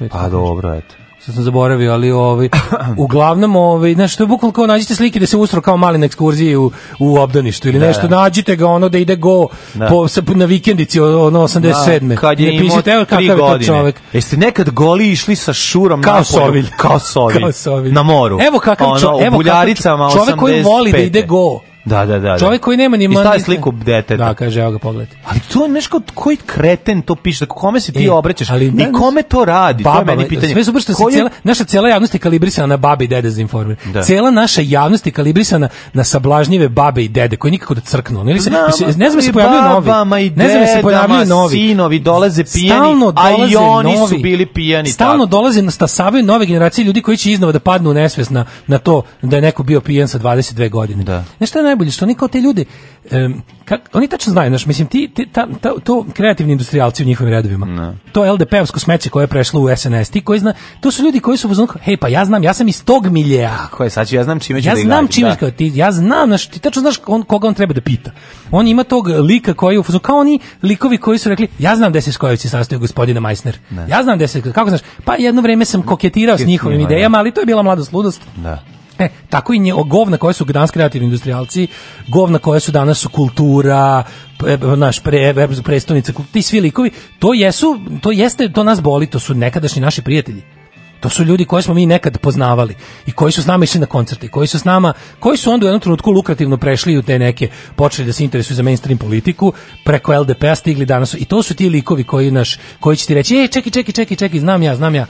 5. Pa dobro, eto sad sam zaboravio, ali ovi, ovaj, uglavnom, ovaj, znaš, to je bukvalno kao nađite slike da se ustro kao mali na ekskurziji u, u obdaništu ili da, nešto, nađite ga ono da ide go da. po, sa, na vikendici ono 87. Da, kad je imao tri godine. Čovek. Jeste nekad goli išli sa šurom kao na sovilj. Kao sovilj. Kao sovilj. Na moru. Evo kakav, ono, evo kakav Čovjek koji voli da ide go Da, da, da, da. Čovjek koji nema ni manje. I stavi sliku deteta. Da, kaže, evo ga pogledaj. Ali to je nešto koji kreten to piše, kome se ti e, obraćaš ali, i kome to radi? Baba, to je meni pitanje. Sve su bršto se cela naša cela javnost je kalibrisana na babe i dede za informer. Da. Cijela naša javnost je kalibrisana na sablažnjive babe i dede koji nikako da crknu. Ne, se, ne znam se pojavljuju novi. ne znam se pojavljuju novi. Sinovi dolaze pijani, stalno dolaze a i oni novi. su bili pijani. Stalno tako. dolaze, nastasavaju nove generacije ljudi koji će iznova da padnu u nesvest na, na to da je neko bio pijan sa 22 godine. Da. Nešto je najbolje što oni kao te ljude um, kak, oni tačno znaju, znači mislim ti, ti ta, ta, to kreativni industrijalci u njihovim redovima. No. To LDP-ovsko smeće koje je prešlo u SNS, ti koji zna, to su ljudi koji su uzmano, hej pa ja znam, ja sam iz tog miljeja. ko je, sad ja znam čime ću ja da znam čime da. Kao, ti, ja znam, znači ti tačno znaš on, koga on treba da pita. On ima tog lika koji je kao oni likovi koji su rekli, ja znam da se Skojevici sastaju gospodina Majsner. Ne. Ja znam da se, kako znaš, pa jedno vreme sam koketirao s njihovim da. idejama, ali to je bila mladost ludost. Da. E, tako i nje, govna koje su danas kreativni industrijalci, govna koje su danas su kultura, pre, naš pre, e, predstavnica, ti svi likovi, to jesu, to jeste, to nas boli, to su nekadašnji naši prijatelji. To su ljudi koje smo mi nekad poznavali i koji su s nama išli na koncerte, koji su s nama, koji su onda u jednom trenutku lukrativno prešli u te neke, počeli da se interesuju za mainstream politiku, preko LDP-a stigli danas. I to su ti likovi koji naš, koji će ti reći, ej, čeki, čeki, čeki, čeki, znam ja, znam ja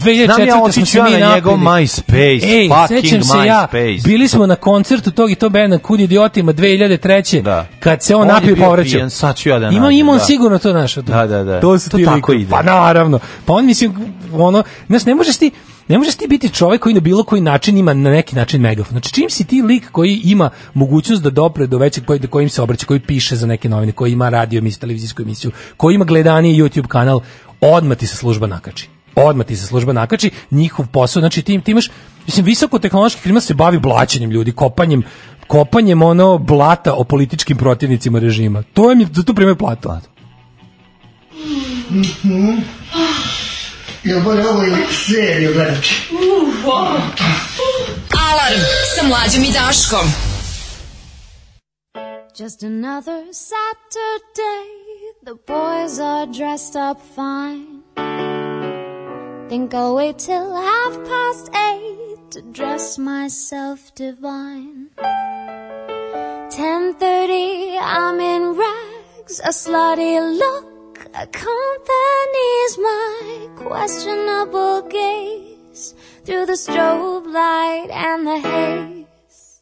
Znam ja otiću ja na njegov MySpace, Ej, fucking se ja, bili smo na koncertu tog i to benda Kud idiotima 2003. Da. Kad se on, on napio povraćao. On sad ću ja da nađem. Ima, on da. sigurno to našo. Da, da, da. To, su to ti tako ide. Pa naravno. Pa on mislim, ono, znaš, ne možeš ti, ne možeš ti biti čovjek koji na bilo koji način ima na neki način megafon. Znači čim si ti lik koji ima mogućnost da dopre do većeg do kojim se obraća, koji piše za neke novine, koji ima radio emisiju, televizijsku emisiju, koji ima gledanje YouTube kanal, odmah ti se služba nakači odmah ti se služba nakači, njihov posao, znači ti, ti imaš, mislim, visoko tehnološki firma se bavi blaćenjem ljudi, kopanjem, kopanjem ono blata o političkim protivnicima režima. To je mi, za tu primaju platu. Mm -hmm. Ja moram ovo ili seriju gledati. Alarm sa mlađom i Daškom. Just another Saturday, the boys are dressed up fine. Think I'll wait till half past eight to dress myself divine. 10.30, I'm in rags, a slutty look accompanies my questionable gaze through the strobe light and the haze.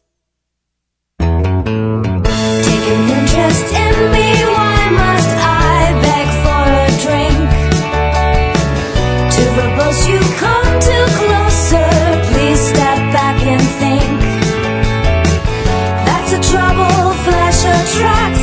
Taking interest in me. tracks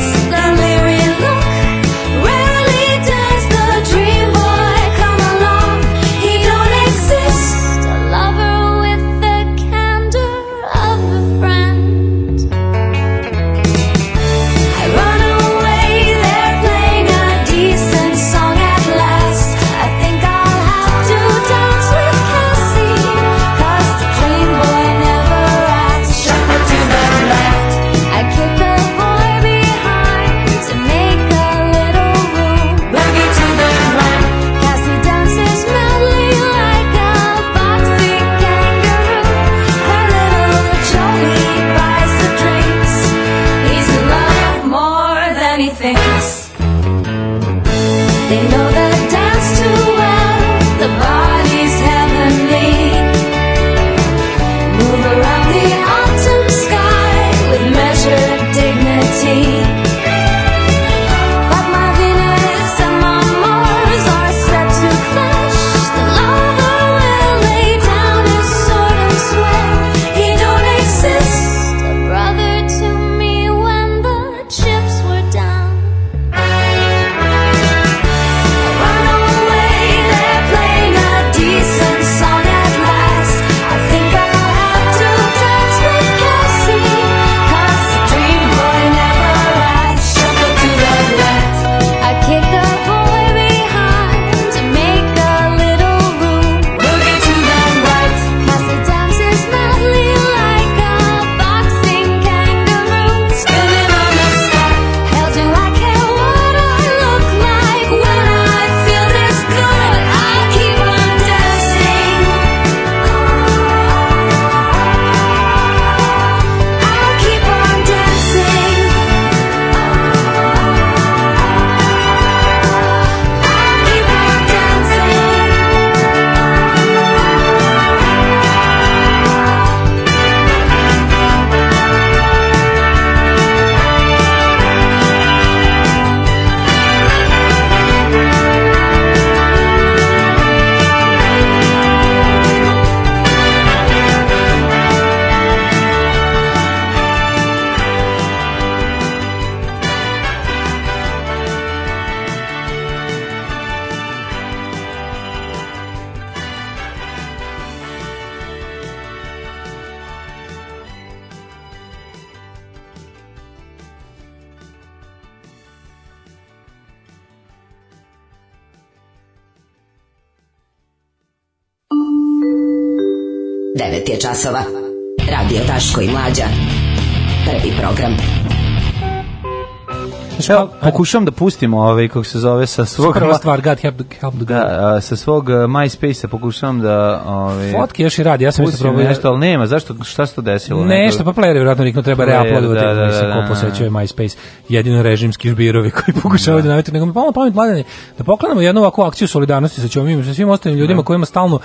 znaš, Evo, pokušavam da pustim ovaj kako se zove sa svog prva stvar God help the, help the da, a, sa svog uh, MySpace-a pokušavam da ovaj fotke još i radi. Ja sam isto probao nešto, al nema. Zašto šta se to desilo? Nešto, pa player verovatno nikno treba reuploadovati, da, da, da, da, ko posećuje MySpace. Jedino režimski žbirovi koji pokušavaju da, da nametnu nego pa pamet mladene da poklanamo jednu ovakvu akciju solidarnosti sa čovjekom sa svim ostalim ljudima kojima stalno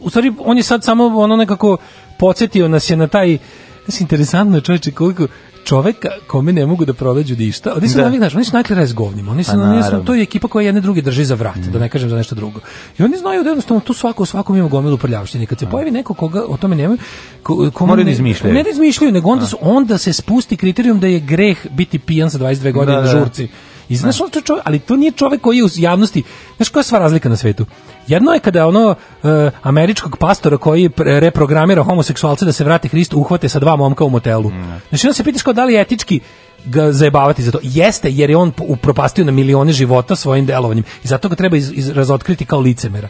u stvari on je sad samo ono nekako podsjetio nas je na taj Znaš, interesantno je čovječe koliko čovek kome ne mogu da proleđu dišta. Oni su da. oni, znaš, oni su najkle razgovnima. Oni su, pa, oni su, to je ekipa koja jedne druge drži za vrat, mm. da ne mhm. kažem za nešto drugo. I oni znaju da jednostavno tu svako svakom ima gomilu prljavštine. Kad se da. pojavi neko koga o tome nemaju, ko, ko Moraju da izmišljaju. Ne da izmišljaju, nego onda, da. su, onda se spusti kriterijum da je greh biti pijan sa 22 godine da, na da, žurci. I znaš, ali to nije čovek koji je u javnosti, znaš koja je sva razlika na svetu? Jedno je kada ono e, američkog pastora koji reprogramira homoseksualce da se vrate Hristu uhvate sa dva momka u motelu. Mm. Da. Znači, onda se pitaš kao da li je etički ga zajebavati za to. Jeste, jer je on upropastio na milione života svojim delovanjem i zato ga treba iz, iz razotkriti kao licemera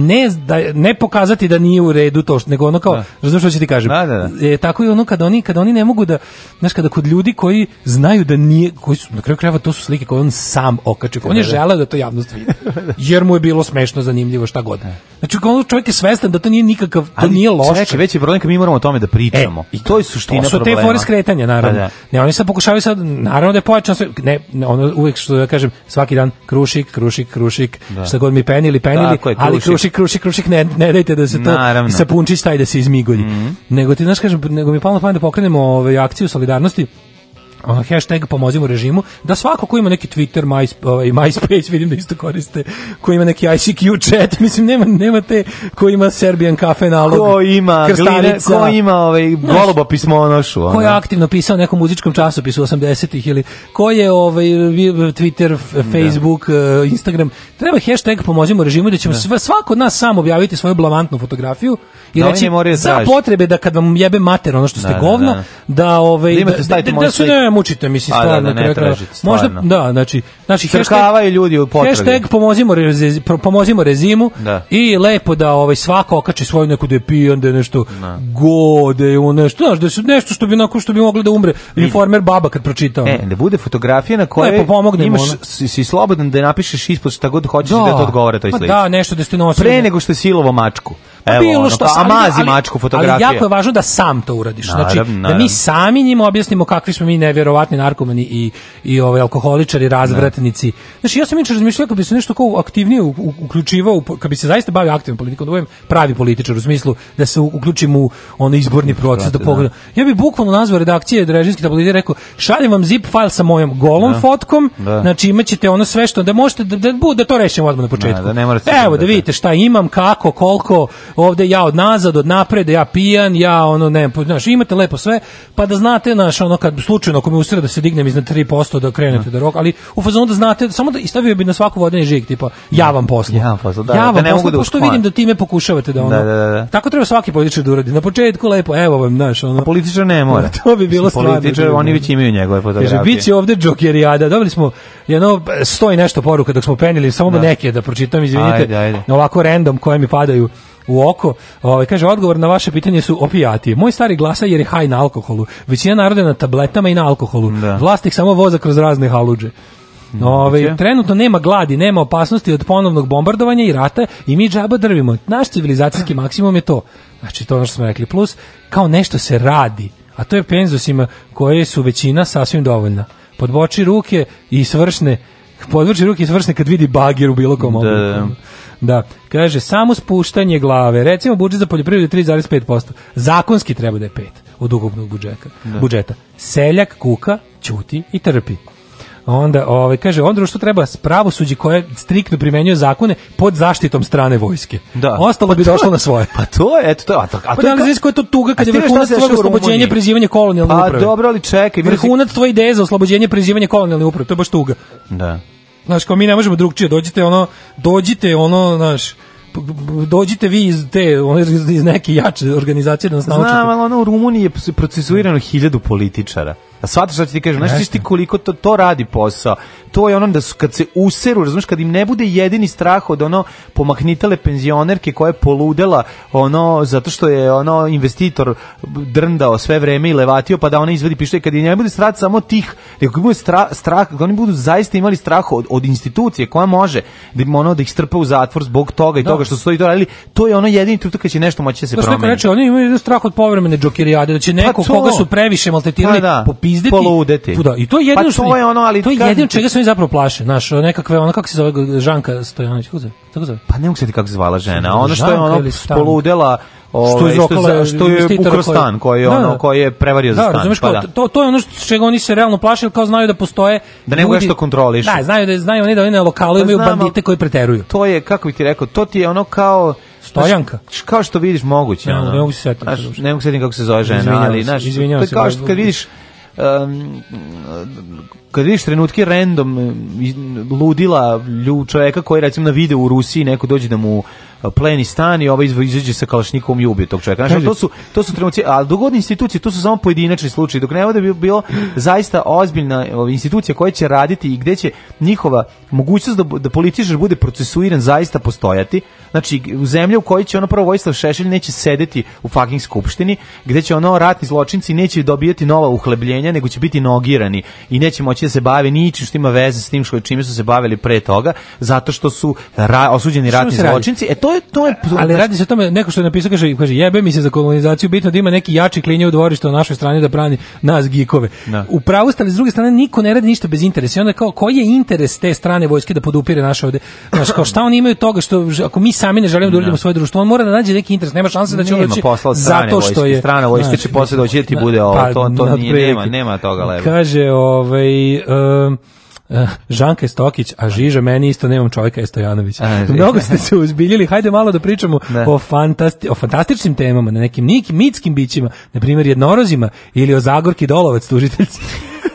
ne, da, ne pokazati da nije u redu to, što, nego ono kao, da. razumiješ što ću ti kažem, da, da, da. E, tako je ono kada oni, kada oni ne mogu da, znaš, kada kod ljudi koji znaju da nije, koji su, na kraju krajeva to su slike koje on sam okače, da, on je da. želeo da to javnost vidi, jer mu je bilo smešno, zanimljivo, šta god. Znači, kao čovjek je svestan da to nije nikakav, to Ali, nije loše. Čekaj, je problem kad mi moramo o tome da pričamo. E, I to je suština problema. To su te fore skretanja, naravno. Da, da. Ne, oni sad pokušavaju sad, naravno da je pojačano, ne, ono uvek što da kažem, svaki dan krušik, krušik, krušik, da. šta god mi penili, penili, Tako krušik. ali krušik, krušik, krušik, ne, ne dajte da se to naravno. sapunčić taj da se izmigolji. Mm -hmm. Nego ti, znaš, kažem, nego mi je palo na pamet da pokrenemo ove, ovaj, akciju solidarnosti, ono, hashtag pomozimo režimu, da svako ko ima neki Twitter, My, ovaj, MySpace vidim da isto koriste, ko ima neki ICQ chat, mislim, nema, nema te ko ima Serbian kafe nalog, ko ima, krstarica, glina, ko ima ovaj, golobo pismo onošu, ono. ko je aktivno pisao nekom muzičkom časopisu 80-ih ili ko je ovaj, Twitter, da. Facebook, da. Instagram, treba hashtag pomozimo režimu da ćemo da. svako od nas sam objaviti svoju blavantnu fotografiju i da reći za potrebe da kad vam jebe mater ono što ste da, da, govno, da, da, ovaj, da, da, da, da, da, da, da, je mučite, mislim, A, da, stvarno. Da, da, ne tražite, stvarno. Možda, da, znači, znači hashtag, ljudi u potragi. Hashtag pomozimo, rezi, pomozimo rezimu da. i lepo da ovaj, svako okači svoju neku depiju, da, da je nešto da. gode, da nešto, znaš, da su nešto što bi, onako, što bi mogli da umre. Informer baba kad pročitao. Ne, da bude fotografija na kojoj imaš, si, si slobodan da napišeš ispod šta god hoćeš da, da to odgovore toj slici. Da, nešto da ste nosili. Pre nego što silovo mačku. Pa Evo, bilo što, pa sam ali, amazi mačku fotografije. Ali jako je važno da sam to uradiš. Naravno, znači, naravno. da mi sami njima objasnimo kakvi smo mi nevjerovatni narkomani i, i ovaj alkoholičari, razvratnici. Znači, ja sam inče razmišljao kako bi se nešto kao aktivnije uključivao, kako bi se zaista bavio aktivnom politikom, da budem pravi političar u smislu da se uključim u onaj izborni proces, da, da pogledam. Ja bih bukvalno nazvao redakcije Drežinski tabloidi rekao, šaljem vam zip fajl sa mojom golom da. fotkom, da. znači imaćete ono sve što, da možete, da, da, da, da to rešimo odmah na početku. Da, da ne Evo, da vidite šta imam, kako, koliko, ovde ja od nazad, od napred, ja pijan, ja ono ne, znaš, imate lepo sve, pa da znate naš ono kad slučajno ako mi usred da se dignem iznad 3% da krenete da rok, ali u fazonu da znate samo da stavio bi na svaku vodeni žig tipa ja da. vam poslu. Ja vam poslu, da, ja da vam da ne poslu, mogu da vidim da time pokušavate da, da ono. Da, da, da. Tako treba svaki političar da uradi. Na početku lepo, evo vam znaš, ono. A političar ne mora. to bi bilo stvarno. Političar oni već imaju njegove fotografije. Kaže biće ovde džokerijada. Dobili smo jedno sto i nešto poruka dok smo penili, samo da. neke da pročitam, izvinite. Ajde, ajde. Ovako random koje mi padaju u oko. Ovaj kaže odgovor na vaše pitanje su opijati. Moj stari glasa jer je haj na alkoholu. Većina naroda na tabletama i na alkoholu. Da. Vlasnik samo voza kroz razne haludže. Ove, ovaj, trenutno nema gladi, nema opasnosti od ponovnog bombardovanja i rata i mi džaba drvimo. Naš civilizacijski maksimum je to. Znači, to ono što smo rekli. Plus, kao nešto se radi, a to je penzosima koje su većina sasvim dovoljna. Podboči ruke i svršne podvrči ruke i svršne kad vidi bagir u bilo kom da, da, da. Da, kaže, samo spuštanje glave. Recimo, budžet za poljoprivredu 3,5%. Zakonski treba da je 5 od ukupnog budžeta. Da. budžeta. Seljak, kuka, ćuti i trpi. Onda, ovaj kaže, on što treba spravo pravosuđe koje striktno primenjuje zakone pod zaštitom strane vojske. Da. Ostalo pa bi došlo na svoje. Pa to je, eto to. A to, a pa to, da, je to, tuga kad je vrhunac tvojeg oslobođenja i prezivanje kolonijalne pa uprave. A dobro, ali čekaj. Vrhunac tvoje ideje za oslobođenje i prezivanje kolonijalne uprave. To je baš tuga. Da. Znaš, kao mi ne možemo drugčije, dođite ono, dođite ono, znaš, dođite vi iz te iz neke jače organizacije da nas naučite. Znam, ali ono u Rumuniji je procesuirano hiljadu političara. A shvataš šta ću ti kažeš, znači ti koliko to, to radi posao. To je ono da su, kad se useru, razumeš, kad im ne bude jedini strah od ono pomahnitale penzionerke koja je poludela ono, zato što je ono investitor drndao sve vreme i levatio, pa da ona izvedi pištolj, kad im ne bude strah samo tih, nego kad bude strah, strah, oni budu zaista imali strah od, od institucije koja može da im ono da ih strpa u zatvor zbog toga i da. toga što stoji to radili, to je ono jedini trenutak kad će nešto moći da se promeni. Znači, što reče, oni imaju strah od povremene džokirijade, da će pa neko pa koga su previše maltretirali pa, da spizdeti. Poludeti. Da, i to je jedino pa što to je ono, ali to je jedino čega se oni zapravo plaše, znaš, nekakve ona kako se zove Žanka Stojanović, kako se zove? Pa ne mogu se ti kako zvala žena, ona što je ono poludela Ove, što, što je ovaj, što je Bukrostan koji je da, ono da. koji je prevario za da, stan. Pa da. to to je ono što čega oni se realno plaše, jer kao znaju da postoje da ne mogu što kontroliš Da, znaju da znaju oni da oni na lokalu pa imaju bandite koji preteruju. To je kako bi ti rekao, to ti je ono kao Stojanka. Kao što vidiš moguće, ne, ono. Ne mogu se setiti. Ne mogu se setiti kako se zove žena, ali znaš, to je kao što kad vidiš um, kad vidiš trenutke random ludila lju čoveka koji recimo na video u Rusiji neko dođe da mu pleni stan i ovaj izađe sa kalašnikom i ubije tog čovjeka. Znači, to su, to su trenuci, ali dugodne institucije, to su samo pojedinačni slučaji, dok ne ovdje bi bilo zaista ozbiljna ovaj, institucija koja će raditi i gde će njihova mogućnost da, da političar bude procesuiran zaista postojati. Znači, u zemlju u kojoj će ono prvo Vojislav Šešelj neće sedeti u fucking skupštini, gde će ono ratni zločinci neće dobijati nova uhlebljenja, nego će biti nogirani i neće moći da se bave ničim što ima veze s tim što čime su se bavili pre toga, zato što su ra, osuđeni ratni zločinci. E to to je to je ali radi se o tome neko što je napisao kaže kaže jebe mi se za kolonizaciju bitno da ima neki jači klinje u dvorištu na našoj strani da brani nas gikove. No. Da. U pravu ste, ali s druge strane niko ne radi ništa bez interesa. I onda kao koji je interes te strane vojske da podupire naše ovde? Znaš, kao šta oni imaju toga što ako mi sami ne želimo da uradimo da. svoje društvo, on mora da nađe neki interes. Nema šanse da će on doći zato što je strana vojske će posle doći da ti bude ovo, pa, to to nije, nema, nema toga lepo Kaže, ovaj um, Uh, Žanka je Stokić, a Žiža meni isto nemam čovjeka je Stojanović. A, Mnogo ste se uzbiljili, hajde malo da pričamo o, fantasti, o fantastičnim temama, na nekim nik, mitskim bićima, na primjer jednorozima ili o Zagorki Dolovac, tužiteljci.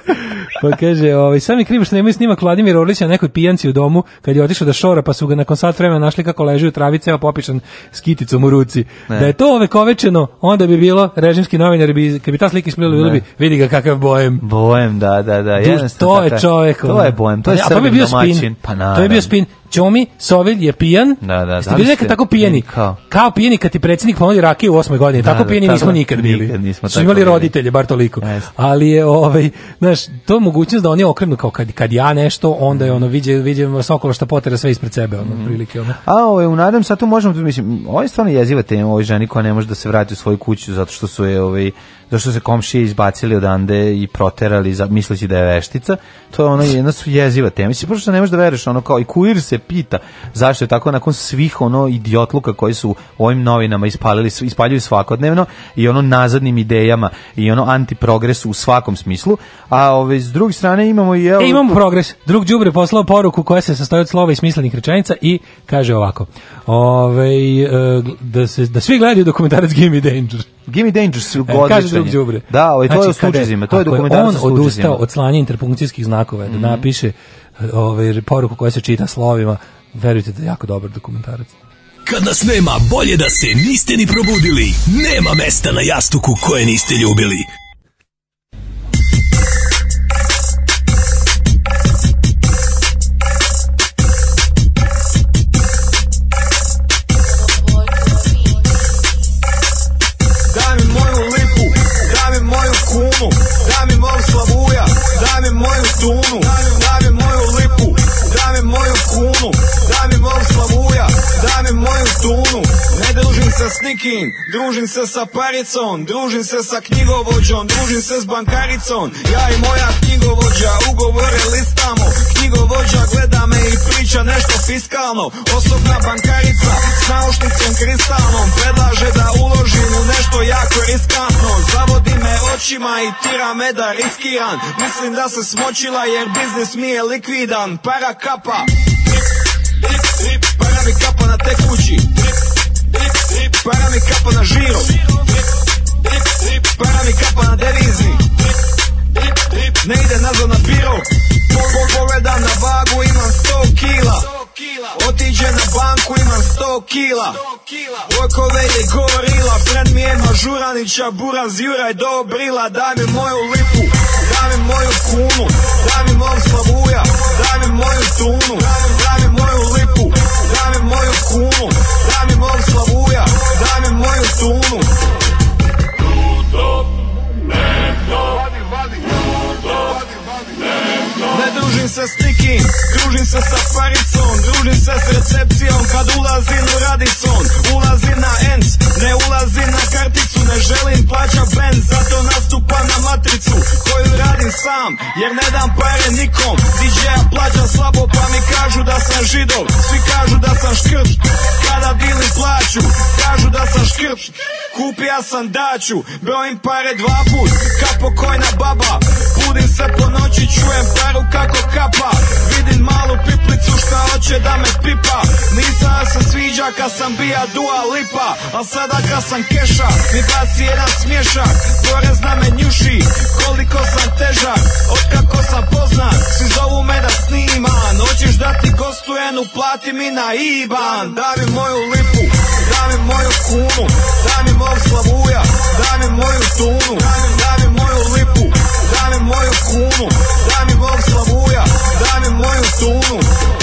Pa kaže, ovaj, sam je krivo što nemaju snimak Vladimir Orlić na nekoj pijanci u domu kad je otišao da šora pa su ga nakon sat vremena našli kako leži u travici, a popišan skiticom u ruci. Ne. Da je to ovekovečeno, onda bi bilo režimski novinar bi kad bi ta slika isplivila bilo bi vidi ga kakav bojem. Bojem, da, da, da. Duž, to je čovjek. To je bojem, to pa je a, pa bi bio domaćin. spin. Pa, na, to je bio spin. Ćomi, Sovil je pijan. Da, da, da. Ste bili nekad tako pijeni? Kao. kao pijeni kad ti predsjednik ponudi rakiju u osmoj godini. Da, tako da, pijeni tako, nismo nikad bili. Nikad nismo Su imali bili. roditelje, bar toliko. Yes. Ali je, ovaj, znaš, to je mogućnost da oni okrenu kao kad, kad ja nešto, onda je ono, viđe, vidim okolo šta potera sve ispred sebe, ono, mm. prilike. Ono. A ovo ovaj, je, u nadam sad tu možemo, mislim, ovo je stvarno jeziva tema ovaj ženi koja ne može da se vrati u svoju kuću zato što su je, ovaj, da što se komšije izbacili odande i proterali za, misleći da je veštica, to je ono jedna su jeziva tema. Mislim, prošto ne možeš da veruješ, ono kao i kuir se pita zašto je tako nakon svih ono idiotluka koji su ovim novinama ispalili, ispaljuju svakodnevno i ono nazadnim idejama i ono antiprogresu u svakom smislu, a ovaj s druge strane imamo i... Evo, e, imamo progres. Drug Đubre poslao poruku koja se sastoji od slova i smislenih rečenica i kaže ovako, ovaj e, da, se, da svi gledaju dokumentarac Gimme Danger. Gimme Danger su e, odlične đubre. Da, ovaj to znači, je o slučajevima, to je znači, dokumentarac on odustao od slanja interpunkcijskih znakova, da mhm. napiše eh, ovaj poruku koja se čita slovima, verujte da je jako dobar dokumentarac. Kad nas nema, bolje da se niste ni probudili. Nema mesta na jastuku koje niste ljubili. kin Družim se sa paricom, družim se sa knjigovođom Družim se s bankaricom, ja i moja knjigovođa Ugovore listamo, knjigovođa gleda me i priča nešto fiskalno Osobna bankarica s naušnicom kristalnom Predlaže da uložim u nešto jako riskantno Zavodi me očima i tira me da riskiran Mislim da se smočila jer biznis mi je likvidan Para kapa, dip, dip, dip, para mi kapa na tekući Drip, Para mi kapa na žiro Para mi kapa na devizi Ne ide nazad na biro Pogledam na vagu imam 100 kila Otiđe na banku, imam 100 kila Okove je gorila, friend mi je mažuranića Buraz Juraj dobrila Daj mi moju lipu, daj mi moju kunu Daj mi mog slavuja, daj mi moju tunu Daj mi moju lipu, daj mi moju kunu mog slavuja, daj mi moju sunu. Ludo, neto, vadi, vadi, ludo, vadi, vadi, družim se s nikim, družim se sa paricom, družim se s recepcijom kad ulazim u radison, ulazim na ens, ne ulazim na karticu, ne želim plaća ben, zato nastupam na matricu koju radim sam, jer ne dam pare nikom, DJ-a plaća slabo pa mi kažu da sam židov, svi kažu da sam škrč, kada bili plaću, kažu da sam škrč, kupija sam daću, brojim pare dva put, kao pokojna baba, budim se po noći, čujem paru kako kapa Vidim malu piplicu šta hoće da me pipa Nisam ja se sviđa kad sam bija dua lipa A sada kad sam keša mi baci jedan smješak Porez na me njuši koliko sam težak Otkako sam poznat svi zovu me da sniman Hoćeš da ti gostujem uplati mi na Iban Daj mi moju lipu, daj mi moju kunu Daj mi mog slavuja, daj mi moju tunu Daj mi moju lipu, daj mi moju kunu tamanho do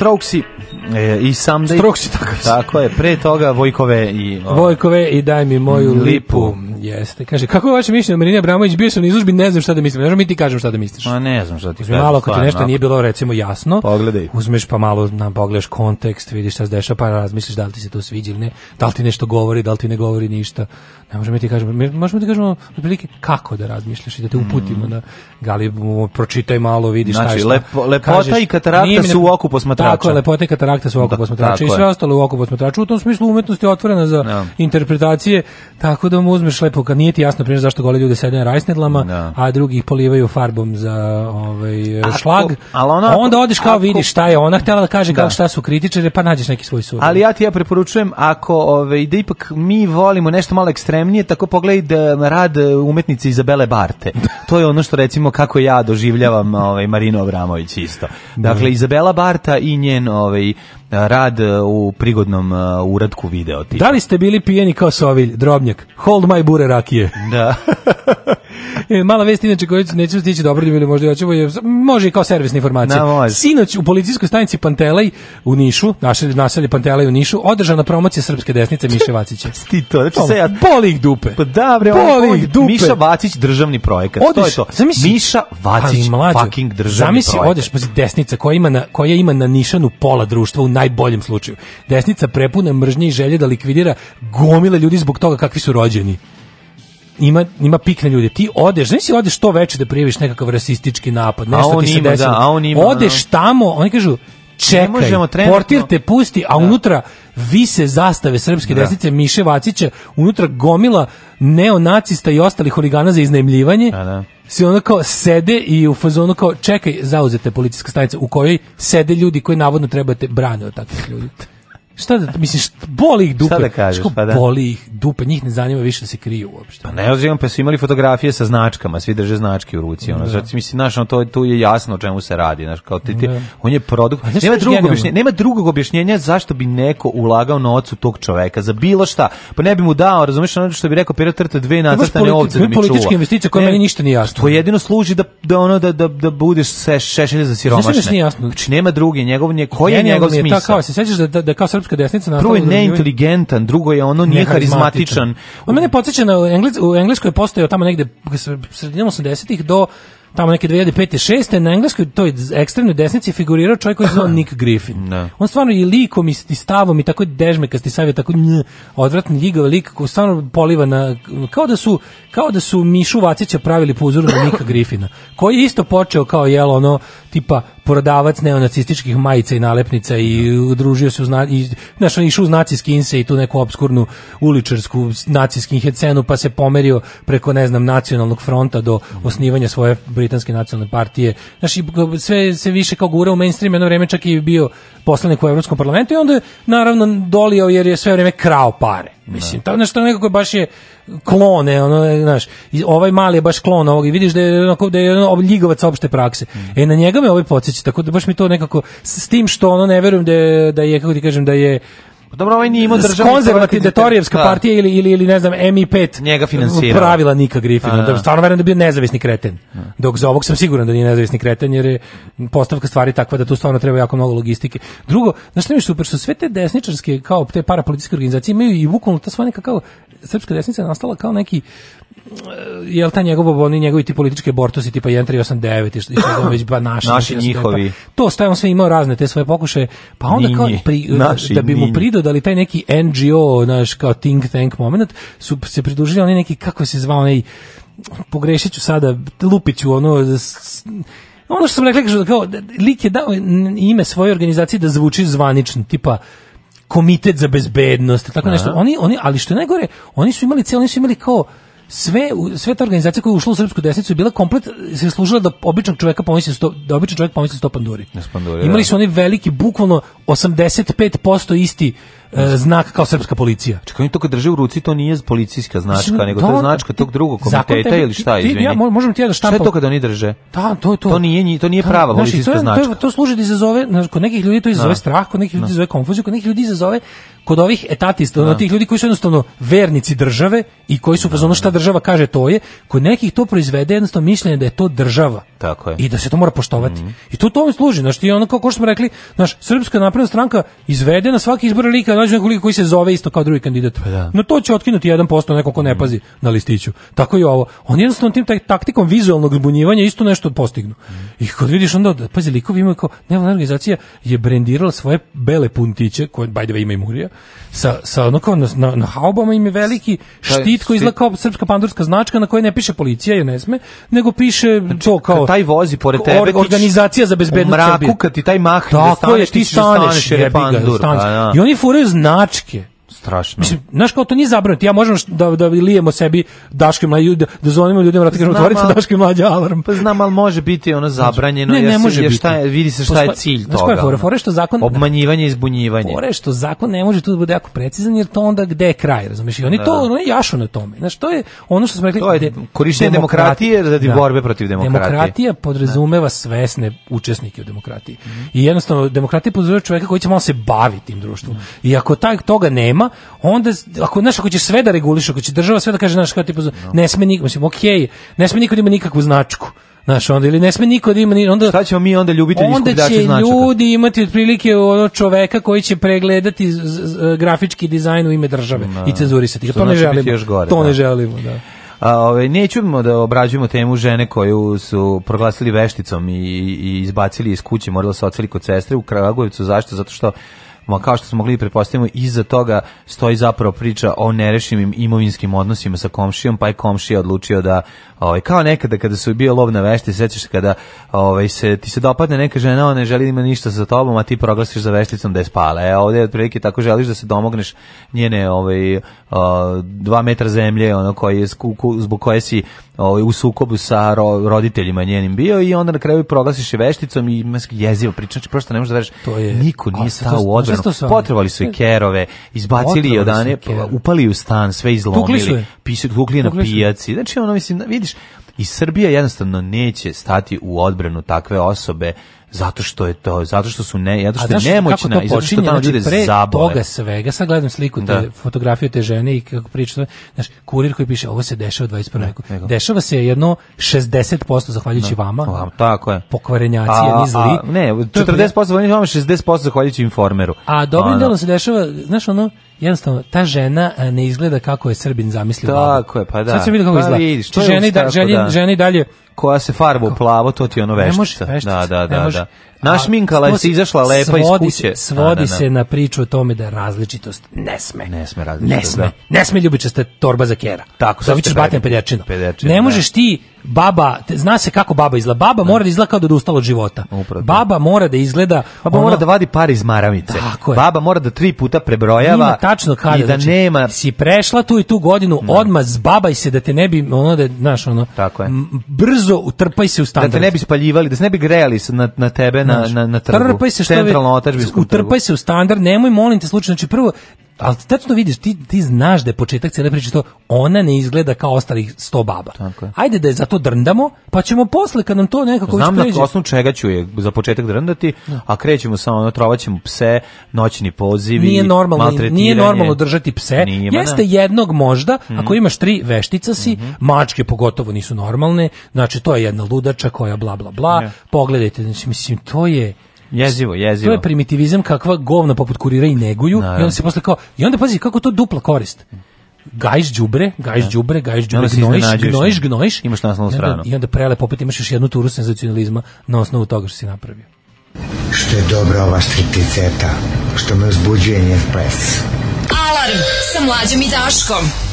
Strokesi e, i Someday. Strokesi, tako je. Tako je, pre toga Vojkove i... Ovaj, Vojkove i daj mi moju lipu. lipu. Jeste. Kaže, kako je vaše mišljenje o Marini Abramović? Bio sam na izlužbi, ne znam šta da mislim. Možemo mi ti kažem šta da misliš. Ma ne znam šta ti kažem. Malo kad ti nešto nije bilo, recimo, jasno. Pogledaj. Uzmeš pa malo, na, pogledaš kontekst, vidiš šta se dešava, pa razmisliš da li ti se to sviđa ili ne. Da li ti nešto govori, da li ti ne govori ništa. Ne možemo ti kažemo, možemo ti kažemo otprilike kako da razmišljaš i da te mm. uputimo mm. na gali pročitaj malo, vidi znači, šta je. Znači lepo, lepota kažeš, i katarakta su u oku posmatrača. Tako je, lepota i katarakta su u oku da, posmatrača i sve ostalo u oku posmatrača. U tom smislu umetnost je otvorena za no. Da. interpretacije, tako da mu uzmeš lepo kad nije ti jasno primjer zašto gole ljude sede na rajsnedlama, no. Da. a drugi ih polivaju farbom za ovaj ako, šlag. Ali onda odeš kao ako, vidiš šta je ona htjela da kaže da. kao šta su kritičari, pa nađeš neki svoj sud. Ali ja ti ja preporučujem ako ovaj da ipak mi volimo nešto malo ekstremnije, tako pogledaj da, rad e, umetnice Izabele Barte. to je ono što recimo kako ja doživljavam ovaj Marino Abramović isto. Da. Dakle Izabela Barta i njen ovaj rad e, u prigodnom e, uradku video. Tipa. Da li ste bili pijeni kao sovilj, drobnjak? Hold my bure rakije. Da. E, mala vest inače koju neću stići dobro ili možda ja ćemo, može i kao servisna informacija. Da, Sinoć u policijskoj stanici Pantelej u Nišu, naše naselje Pantelej u Nišu, održana promocija srpske desnice Miše Vacića. Sti to, znači se ja. Boli ih dupe. Pa da bre, boli ih dupe. Miša Vacić državni projekat. Odeš, to je to. Zamisli, Miša Vacić pa, mlađe, fucking državni zamisli, projekat. Zamisli, odeš pa desnica koja ima na koja ima na Nišanu pola društva u najboljem slučaju. Desnica prepuna mržnje i želje da likvidira gomile ljudi zbog toga kakvi su rođeni ima ima pikne ljude. Ti odeš, ne si odeš to veče da prijaviš nekakav rasistički napad, nešto a on ti se ima, da, desilo. Da, a on ima, odeš da. tamo, oni kažu čekaj, možemo, portir te pusti, a da. unutra vise zastave srpske da. desnice Miše Vacića, unutra gomila neonacista i ostalih huligana za iznajmljivanje. Da, da se ono kao sede i u fazonu kao čekaj, zauzete policijska stanica u kojoj sede ljudi koji navodno trebate brane od takvih ljudi. Šta da, misliš, boli ih dupe. Šta da kažeš, pa da. Boli ih dupe, njih ne zanima više da se kriju uopšte. Pa ne ozivam, pa su imali fotografije sa značkama, svi drže značke u ruci. Ono, znači, da. mislim, znaš, ono, to, tu je jasno o čemu se radi. Znaš, kao ti, ti, da. on je produkt. Pa, nema, drugog objašnjenja, nema drugog objašnjenja zašto bi neko ulagao na ocu tog čoveka za bilo šta. Pa ne bi mu dao, razumiješ, ono što bi rekao, period trte dve nacrtane ovce da mi čuva. politička investicija koja meni ništa nije jasno. To jedino služi da, da ono, da, da, da budeš se šešelje za siromašne. Znači, nema druge, njegov, ko je njegov smisla? Kao, se sećaš da, da, da kao srpska desnica Prvo je neinteligentan, drugo je ono nije karizmatičan. On mene podsjeća na Engles, u Engleskoj je postao tamo negde sredinom 80-ih do tamo neke 2005. 6. na engleskoj toj ekstremnoj desnici figurirao čovjek koji zove Nick Griffin. No. Da. On stvarno i likom i stavom i tako dežme kad dežmekasti savjet, tako nj, odvratni ljigav lik koji stvarno poliva na, kao da su, kao da su Mišu Vacića pravili po uzoru na Nika Griffina, koji isto počeo kao jelo ono tipa prodavac neonacističkih majica i nalepnica i udružio se uz na, i znaš išao uz nacijski inse i tu neku obskurnu uličarsku nacijski scenu pa se pomerio preko ne znam nacionalnog fronta do osnivanja svoje britanske nacionalne partije. Znaš i sve se više kao gura u mainstream jedno vreme čak i bio poslanik u Evropskom parlamentu i onda je naravno dolio jer je sve vrijeme krao pare. Da. Mislim, to nešto nekako baš je klone, ono, e, znaš, ovaj mali je baš klon ovog i vidiš da je onako da je ono ljigovac opšte prakse. Mm. E na njega me ovaj podsjeća, tako da baš mi to nekako s tim što ono ne verujem da je, da je kako ti kažem da je Pa dobro, ovaj nije imao državni konzervativna Detorijevska da. partija ili ili ili ne znam MI5. Njega finansira. Pravila Nika Grifina, da, da. da stvarno verujem da bio nezavisni kreten. Dok za ovog sam siguran da nije nezavisni kreten jer je postavka stvari takva da tu stvarno treba jako mnogo logistike. Drugo, znači što je super što sve te desničarske kao te parapolitičke organizacije imaju i bukvalno ta sva neka kao srpska desnica nastala kao neki eh, jel ta njegov oni njegovi ti politički bortosi tipa 1.389 i što je već ba naši, naši njihovi. Pa, to stavimo sve imao razne te svoje pokuše, pa onda Ninji. kao pri, naši, da bi mu pridao pitao da li taj neki NGO, znaš, kao think tank moment, su se pridružili oni neki, kako se zvao, onaj, pogrešit ću sada, lupiću ono, ono što sam rekla, kao, lik je dao ime svoje organizacije da zvuči zvanično, tipa, komitet za bezbednost, tako Aha. nešto. Oni, oni, ali što je najgore, oni su imali cijel, oni su imali kao, sve, sve ta organizacija koja je ušla u srpsku desnicu bila komplet, se služila da običan čovjeka pomisli sto, da običan čovjek pomisli sto panduri. Da. Imali su oni veliki, bukvalno 85% isti E, znak kao srpska policija. Čekaj, oni to kad drže u ruci, to nije policijska značka, nego to, je značka tog drugog komiteta ili šta, ti, izvini. Ja, možemo ti ja da štampam. Šta je to kada oni drže? Da, to je to. To nije, to nije da, prava znaš, policijska to je, značka. To, to služi da izazove, kod nekih ljudi to da. izazove strah, kod nekih ljudi da. izazove konfuziju, kod nekih ljudi izazove kod ovih etatista, od tih ljudi koji su jednostavno vernici države i koji su pozvano šta država kaže to je, kod nekih to proizvede jednostavno mišljenje da je to država. Tako je. I da se to mora poštovati. Mhm. I to tome služi, znači ono kao što smo rekli, naš srpska napredna stranka izvede na svaki izbor lika nađu nekoliko koji se zove isto kao drugi kandidat. Pa da. No to će otkinuti 1% neko ko ne pazi mm. na listiću. Tako i ovo. On jednostavno tim taktikom vizualnog zbunjivanja isto nešto postignu. Mm. I kad vidiš onda, pazi, likovi imaju kao, nevladna organizacija je brendirala svoje bele puntiće, koje, by the way, ima i Murija, sa, sa ono kao na, na, na haubama im je veliki štit koji izgleda kao srpska pandurska značka na kojoj ne piše policija, jer ne sme, nego piše znači, to kao... taj vozi pored tebe, organizacija za bezbednost Srbije. U mraku, kad ti taj mahne, da staneš, ti staneš, jer je pandur. Pa da. I oni furaju značke strašno. Mislim, znaš kao to nije zabranjeno. Ja možemo da da lijemo sebi daški mlađi da, da zovemo ljudima da kažemo otvorite daške mlađe alarm. Pa znam, al može biti ono znači, zabranjeno ne, ne jer, može jer šta je, vidi se šta je cilj znaš toga. Fore, fore što zakon obmanjivanje i izbunjivanje. Fore što zakon ne može tu da bude jako precizan jer to onda gde je kraj, razumeš? I oni da. to oni jašu na tome. Znaš, to je ono što smo rekli. To je korišćenje demokratije za da. borbe protiv demokratije. Demokratija da. podrazumeva svesne učesnike u demokratiji. Mm -hmm. I jednostavno demokratija podrazumeva čoveka koji će malo se baviti tim društvom. Mm -hmm. I ako taj toga nema, onda ako znaš ako će sve da reguliše, ako će država sve da kaže znaš kao tipa ne sme niko, mislim okej, okay, ne sme niko da ima nikakvu značku. Znaš, onda ili ne sme niko da ima ni onda Šta ćemo mi onda ljubitelji znači? Onda će značaka. ljudi imati otprilike ono čoveka koji će pregledati z, z, z, grafički dizajn u ime države da. i cenzurisati. To ne znači želimo. Gore, to da. ne želimo, da. A, ove, ovaj, nećemo da obrađujemo temu žene koju su proglasili vešticom i, i izbacili iz kuće, morala se odseli kod sestre u Kragujevcu. Zašto? Zato što kao što smo mogli da pretpostaviti, iza toga stoji zapravo priča o nerešivim imovinskim odnosima sa komšijom, pa je komšija odlučio da, ovaj, kao nekada kada su bio lov na vešti, sećaš se kada ovaj, se, ti se dopadne neka žena, ona ne želi da ima ništa sa tobom, a ti proglasiš za vešticom da je spala. E, ovde otprilike tako želiš da se domogneš njene ovaj, 2 metra zemlje ono, koji je, zbog koje si ovaj, u sukobu sa ro, roditeljima njenim bio i onda na kraju proglasiš je vešticom i jezivo pričaš, znači prosto ne možeš da veriš, niko nije stao u odbranu stranu. Potrebali su i kerove, izbacili je odane, upali u stan, sve izlomili, pisu, tukli na pijaci. Znači, ono, mislim, vidiš, i Srbija jednostavno neće stati u odbranu takve osobe zato što je to zato što su ne zato što je nemoćna i zato što tamo znači, ljude znači, pre zabole. toga svega sad gledam sliku da. te fotografiju te žene i kako priča znaš kurir koji piše ovo se dešava u 21. Da, veku dešava se jedno 60% zahvaljujući da. vama Aha, tako je pokvarenjaci a, zli ne 40% vama 60% zahvaljujući informeru a dobrim delom se dešava znaš ono jednostavno ta žena e, ne izgleda kako je Srbin zamislio tako je pa da sad se vidi kako pa izgleda žena i da, da. žena i dalje koja se farba u plavo, to ti je ono veštica. Ne može, da, da, da, može. da. Naš minkala je izašla lepa iz kuće. Da, svodi da, da, se na priču o tome da različitost ne sme. Ne sme različitost. Ne da. sme. Da. Ne sme ljubičasta torba za kera. Tako, sad ćeš batin pedjačinu. Ne da. možeš ti baba, te, zna se kako baba izgleda. Baba mora da izgleda kao da je odustala od života. Upravo. Baba mora da izgleda... Baba ono, mora da vadi par iz maramice. Tako je. Baba mora da tri puta prebrojava tačno kada, i da znači, nema... Si prešla tu i tu godinu, odmah zbabaj se da te ne bi, ono da, znaš, ono... Tako je. Brzo brzo utrpaj se u standard. Da te ne bi spaljivali, da se ne bi grejali na, na tebe, na, na, na trgu. Trpaj se što Centralno Utrpaj se u standard, nemoj, molim te slučajno. Znači, prvo, ali tačno vidiš, ti, ti znaš da je početak cijele priče to, ona ne izgleda kao ostalih sto baba. Ajde da je za to drndamo, pa ćemo posle kad nam to nekako Znam na osnovu čega ću je za početak drndati, da. a krećemo samo, ono, trovaćemo pse, noćni pozivi, nije normalno, Nije normalno držati pse, nije, da. jeste jednog možda, mm -hmm. ako mhm. imaš tri veštica si, mm -hmm. mačke pogotovo nisu normalne, znači to je jedna ludača koja bla bla bla, yeah. pogledajte, znači mislim, to je Jezivo, jezivo. To je primitivizam kakva govna poput kurira i neguju Naravno. i onda se posle kao i onda pazi kako to dupla korist. Gajš džubre, gajš džubre, da. gajš džubre gnojiš, gnojiš, gnojiš. Imaš naslovnu stranu. I onda prelepo opet imaš još jednu turu senzacionalizma na osnovu toga što si napravio. Što je dobra ova stripticeta, što me uzbuđuje njen ples. Alarm sa mlađim i Daškom.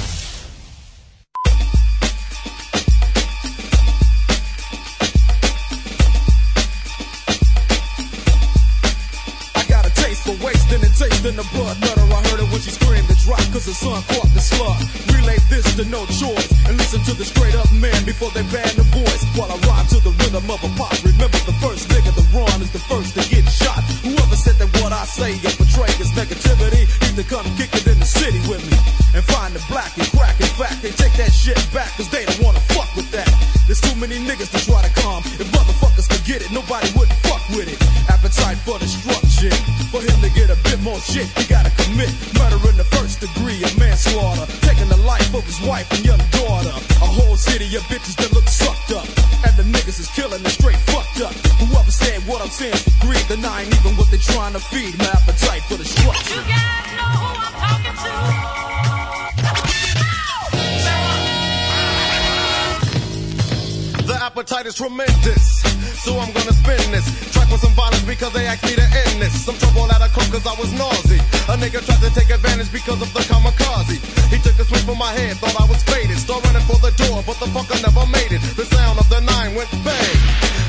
than the blood letter, I heard it when she screamed It's right, cause her son caught the slug. Relay this to no choice, and listen to the straight up man before they ban the voice. While I rhyme to the rhythm of a pop, remember the first nigga to run is the first to get shot. Whoever said that what I say or portray is negativity, to come kick it in the city with me, and find the black and crack. In fact, they take that shit back, cause they don't wanna fuck with that. There's too many niggas to try to calm. If motherfuckers could get it, nobody would fuck with it appetite for destruction. For him to get a bit more shit, he gotta commit murder in the first degree and manslaughter. Taking the life of his wife and young daughter. A whole city of bitches that look sucked up. And the niggas is killing them straight fucked up. Whoever said what I'm saying is greed, denying even what they're trying to feed. My appetite for destruction. You guys know who I'm talking to. appetite is tremendous. So I'm gonna spin this track with some violence because they asked me to end this. Some trouble out of coke cause I was nausy. A nigga tried to take advantage because of the kamikaze. He took a swing from my head, thought I was faded. Start running for the door, but the fucker never made it. The sound of the nine went bang.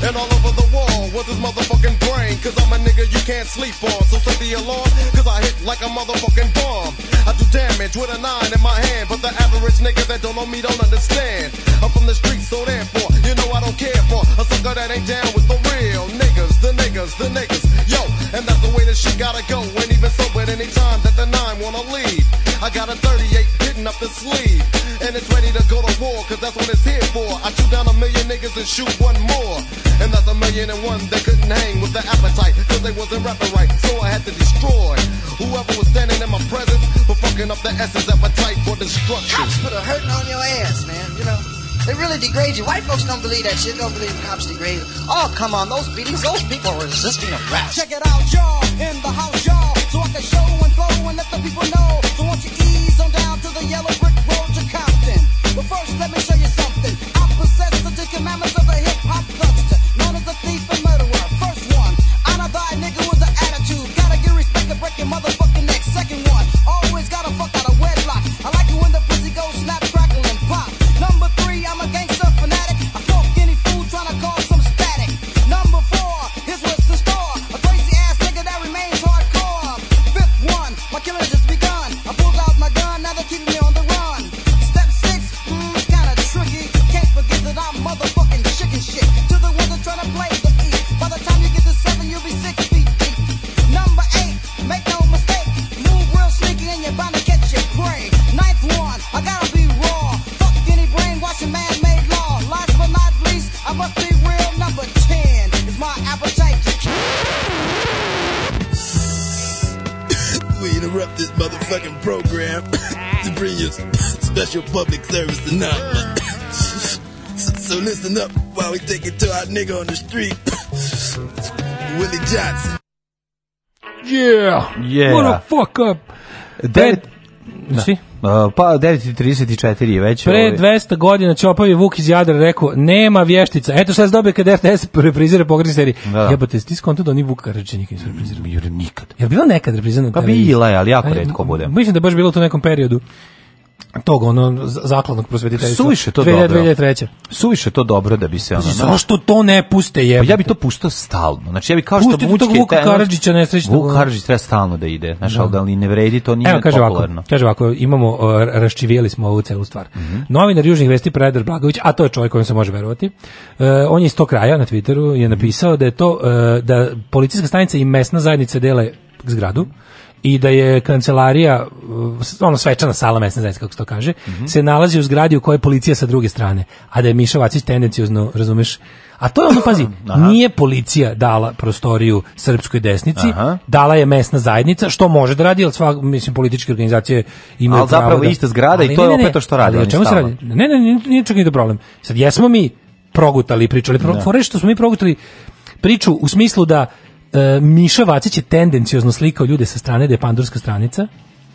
And all over the wall was his motherfucking brain. Cause I'm a nigga you can't sleep on. So set the alarm, cause I hit like a motherfucking bomb. I do damage with a nine in my hand. But the average nigga that don't know me don't understand. I'm from the streets, so therefore, you know I I don't care for a sucker that ain't down with the real niggas, the niggas, the niggas. Yo, and that's the way that she gotta go. And even so, at any time that the nine wanna leave, I got a 38 hitting up the sleeve. And it's ready to go to war, cause that's what it's here for. I shoot down a million niggas and shoot one more. And that's a million and one that couldn't hang with the appetite, cause they wasn't rapping right. So I had to destroy whoever was standing in my presence for fucking up the essence appetite for destruction. Cops put a hurting on your ass, man, you know. They really degrade you. White folks don't believe that shit. Don't believe cops degrade you. Oh, come on. Those, beatings, those people are resisting arrest. Check it out, y'all. In the house, y'all. So I can show and flow and let the people know. So won't you ease on down to the yellow brick road to Compton. But first, let me show you something. I possess the Ten Commandments of the that's public service announcement. so, so listen up while we take it to our nigga on the street, Willie Johnson. Yeah! Yeah! What the fuck up! Dead... That... Uh, pa 9.34 je već. Pre 200 ovaj- godina Čopavi Vuk iz Jadra rekao, nema vještica. Eto šta se dobije kad FTS reprizira pogredni seriji. Da. Jebate, ti skonto da oni Vuk Karadžić nikad nisu reprizirali. Jer nikad. Je bilo nekad reprizirano? Pa bila je, ali jako pa redko bude. Mislim da baš bilo to u nekom periodu tog ono zakladnog prosvetiteljstva. Suviše to 2000, dobro. Suviše to dobro da bi se ono. zašto to ne puste je? Pa ja bi to puštao stalno. Znači ja bi kao Pustite što Vučke tog Vuka Karadžića nesrećno. Vuk Karadžić treba stalno da ide. Znaš, da. ali da ne vredi to nije Evo, kaže popularno. Ovako, kaže ovako, imamo raščivijeli smo ovu celu stvar. Mm -hmm. Novinar Južnih vesti Predar Blagović, a to je čovjek kojem se može verovati. Uh, on je iz tog kraja na Twitteru je mhm. napisao da je to uh, da policijska stanica i mesna zajednica dele zgradu i da je kancelarija uh, ono svečana sala mesne zajednice kako se to kaže mm -hmm. se nalazi u zgradi u kojoj je policija sa druge strane a da je Miša Vacić tendencijozno razumeš a to je ono, pazi, nije policija dala prostoriju srpskoj desnici, Aha. dala je mesna zajednica, što može da radi, al sva, mislim, političke organizacije imaju ali pravo da- zapravo da... ista zgrada ali i to ne, ne, je opet to što radi. Ali čemu se radi? Ne, ne, ne, nije čak ni do problem. Sad, jesmo mi progutali priču, ali pro, da. što smo mi progutali priču u smislu da e, Miša Vacić je tendencijozno slikao ljude sa strane da je pandurska stranica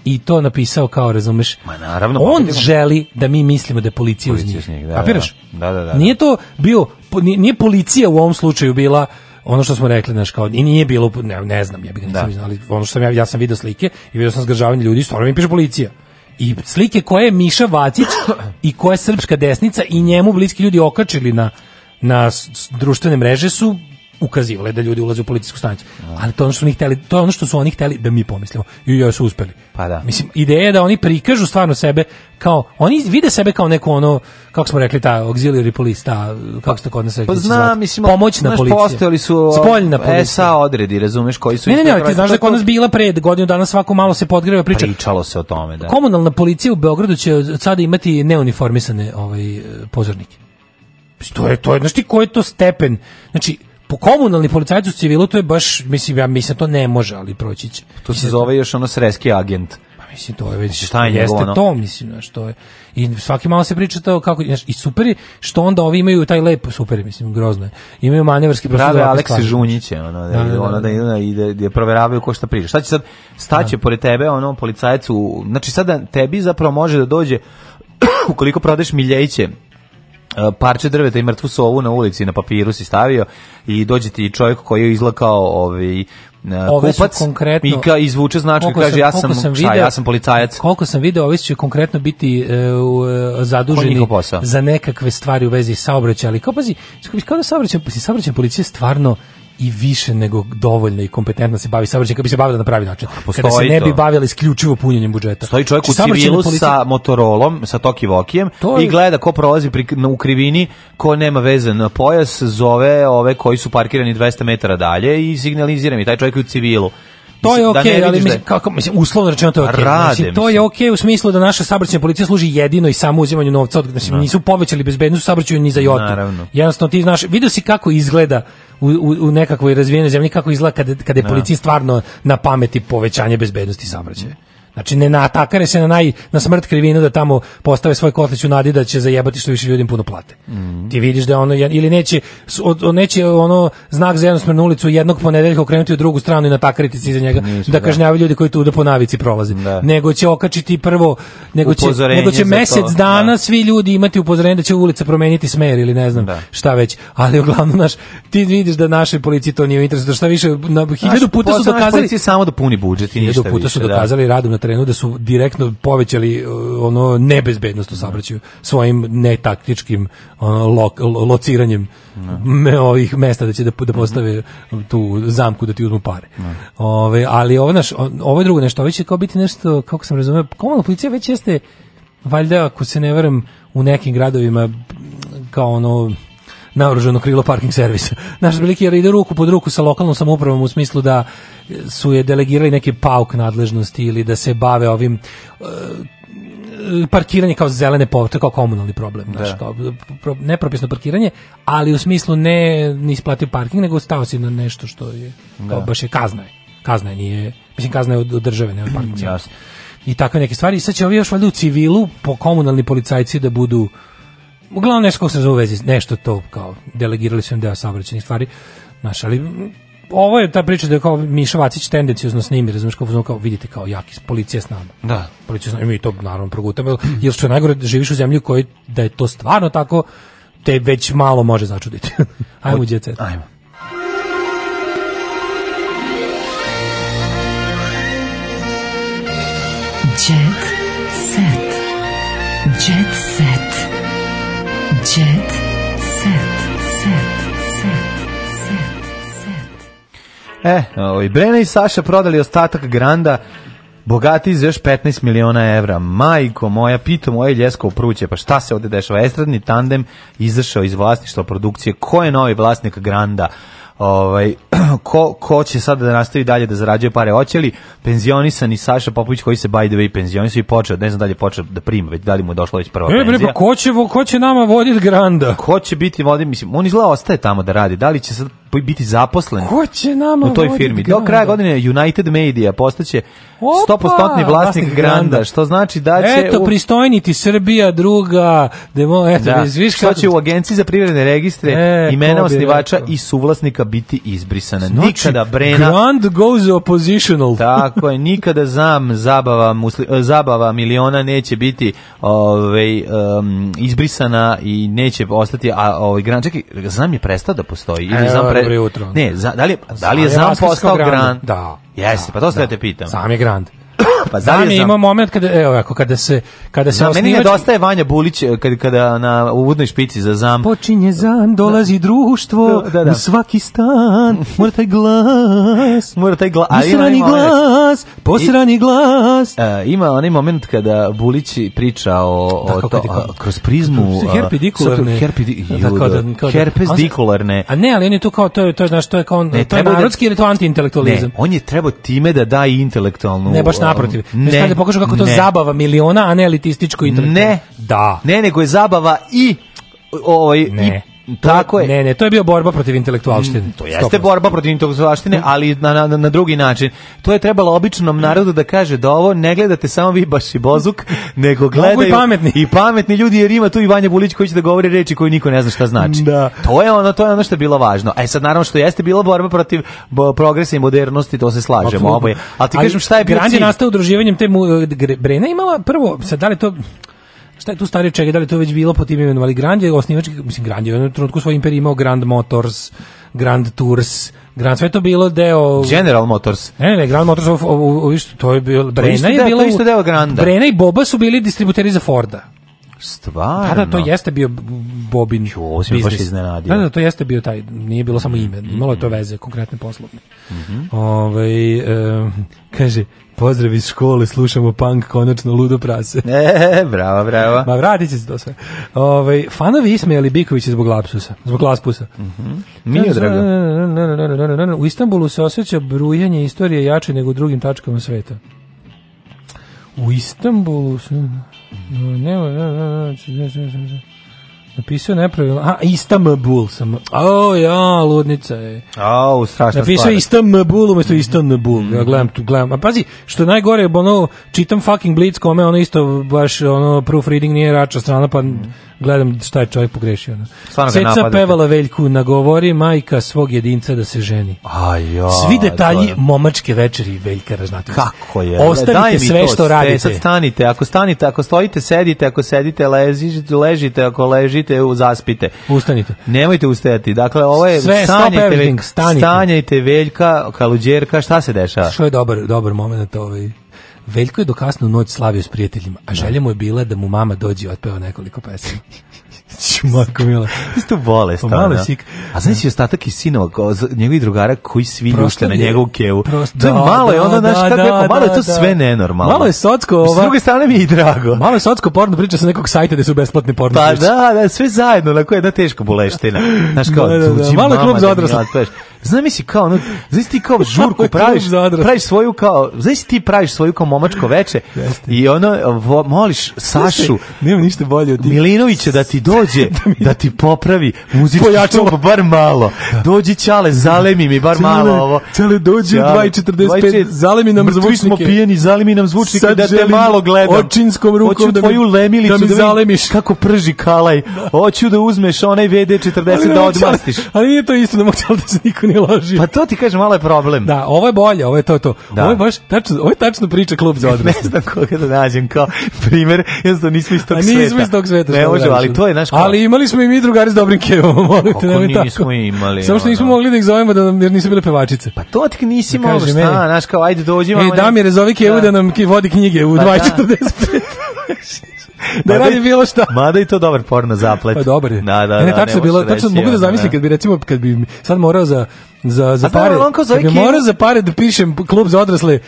i to napisao kao, razumeš, Ma naravno, on pa želi da mi mislimo da je policija, policija uz njih. Da, da Kapiraš? Da. da, da, da, Nije to bio, nije policija u ovom slučaju bila ono što smo rekli naš kao i nije bilo ne, ne znam ja bih nisam da. ali ono što sam ja ja sam video slike i video sam zgražavanje ljudi stvarno mi piše policija i slike koje je Miša Vacić i koje je srpska desnica i njemu bliski ljudi okačili na na društvene mreže su ukazivale da ljudi ulaze u policijsku stanicu. No. Ali to ono što su oni hteli, to je ono što su oni hteli da mi pomislimo. I još su uspeli. Pa da. Mislim, ideja je da oni prikažu stvarno sebe kao, oni vide sebe kao neko ono, kako smo rekli, ta auxiliary police, ta, kako ste kod nas rekli, pa zna, mislim, pomoćna znaš, policija. postojali su spoljna e, policija. SA odredi, razumeš, koji su... Ne, ne, ne, ne ti znaš da je pa kod nas bila pred godinu dana svako malo se podgreva priča. Pričalo se o tome, da. Komunalna policija u Beogradu će od sada imati neuniformisane ovaj, pozornike. To je, to je, znaš koji je to stepen? Znači, po komunalni policajac u civilu to je baš mislim ja mislim da to ne može ali proći će. To se zove to... još ono sreski agent. Pa mislim to je već šta je jeste ono? to mislim znači to je i svaki malo se priča to kako znači i super što onda ovi imaju taj lep super mislim grozno je. Imaju manevarski prostor. Prave da Aleksi Žunjić je ono da, da, da, da, ono da ide ide proveravaju ko šta priča. Šta će sad staće da. pored tebe ono policajac u znači sada tebi zapravo može da dođe ukoliko prodeš miljeće E, parče drveta i mrtvu sovu na ulici na papiru si stavio i dođe ti čovjek koji je izlakao ovaj e, Ove kupac konkretno, i ka, izvuče značku i kaže ja sam, sam video, ja sam policajac. Koliko sam video, ovi će konkretno biti uh, zaduženi za nekakve stvari u vezi saobraćaja, ali kao pazi, kao da saobraćaj, saobraćaj policije stvarno i više nego dovoljno i kompetentno da se bavi saobraćajem, kad bi se bavila na pravi način. A, kada se ne bi bavila isključivo punjenjem budžeta. Stoji čovjek u civilu sa motorolom, sa Toki Vokijem je... i gleda ko prolazi pri, na, u krivini, ko nema veze na pojas, zove ove koji su parkirani 200 metara dalje i signalizira mi. Taj čovjek u civilu. To je da okej, okay, ali da mislim, kako, mislim, uslovno rečeno to je okej. Okay. mislim, to je okej okay u smislu da naša saobraćajna policija služi jedino i samo uzimanju novca. Od, mislim, no. Da. nisu povećali bezbednost saobraćaju ni za jotu. Naravno. Jednostavno, ti znaš, vidio si kako izgleda u, u, u nekakvoj razvijenoj zemlji, kako izgleda kada, kada je no. policiji stvarno na pameti povećanje bezbednosti saobraćaja. Znači ne natakare se na naj na smrt krivinu da tamo postave svoj kotlić u nadi da će zajebati što više ljudima puno plate. Mm. Ti vidiš da ono ili neće od, neće ono znak za jednosmernu ulicu jednog ponedeljka okrenuti u drugu stranu i natakariti se iza njega Nisu, da, da. kažnjavaju ljudi koji tu da po navici prolaze. Da. Nego će okačiti prvo nego upozorenje će nego će mesec to, da. dana da. svi ljudi imati upozorenje da će ulica promeniti smer ili ne znam da. šta već. Ali uglavnom naš ti vidiš da našoj policiji to nije interes da šta više na 1000 puta su dokazali samo da puni budžet i ništa. Hiljadu puta više, su da. dokazali radom na terenu da su direktno povećali e, ono nebezbednost u saobraćaju svojim netaktičkim ono, lo, lo, lociranjem me, ovih mesta da će da, da postave tu zamku da ti uzmu pare. Da. Ove, ali ovo, naš, ovo je drugo nešto, ovo će kao biti nešto, kako sam razumio, komunalna policija već jeste valjda, ako se ne veram, u nekim gradovima kao ono naoruženo krilo parking servisa. Naš veliki jer ide ruku pod ruku sa lokalnom samoupravom u smislu da su je delegirali neke pauk nadležnosti ili da se bave ovim uh, parkiranje kao zelene povrte, kao komunalni problem, znaš, da. kao pro, nepropisno parkiranje, ali u smislu ne isplati parking, nego stao si na nešto što je, kao da. baš je kazna je. Kazna je, nije, mislim kazna je od, od države, ne od parkinga. I tako neke stvari. I sad će ovi još valjda u civilu, po komunalni policajci da budu uglavnom nešto kako se zove vezi, nešto to kao delegirali su im deo saobraćenih stvari, znaš, ali ovo je ta priča da je kao Miša Vacić tendencijozno snimi, razumiješ kao, kao vidite kao jaki, policija s nama. Da. Policija s nama, i to naravno progutamo, jer, jer što je najgore, da živiš u zemlji koji, da je to stvarno tako, te već malo može začuditi. ajmo, djece. Ajmo. Jet set. Jet set set, set, set, set, set. E, ovaj, Brena i Saša prodali ostatak Granda Bogati za još 15 miliona evra. Majko moja, pito moje ljesko pruće, pa šta se ovde dešava? Estradni tandem izašao iz vlasništva produkcije. Ko je novi vlasnik Granda? ovaj, ko, ko će sada da nastavi dalje da zarađuje pare, hoće li i Saša Popović koji se by the way penzionisao i počeo, ne znam da li je počeo da prima, već da li mu je došla već prva e, penzija. Bre, pa ko će, ko će nama voditi Granda? Ko će biti vodim, mislim, on izgleda ostaje tamo da radi, da li će sad biti zaposlen Ko će nama u toj firmi. Do kraja godine United Media postaće 100% vlasnik, vlasnik Granda, što znači da će... Eto, u... pristojniti Srbija druga, demo, eto, da. Viš što će u agenciji za privredne registre e, imena osnivača i suvlasnika biti izbrisana. Znači, nikada Brena... Grand goes oppositional. Tako je, nikada znam zabava, musli, e, zabava miliona neće biti ovaj, um, izbrisana i neće ostati, a ovaj Grand, čekaj, znam je prestao da postoji, ili znam pre Dobro jutro. Ne, za, da li, da li je Znam postao Grand? Da. Jeste, da, pa to ste da te pitam. Sam je Grand. Pa znam je ima moment kada evo ovako kada se kada se na, osnivač... meni nedostaje Vanja Bulić eh, kada kada na uvodnoj špici za zam. Počinje zam, dolazi da. društvo, da, da, da. u svaki stan, mora taj glas, mora taj gla... posrani glas, glas, posrani glas. I, ima onaj moment kada Bulić priča o, o to, a, kroz prizmu herpedikularne herpedikularne. Da, da- a ne, ali on je tu kao to je to je znaš to je kao on, ne, to je narodski ili to antiintelektualizam. Ne, on je trebao time da da i intelektualnu. Ne baš um, naprotiv protiv. Ne, ne znači, da pokažu kako to ne. zabava miliona, a ne elitističko i Ne. Da. Ne, nego je zabava i ovaj ne. To, Tako je. Ne, ne, to je bio borba protiv intelektualštine. Mm, to jeste 100%. borba protiv intelektualštine, mm. ali na, na, na, drugi način. To je trebalo običnom mm. narodu da kaže da ovo ne gledate samo vi baš i bozuk, nego gledaju i pametni. i pametni ljudi, jer ima tu i Vanja Bulić koji će da govori reči koje niko ne zna šta znači. Da. To je ono, to je ono što je bilo važno. E sad naravno što jeste bila borba protiv progresa i modernosti, to se slažemo oboje. A ti kažem šta je bio cilj? nastao udruživanjem te mu, eh, Brena imala prvo, sad da li to šta je tu starije čega, da li to već bilo po tim imenovali Grand je osnivački, mislim Grand je u trenutku svoj imperij imao Grand Motors, Grand Tours, Grand sve to bilo deo General Motors. Ne, ne, Grand Motors u, of, of, to je bilo Brena je bilo isto deo Granda. Brena i Boba su bili distributeri za Forda. Stvarno? Da, da, to jeste bio Bobin Ću, ovo si baš iznenadio. Da, da, to jeste bio taj, nije bilo samo ime, imalo je to veze, konkretne poslovne. Mm -hmm. Ove, e, kaže, pozdrav iz škole, slušamo punk, konačno ludo prase. E, bravo, bravo. Ma vratit će se to sve. Ove, fanovi Ismijeli Biković zbog lapsusa, zbog laspuse. Mm -hmm. Mio, drago. U Istanbulu se osjeća brujanje istorije jače nego u drugim tačkama sveta. U Istanbulu se ne, ne, ne, ne, ne, ne, ne, nema, Napisao nepravilno. A, Istanbul sam. O, ja, ludnica je. A, strašna Napisao stvar. Istanbul umesto mhm. Istanbul. Mm. Ja mhm. gledam tu, gledam. A pazi, što najgore je, ono, čitam fucking Blitz kome, ono isto, baš, ono, proofreading nije rača strana, pa mhm. gledam šta je čovjek pogrešio. Stvarno Seca pevala veljku, nagovori majka svog jedinca da se ženi. A, ja, Svi detalji da. momačke večeri veljka raznatila. Kako je? Ostanite sve to, što radite. Sad stanite, ako stanite, ako stojite, sedite, ako sedite, ležite, ležite ako ležite, nemojte zaspite. Ustanite. Nemojte ustajati. Dakle, ovo je Sve, stanjajte, velj, stanjajte Veljka, Kaluđerka, šta se dešava? Što je dobar, dobar moment ovaj. Veljko je do kasnu noć slavio s prijateljima, a želja mu je bila da mu mama dođe i otpeva nekoliko pesama. Majko mila. Isto bolest. Malo sik. A znaš i ostatak i sinova, njegovi drugara koji svi svinjušte na njegovu kevu. Prosto, to je da, malo je da, ono, znaš, da, kako je, malo je to sve nenormalno. Malo je socko. Ova, S druge strane mi je i drago. Malo je socko porno priča sa nekog sajta gde su besplatne porno Pa da, da, sve zajedno, na koje je jedna teška boleština. Znaš kao, da, da, da. Malo je klub za odrasle. Znaš mi si kao, no, znaš ti kao žurku praviš, praviš svoju kao, znaš ti praviš svoju kao momačko veče i ono, vo, moliš Sašu, nema ništa bolje od Milinovića da ti dođe, da, da ti popravi muzički stup, bar malo. Dođi Ćale, zalemi mi bar malo ovo. Ćale, dođi 2.45, zalemi nam zvučnike. Mrtvi smo pijeni, zalemi nam zvučnike da te malo gledam. Očinskom rukom Hoću da mi, tvoju lemilicu da mi da zalemiš. Kako prži kalaj. Da. Hoću da uzmeš onaj VD40 da odmastiš. Ali nije to isto da moćalo da se niko laži. Pa to ti kažem, malo je problem. Da, ovo je bolje, ovo je to to. Da. Ovo je baš tačno, ovo je tačno priča klub za odrasle. ne znam koga da nađem kao primer, jednostavno nismo isto tog sveta. Nismo iz tog sveta. Ne da može, ali to je naš kao... Ali imali smo i mi drugari s dobrim kevom, molim te, nemoj tako. nismo imali. Samo što nismo mogli da ih zovemo da nam, jer nisu bile pevačice. Pa to ti nisi da mogao, šta, naš kao, ajde dođi. E, Damir, zovi kevu da, da nam vodi knjige u 2.45. Pa da. da radi bilo šta. Mada i to dobar porno zaplet. Pa dobro. je. Da, da, da ne, tako tačno bilo, tačno mogu da, da zamislim da. kad bi recimo kad bi sad morao za za za pare. Znam, kao bi ovaj morao za pare da pišem klub za odrasle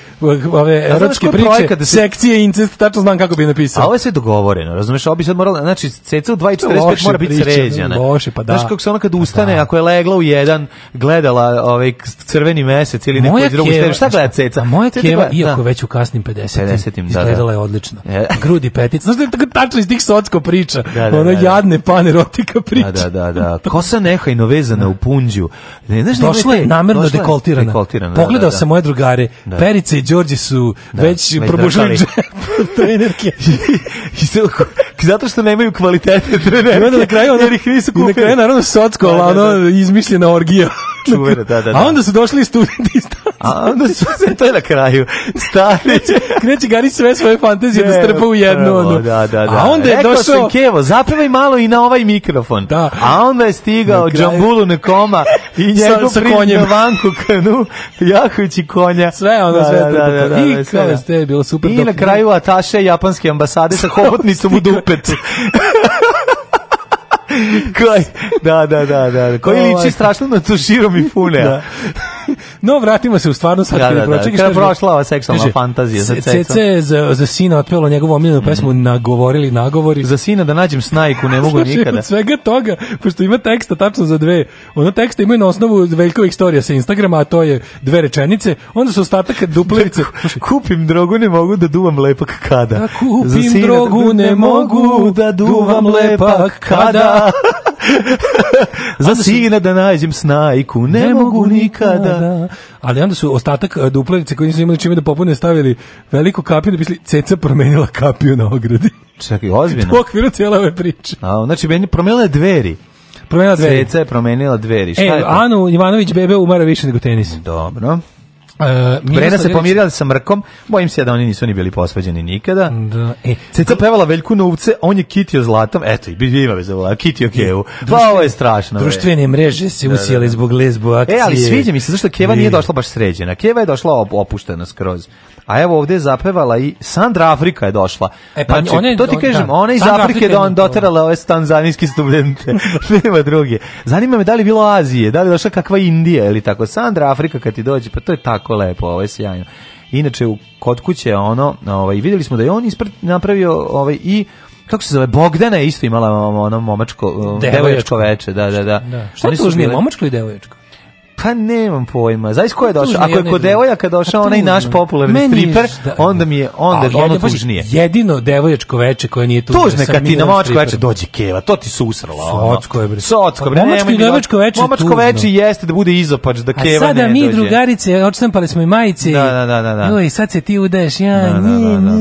ove erotske priče, da si... sekcije incest, tačno znam kako bi napisao. A ovo je sve dogovoreno, razumeš? Ovo bi sad moralo, znači ceca u 2:45 mora biti sređena. Loše, pa da. Znaš kako se ona kad pa ustane, da. ako je legla u jedan, gledala ovaj crveni mesec ili neku drugu stvar, šta gleda ceca? Moja keva, iako da. već u kasnim 50 50-im, da, da. Izgledala je odlično. Grudi petica. Znaš da je tačno iz tih socko priča. Da, ona jadne panerotika priča. Da, da, da. Kosa nehajno vezana u punđu. Ne znaš došla je namerno dekoltirana. dekoltirana. Da, Pogledao da, da, sam moje drugare, da. Perica i Đorđe su da, već probušili džep. trenerke. I se, zato što nemaju kvalitete trenerke. I onda na kraju, ono, jer nisu kupili. na kraju, naravno, socko, da, da, ono, da. izmišljena orgija. Čuvena, da, da, da. A onda su došli studenti iz A onda su se, to na kraju. Stari. Kreće, kreće Gari sve svoje fantazije da strpa u jednu. Ono. Da, da, da. A onda je Rekao došao... sam Kevo, zapevaj malo i na ovaj mikrofon. Da. A onda je stigao Džambulu na koma i njegov sa, sa konjem. vanku kanu, jahući konja. Sve ono, da, sve. Da, da da, da, da, da, I kao ste, bilo super. I na kraju bila taše japanske ambasade sa hobotnicom u dupet. Koji, da, da, da, da. Koji liči ovaj. strašno na tu Toshiro Mifune. da. no, vratimo se u stvarno sad. Da, da, da. Kada je prošla ova seksualna kaže, fantazija za ceca. Ceca za, za sina otpelo njegovu omiljenu pesmu mm. Nagovorili nagovori. Za sina da nađem snajku, ne mogu znači, nikada. Od svega toga, pošto ima teksta tačno za dve, ono teksta ima na osnovu veljkovih storija sa Instagrama, a to je dve rečenice, onda su ostatak da duplice. kupim drogu, ne mogu da duvam lepak kada. Da kupim sina, drogu, ne mogu da, da duvam lepak kada. za sina da nađem snajku, ne, ne mogu nikada da. Ali onda su ostatak e, duplerice koji nisu imali čime da popune stavili veliku kapiju da pisali ceca promenila kapiju na ogradi. Čekaj, ozbiljno. U okviru cijela ove priče. A, znači, meni promenila dveri. Promenila dveri. Ceca je promenila dveri. Šta e, je Anu Ivanović bebe umara više nego tenis. Dobro. Uh, e, Brena se pomirila sa Mrkom, bojim se da oni nisu ni bili posvađeni nikada. Da. E, Ceca to... pevala veljku novce, on je kitio zlatom, eto, i ima veze vola, kitio Kevu. E, pa ovo je strašno. Društvene ve. mreže se da, da, da. usijale zbog lezbu akcije. E, ali sviđa mi se zašto Keva nije došla baš sređena. Keva je došla opuštena skroz a evo ovdje je zapevala i Sandra Afrika je došla. E, pa znači, one, to ti kažem, da. ona iz Sandra Afrike da on doterala ove tanzanijski studente. Nema druge. Zanima me da li bilo Azije, da li došla kakva Indija ili tako. Sandra Afrika kad ti dođe, pa to je tako lepo, ovo je sjajno. Inače, u kod kuće ono, ovaj, videli smo da je on ispred napravio ovaj, i kako se zove Bogdana je isto imala ono momačko devojačko veče da da da, da. šta je tužnije momačko ili devojačko Pa nemam pojma. Znaš ko je došao? Ako je kod devojaka došao onaj naš popularni striper, onda mi je onda a, ono tužnije. Jedino devojačko veče koje nije tužno. Tužno kad ti na momačko veče dođe keva, to ti se usrala. Socko je bre. Socko bre. Momačko i devojačko veče. Momačko veče jeste da bude izopač da keva ne. A sada mi drugarice, odštampali smo i majice. Da, da, da, da. da. Joj, sad se ti udaješ. Ja, da, da,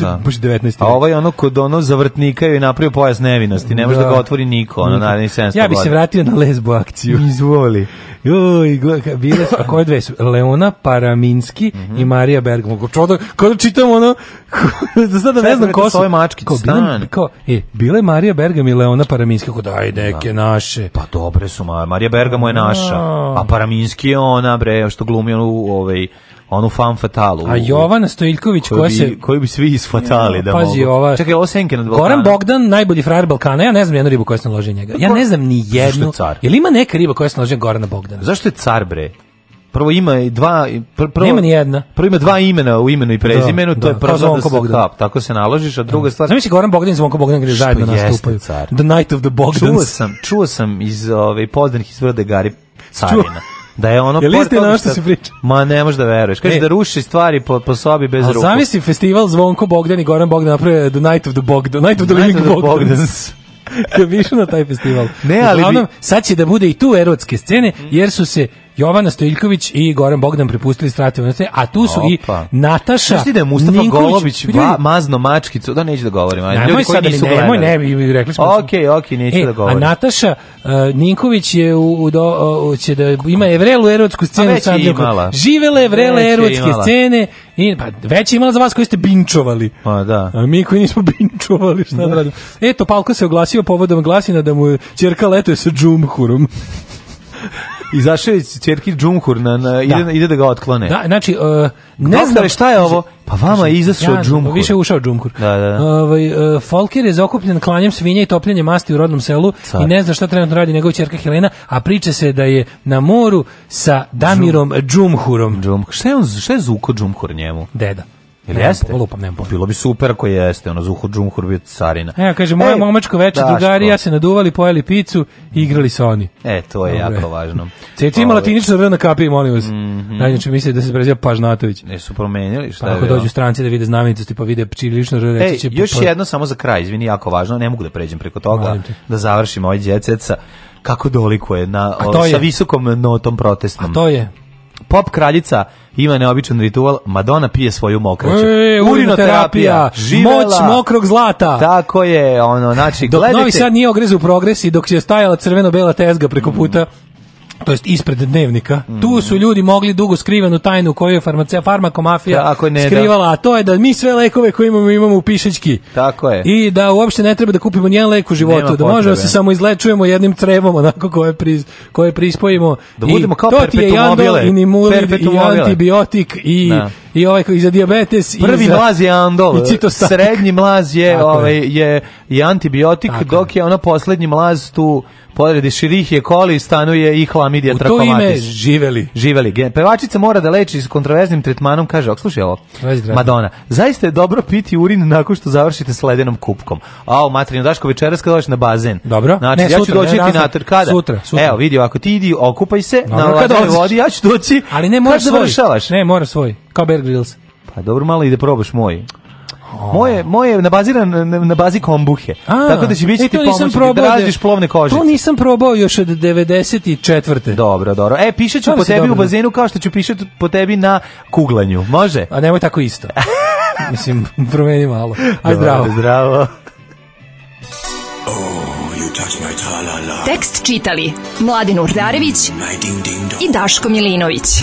da, baš 19. A ovaj ono kod ono zavrtnika je napravio pojas nevinosti. Ne može da ga otvori niko, ono na Ja bih se vratio na lesbo akciju. Izvoli. Joj, bile su, koje dve su? Leona Paraminski mm -hmm. i Marija Bergman. Čodan, kada čitam ono, da sada ne znam ko su. Sve mačke, kao, stan. kao, e, bile Marija Bergam i Leona Paraminski, kako daj, da. neke da. naše. Pa dobre su, Marija Bergamo je naša, a Paraminski je ona, bre, što glumi onu, ovaj, onu fan fatalu. A Jovana Stojiljković koja se koji bi svi isfatali ja, da pazi mogu. Ova, Čekaj, ovo senke nad Balkanom. Goran Bogdan najbolji frajer Balkana. Ja ne znam jednu ribu koja se naloži njega. Ja pa, ne znam ni jednu. Je car? Jel ima neka riba koja se naloži Gorana Bogdana? Zašto je car bre? Prvo ima dva pr, prvo Nema ni jedna. Prvo ima dva imena u imenu i da, prezimenu, da, to da, je prvo da Bogdan. Kap, tako se naložiš, a druga da. stvar. Zamisli Goran Bogdan i Zvonko Bogdan gde zajedno nastupaju. Car. The Night of the Bogdans. Čuo sam, čuo sam iz ove ovaj, pozdanih iz Gari Carina. Čuo. Da je ono Jel istina što se priča? Ma ne možeš da veruješ. Kaže da ruši stvari po, po sobi bez ruku. A zamisli festival Zvonko Bogdan i Goran Bogdan naprave The Night of the Bogdan, Night of the, the Living Bogdans. Kad bi na taj festival. Ne, ali Uglavnom, bi... sad će da bude i tu erotske scene, mhm. jer su se Jovana Stojiljković i Goran Bogdan prepustili strative a tu su Opa. i Nataša Znaš ti da je Mustafa Golović ba, pa mazno mačkicu, da neću da govorim, ajde, ljudi koji da nisu ne, gledali. Ne, ne, rekli smo. Ok, da ok, neću e, da govorim. A Nataša uh, Ninković je u, u, u, će da ima evrelu erotsku scenu sa Živele evrele erotske imala. scene i pa već je imala za vas koji ste binčovali. Pa da. A mi koji nismo binčovali, šta da, radimo. Eto Palko se oglasio povodom glasina da mu ćerka letuje sa džumhurom izašao iz ćerki Džumhur na, na da. ide, da. ide da ga otklone. Da, znači uh, ne znam šta je ovo. Pa vama je izašao ja, Džumhur. Više ušao Džumhur. Da, da, da. Ovaj uh, e, Folker je zakupljen klanjem svinja i topljenjem masti u rodnom selu Car. i ne zna šta trenutno radi njegova ćerka Helena, a priča se da je na moru sa Damirom Džum. Džumhurom. Džum. Šta je on šta je Zuko Džumhur njemu? Deda. Ili ne, jeste? Lupam, nemam pojma. Bilo bi super ako jeste, ono Zuhur Džumhur bio carina. E, kaže, moje momačko veče, drugari, ja se naduvali, pojeli picu i igrali sa oni. E, to je Dobre. jako važno. Ceci ima ovaj- latinično R na kapi, molim vas. Mm -hmm. Najnjače misli da se preziva Pažnatović. Ne su promenili, šta pa, je Ako dođu stranci da vide znamenitosti, pa vide čilično R, reći će... još po... Pa- jedno samo za kraj, izvini, jako važno, ne mogu da pređem preko toga, da završim ovaj djececa kako dolikuje na, ovaj, sa visokom notom protestnom. A to je pop kraljica ima neobičan ritual, Madonna pije svoju mokraću. E, urinoterapija, živela, moć mokrog zlata. Tako je, ono, znači, dok gledajte. Novi Sad nije ogrezao progresi, dok je stajala crveno-bela tezga preko puta, to jest ispred dnevnika. Mm. Tu su ljudi mogli dugo skrivenu tajnu koju je farmacija farmakomafija Tako da, ne, da. skrivala, da. a to je da mi sve lekove koje imamo imamo u pišećki. Tako je. I da uopšte ne treba da kupimo nijedan lek u životu, da možemo se samo izlečujemo jednim trevom onako koje pri, koje prispojimo. Da budemo kao to ti je jando, i i antibiotik i da i ovaj i za dijabetes prvi mlaz je andol srednji mlaz je Tako ovaj je je antibiotik Tako dok je ona poslednji mlaz tu podredi širih je koli stanuje i hlamidija trachomatis. U to ime živeli. Živeli. Pevačica mora da leči s kontroverznim tretmanom, kaže, ok, slušaj ovo, Madonna, zaista je dobro piti urin nakon što završite s ledenom kupkom. A o, materinu, Daško, večeras kad na bazen. Dobro. Znači, ne, ja ću sutra, doći ne, ti natar. Kada? Sutra, sutra. Evo, vidi, ako ti idi, okupaj se, Dobro, na vodi, ja ću doći. Ali ne, moraš svoj. Ne, moraš svoj. Kao Bear Grylls. Pa dobro, malo ide probaš moj. Moje, oh. moje je nabaziran na, bazi kombuhe. A, tako da će biti e, ti pomoći da, da- razliš plovne kožice. To nisam probao još od 94. Dobro, dobro. E, pišeću po da tebi dobro. u bazenu kao što ću pišati po tebi na kuglanju. Može? A nemoj tako isto. Mislim, promeni malo. Aj, zdravo. Zdravo. Oh, Tekst čitali Mladin Urdarević i Daško Milinović